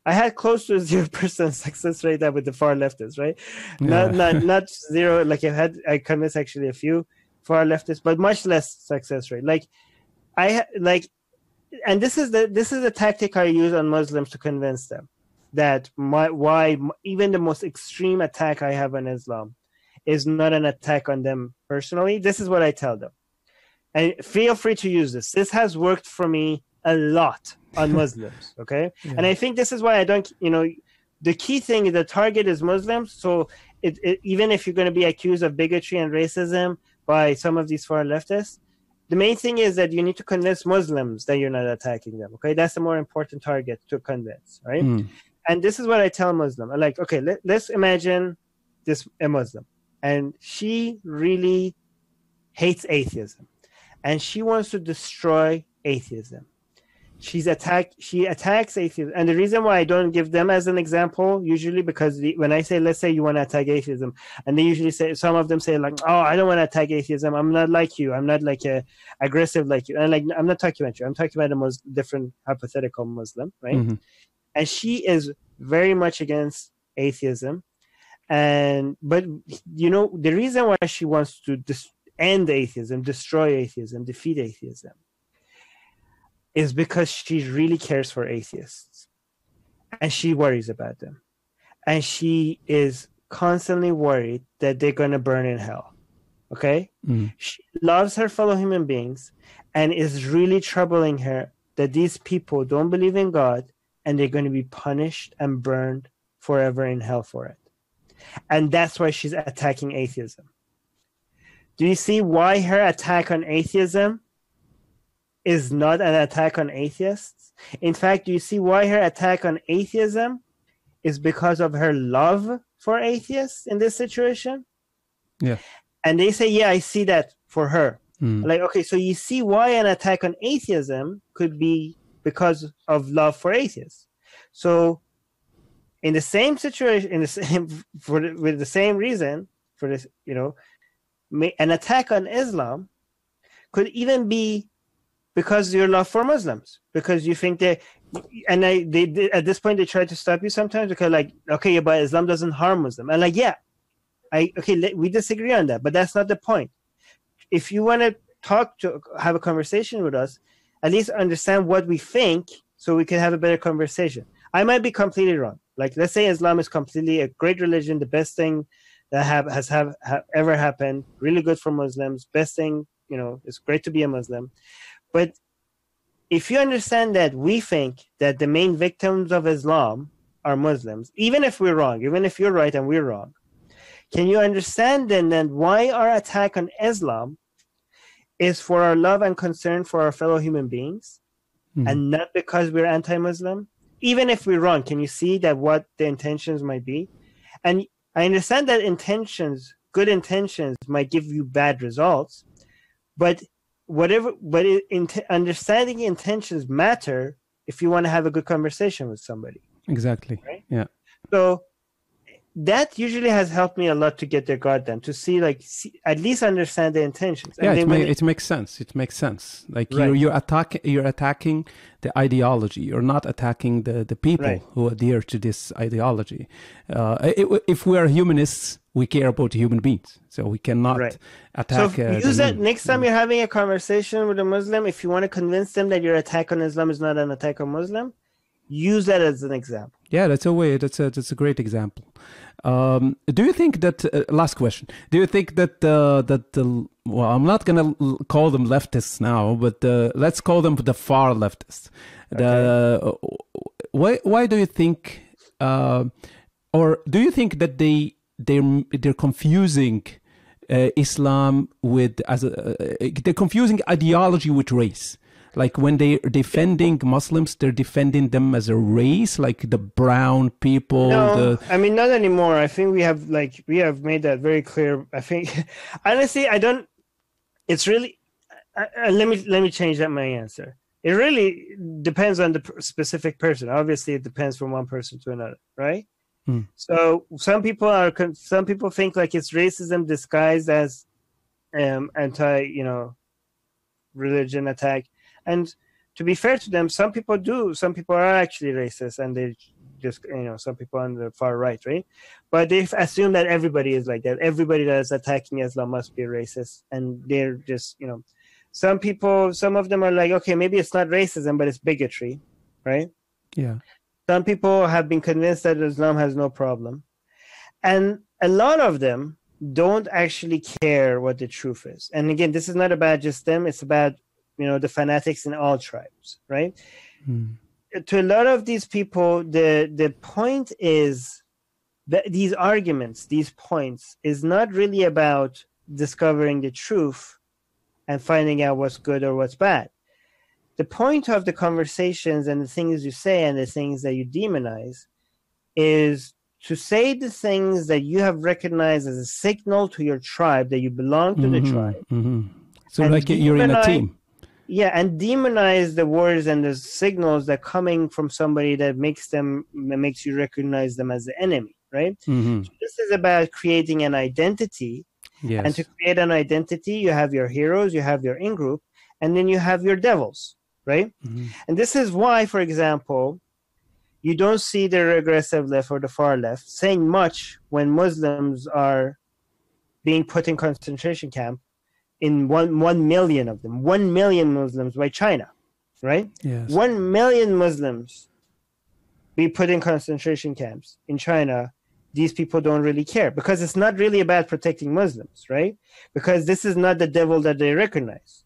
Speaker 5: I had close to zero percent success rate that with the far leftists, right? Not
Speaker 4: Yeah.
Speaker 5: not not zero. Like I had I convinced actually a few far leftists, but much less success rate. Like I like, and this is the this is the tactic I use on Muslims to convince them that my why even the most extreme attack I have on Islam is not an attack on them personally. This is what I tell them, and feel free to use this. This has worked for me a lot on Muslims. Okay, and I think this is why I don't. You know, the key thing is the target is Muslims. So it, it, even if you're going to be accused of bigotry and racism by some of these far leftists, the main thing is that you need to convince Muslims that you're not attacking them. Okay, that's the more important target to convince, right?
Speaker 4: Mm.
Speaker 5: And this is what I tell Muslim. I'm like, okay, let, let's imagine this a Muslim, and she really hates atheism, and she wants to destroy atheism. She's attacked. She attacks atheism, and the reason why I don't give them as an example usually because the, when I say, let's say you want to attack atheism, and they usually say some of them say like, oh, I don't want to attack atheism. I'm not like you. I'm not like a aggressive like you. And like I'm not talking about you. I'm talking about a most different hypothetical Muslim, right?
Speaker 4: Mhm.
Speaker 5: and she is very much against atheism and but you know the reason why she wants to dis- end atheism destroy atheism defeat atheism is because she really cares for atheists and she worries about them and she is constantly worried that they're going to burn in hell okay
Speaker 4: Mm.
Speaker 5: she loves her fellow human beings and is really troubling her that these people don't believe in God and they're going to be punished and burned forever in hell for it. And that's why she's attacking atheism. Do you see why her attack on atheism is not an attack on atheists? In fact, do you see why her attack on atheism is because of her love for atheists in this situation?
Speaker 4: Yeah.
Speaker 5: And they say, yeah, I see that for her.
Speaker 4: Mm.
Speaker 5: Like, okay, so you see why an attack on atheism could be because of love for atheists. So, in the same situation, in the same for the, with the same reason for this, you know, an attack on Islam could even be because your love for Muslims, because you think they, and I, they, they at this point they try to stop you sometimes because like, okay, but Islam doesn't harm Muslim, and like, yeah, I okay, let, we disagree on that, but that's not the point. If you want to talk to have a conversation with us, at least understand what we think, so we can have a better conversation. I might be completely wrong. Like, let's say Islam is completely a great religion, the best thing that have has have, have ever happened, really good for Muslims, best thing, you know, it's great to be a Muslim. But if you understand that we think that the main victims of Islam are Muslims, even if we're wrong, even if you're right and we're wrong, can you understand then then why our attack on Islam is for our love and concern for our fellow human beings
Speaker 4: Mhm.
Speaker 5: and not because we're anti-Muslim? Even if we're wrong, can you see that what the intentions might be? And I understand that intentions, good intentions, might give you bad results, but whatever, but it, int- understanding intentions matter if you want to have a good conversation with somebody.
Speaker 4: Exactly.
Speaker 5: Right?
Speaker 4: Yeah.
Speaker 5: So that usually has helped me a lot to get their guard down, to see like see, at least understand the intentions.
Speaker 4: Yeah, it,
Speaker 5: when
Speaker 4: ma- it makes sense. It makes sense. Like
Speaker 5: Right.
Speaker 4: you're you're attack you're attacking the ideology. You're not attacking the the people
Speaker 5: Right.
Speaker 4: who adhere to this ideology. Uh, i- if we are humanists, we care about human beings, so we cannot
Speaker 5: Right.
Speaker 4: attack.
Speaker 5: so
Speaker 4: uh,
Speaker 5: use that next time you're having a conversation with a Muslim. If you want to convince them that your attack on Islam is not an attack on Muslim, use that as an example.
Speaker 4: Yeah, that's a way. That's a that's a great example. Um, do you think that uh, last question? Do you think that uh, that the well, I'm not gonna l- call them leftists now, but uh, let's call them the far leftists. The why why do you think, uh, or do you think that they they they're confusing uh, Islam with as a uh, they're confusing ideology with race? Like when they are defending Muslims, they're defending them as a race, like the brown people.
Speaker 5: No,
Speaker 4: the
Speaker 5: I mean not anymore. I think we have like we have made that very clear. I think honestly, I don't. It's really. Uh, uh, let me let me change that my answer. It really depends on the specific person. Obviously, it depends from one person to another, right?
Speaker 4: Hmm.
Speaker 5: So some people are some people think like it's racism disguised as um anti, you know, religion attack. And to be fair to them, some people do. Some people are actually racist, and they just you know some people on the far right, right? But they assume that everybody is like that. Everybody that is attacking Islam must be racist, and they're just you know. Some people, some of them are like, okay, maybe it's not racism, but it's bigotry, right?
Speaker 4: yeah,
Speaker 5: Some people have been convinced that Islam has no problem. And a lot of them don't actually care what the truth is. And again, this is not about just them, it's about, you know, the fanatics in all tribes, right?
Speaker 4: Hmm.
Speaker 5: To a lot of these people, the the point is that these arguments, these points, is not really about discovering the truth and finding out what's good or what's bad. The point of the conversations and the things you say and the things that you demonize is to say the things that you have recognized as a signal to your tribe that you belong to the
Speaker 4: Mhm,
Speaker 5: tribe.
Speaker 4: mhm. So
Speaker 5: And
Speaker 4: like you're in a team.
Speaker 5: Yeah, and demonize the words and the signals that coming from somebody that makes them that makes you recognize them as the enemy, right?
Speaker 4: hmm
Speaker 5: This is about creating an identity
Speaker 4: Yes.
Speaker 5: And to create an identity, you have your heroes, you have your in group, and then you have your devils, right?
Speaker 4: Mhm.
Speaker 5: And this is why, for example, you don't see the regressive left or the far left saying much when Muslims are being put in concentration camp in one one million of them, one million Muslims by China, right?
Speaker 4: yes.
Speaker 5: One million Muslims be put in concentration camps in China, these people don't really care because it's not really about protecting Muslims, right? Because this is not the devil that they recognize.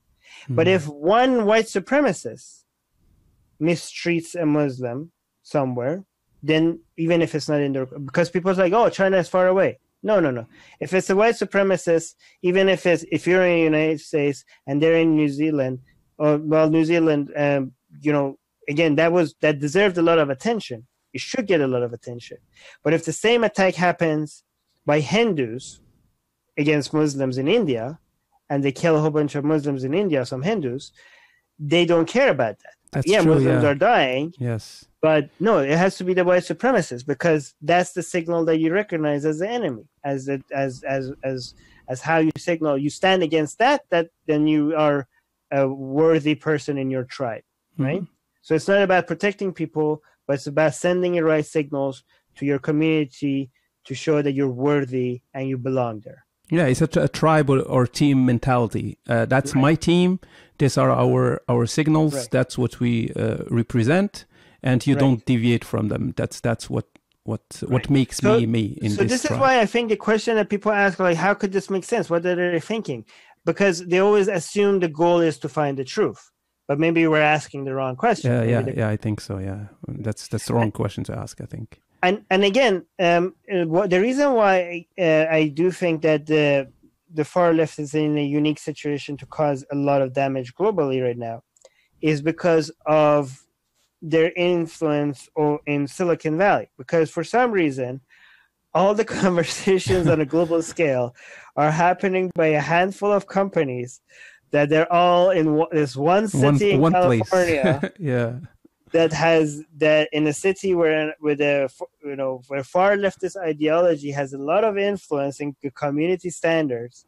Speaker 5: But
Speaker 4: Mhm.
Speaker 5: if one white supremacist mistreats a Muslim somewhere, then even if it's not in the because people's like, oh, China is far away. No, no, no. If it's a white supremacist, even if it's if you're in the United States and they're in New Zealand, or well, New Zealand, um, you know, again, that was that deserved a lot of attention. It should get a lot of attention. But if the same attack happens by Hindus against Muslims in India, and they kill a whole bunch of Muslims in India, some Hindus, they don't care about that.
Speaker 4: That's
Speaker 5: yeah,
Speaker 4: true.
Speaker 5: Muslims
Speaker 4: yeah.
Speaker 5: are dying,
Speaker 4: yes.
Speaker 5: but no, it has to be the white supremacists because that's the signal that you recognize as the enemy, as it, as as as as how you signal you stand against that. That then you are a worthy person in your tribe, mm-hmm. right? So it's not about protecting people, but it's about sending the right signals to your community to show that you're worthy and you belong there.
Speaker 4: Yeah, it's a, t- a tribe or, team mentality. Uh, that's my team. These are our our signals.
Speaker 5: Right.
Speaker 4: That's what we uh, represent, and you
Speaker 5: Right.
Speaker 4: don't deviate from them. That's that's what what what makes
Speaker 5: So-
Speaker 4: me me in
Speaker 5: so
Speaker 4: this,
Speaker 5: this is
Speaker 4: tribe.
Speaker 5: why I think the question that people ask, like, how could this make sense? What are they thinking? Because they always assume the goal is to find the truth, but maybe we're asking the wrong question.
Speaker 4: yeah, yeah, yeah. I think so. Yeah, that's that's the wrong question to ask. I think.
Speaker 5: And and again, um, uh, what the reason why uh, I do think that the the far left is in a unique situation to cause a lot of damage globally right now, is because of their influence or in Silicon Valley. Because for some reason, all the conversations on a global scale are happening by a handful of companies that they're all in one, this one city in
Speaker 4: one
Speaker 5: California
Speaker 4: yeah.
Speaker 5: That has that in a city where with a you know where far leftist ideology has a lot of influence in the community standards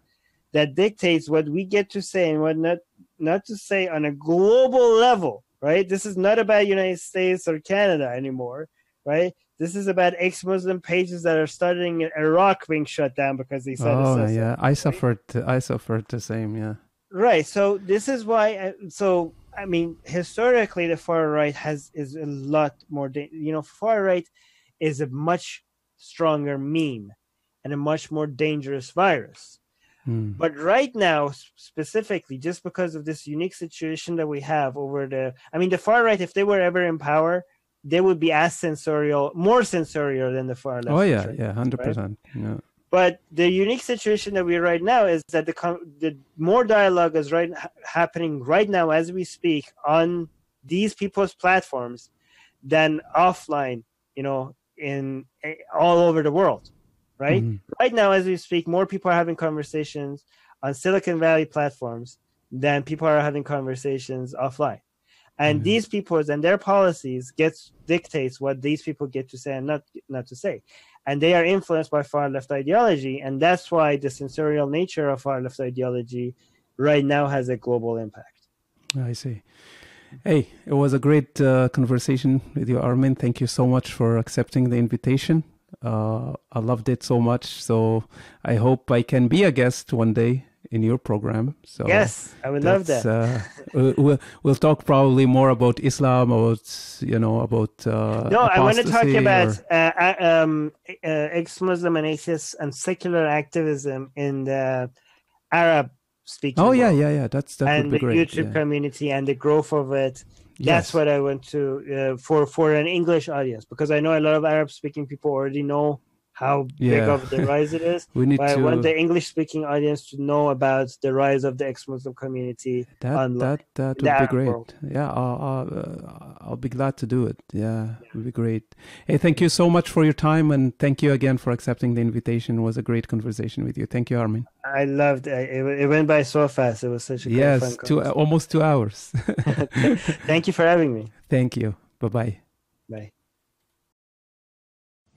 Speaker 5: that dictates what we get to say and what not not to say on a global level right this is not about united states or canada anymore right this is about ex-muslim pages that are studying in iraq being shut down because they said
Speaker 4: Oh yeah, I suffered. I suffered the same. Yeah.
Speaker 5: Right. So this is why. I, so I mean, historically, the far right has is a lot more. You know, far right is a much stronger meme and a much more dangerous virus.
Speaker 4: Mm.
Speaker 5: But right now, specifically, just because of this unique situation that we have over the, I mean, the far right, if they were ever in power, they would be as censorial, more censorial than the far left.
Speaker 4: Oh yeah, yeah, hundred percent. Yeah.
Speaker 5: But the unique situation that we're right now is that the the more dialogue is right happening right now as we speak on these people's platforms than offline. You know, in eh, all over the world, right?
Speaker 4: Mhm.
Speaker 5: Right now, as we speak, more people are having conversations on Silicon Valley platforms than people are having conversations offline. And
Speaker 4: Mhm.
Speaker 5: these people's and their policies gets dictates what these people get to say and not not to say and they are influenced by far left ideology and that's why the censorial nature of far left ideology right now has a global impact
Speaker 4: I see. Hey, it was a great uh, conversation with you, Armin. Thank you so much for accepting the invitation. Uh, I loved it so much. So I hope I can be a guest one day in your program. So
Speaker 5: yes i would love that
Speaker 4: Uh, we- we'll, we'll talk probably more about Islam, about you know, about uh,
Speaker 5: no i want to talk
Speaker 4: apostasy
Speaker 5: about uh, uh, um, uh, ex-muslim and atheist and secular activism in the arab speaking
Speaker 4: Oh yeah, yeah, yeah. That's that
Speaker 5: and
Speaker 4: would be
Speaker 5: the
Speaker 4: great.
Speaker 5: youtube
Speaker 4: yeah.
Speaker 5: community and the growth of it that's
Speaker 4: Yes.
Speaker 5: what I want to uh, for for an English audience because I know a lot of Arab speaking people already know how big of the rise it is.
Speaker 4: We need
Speaker 5: But I want the English speaking audience to know about the rise of the ex Muslim community.
Speaker 4: That
Speaker 5: online,
Speaker 4: that that would be great.
Speaker 5: world.
Speaker 4: Yeah, I'll, I'll, uh, I'll be glad to do it. Yeah, it would be great. Hey, thank you so much for your time, and thank you again for accepting the invitation. It was a great conversation with you. Thank you, Armin.
Speaker 5: I loved it. It, it went by so fast. It was such a
Speaker 4: Yes, two
Speaker 5: conversation.
Speaker 4: almost two hours.
Speaker 5: Thank you for having me.
Speaker 4: thank you. Bye. Bye.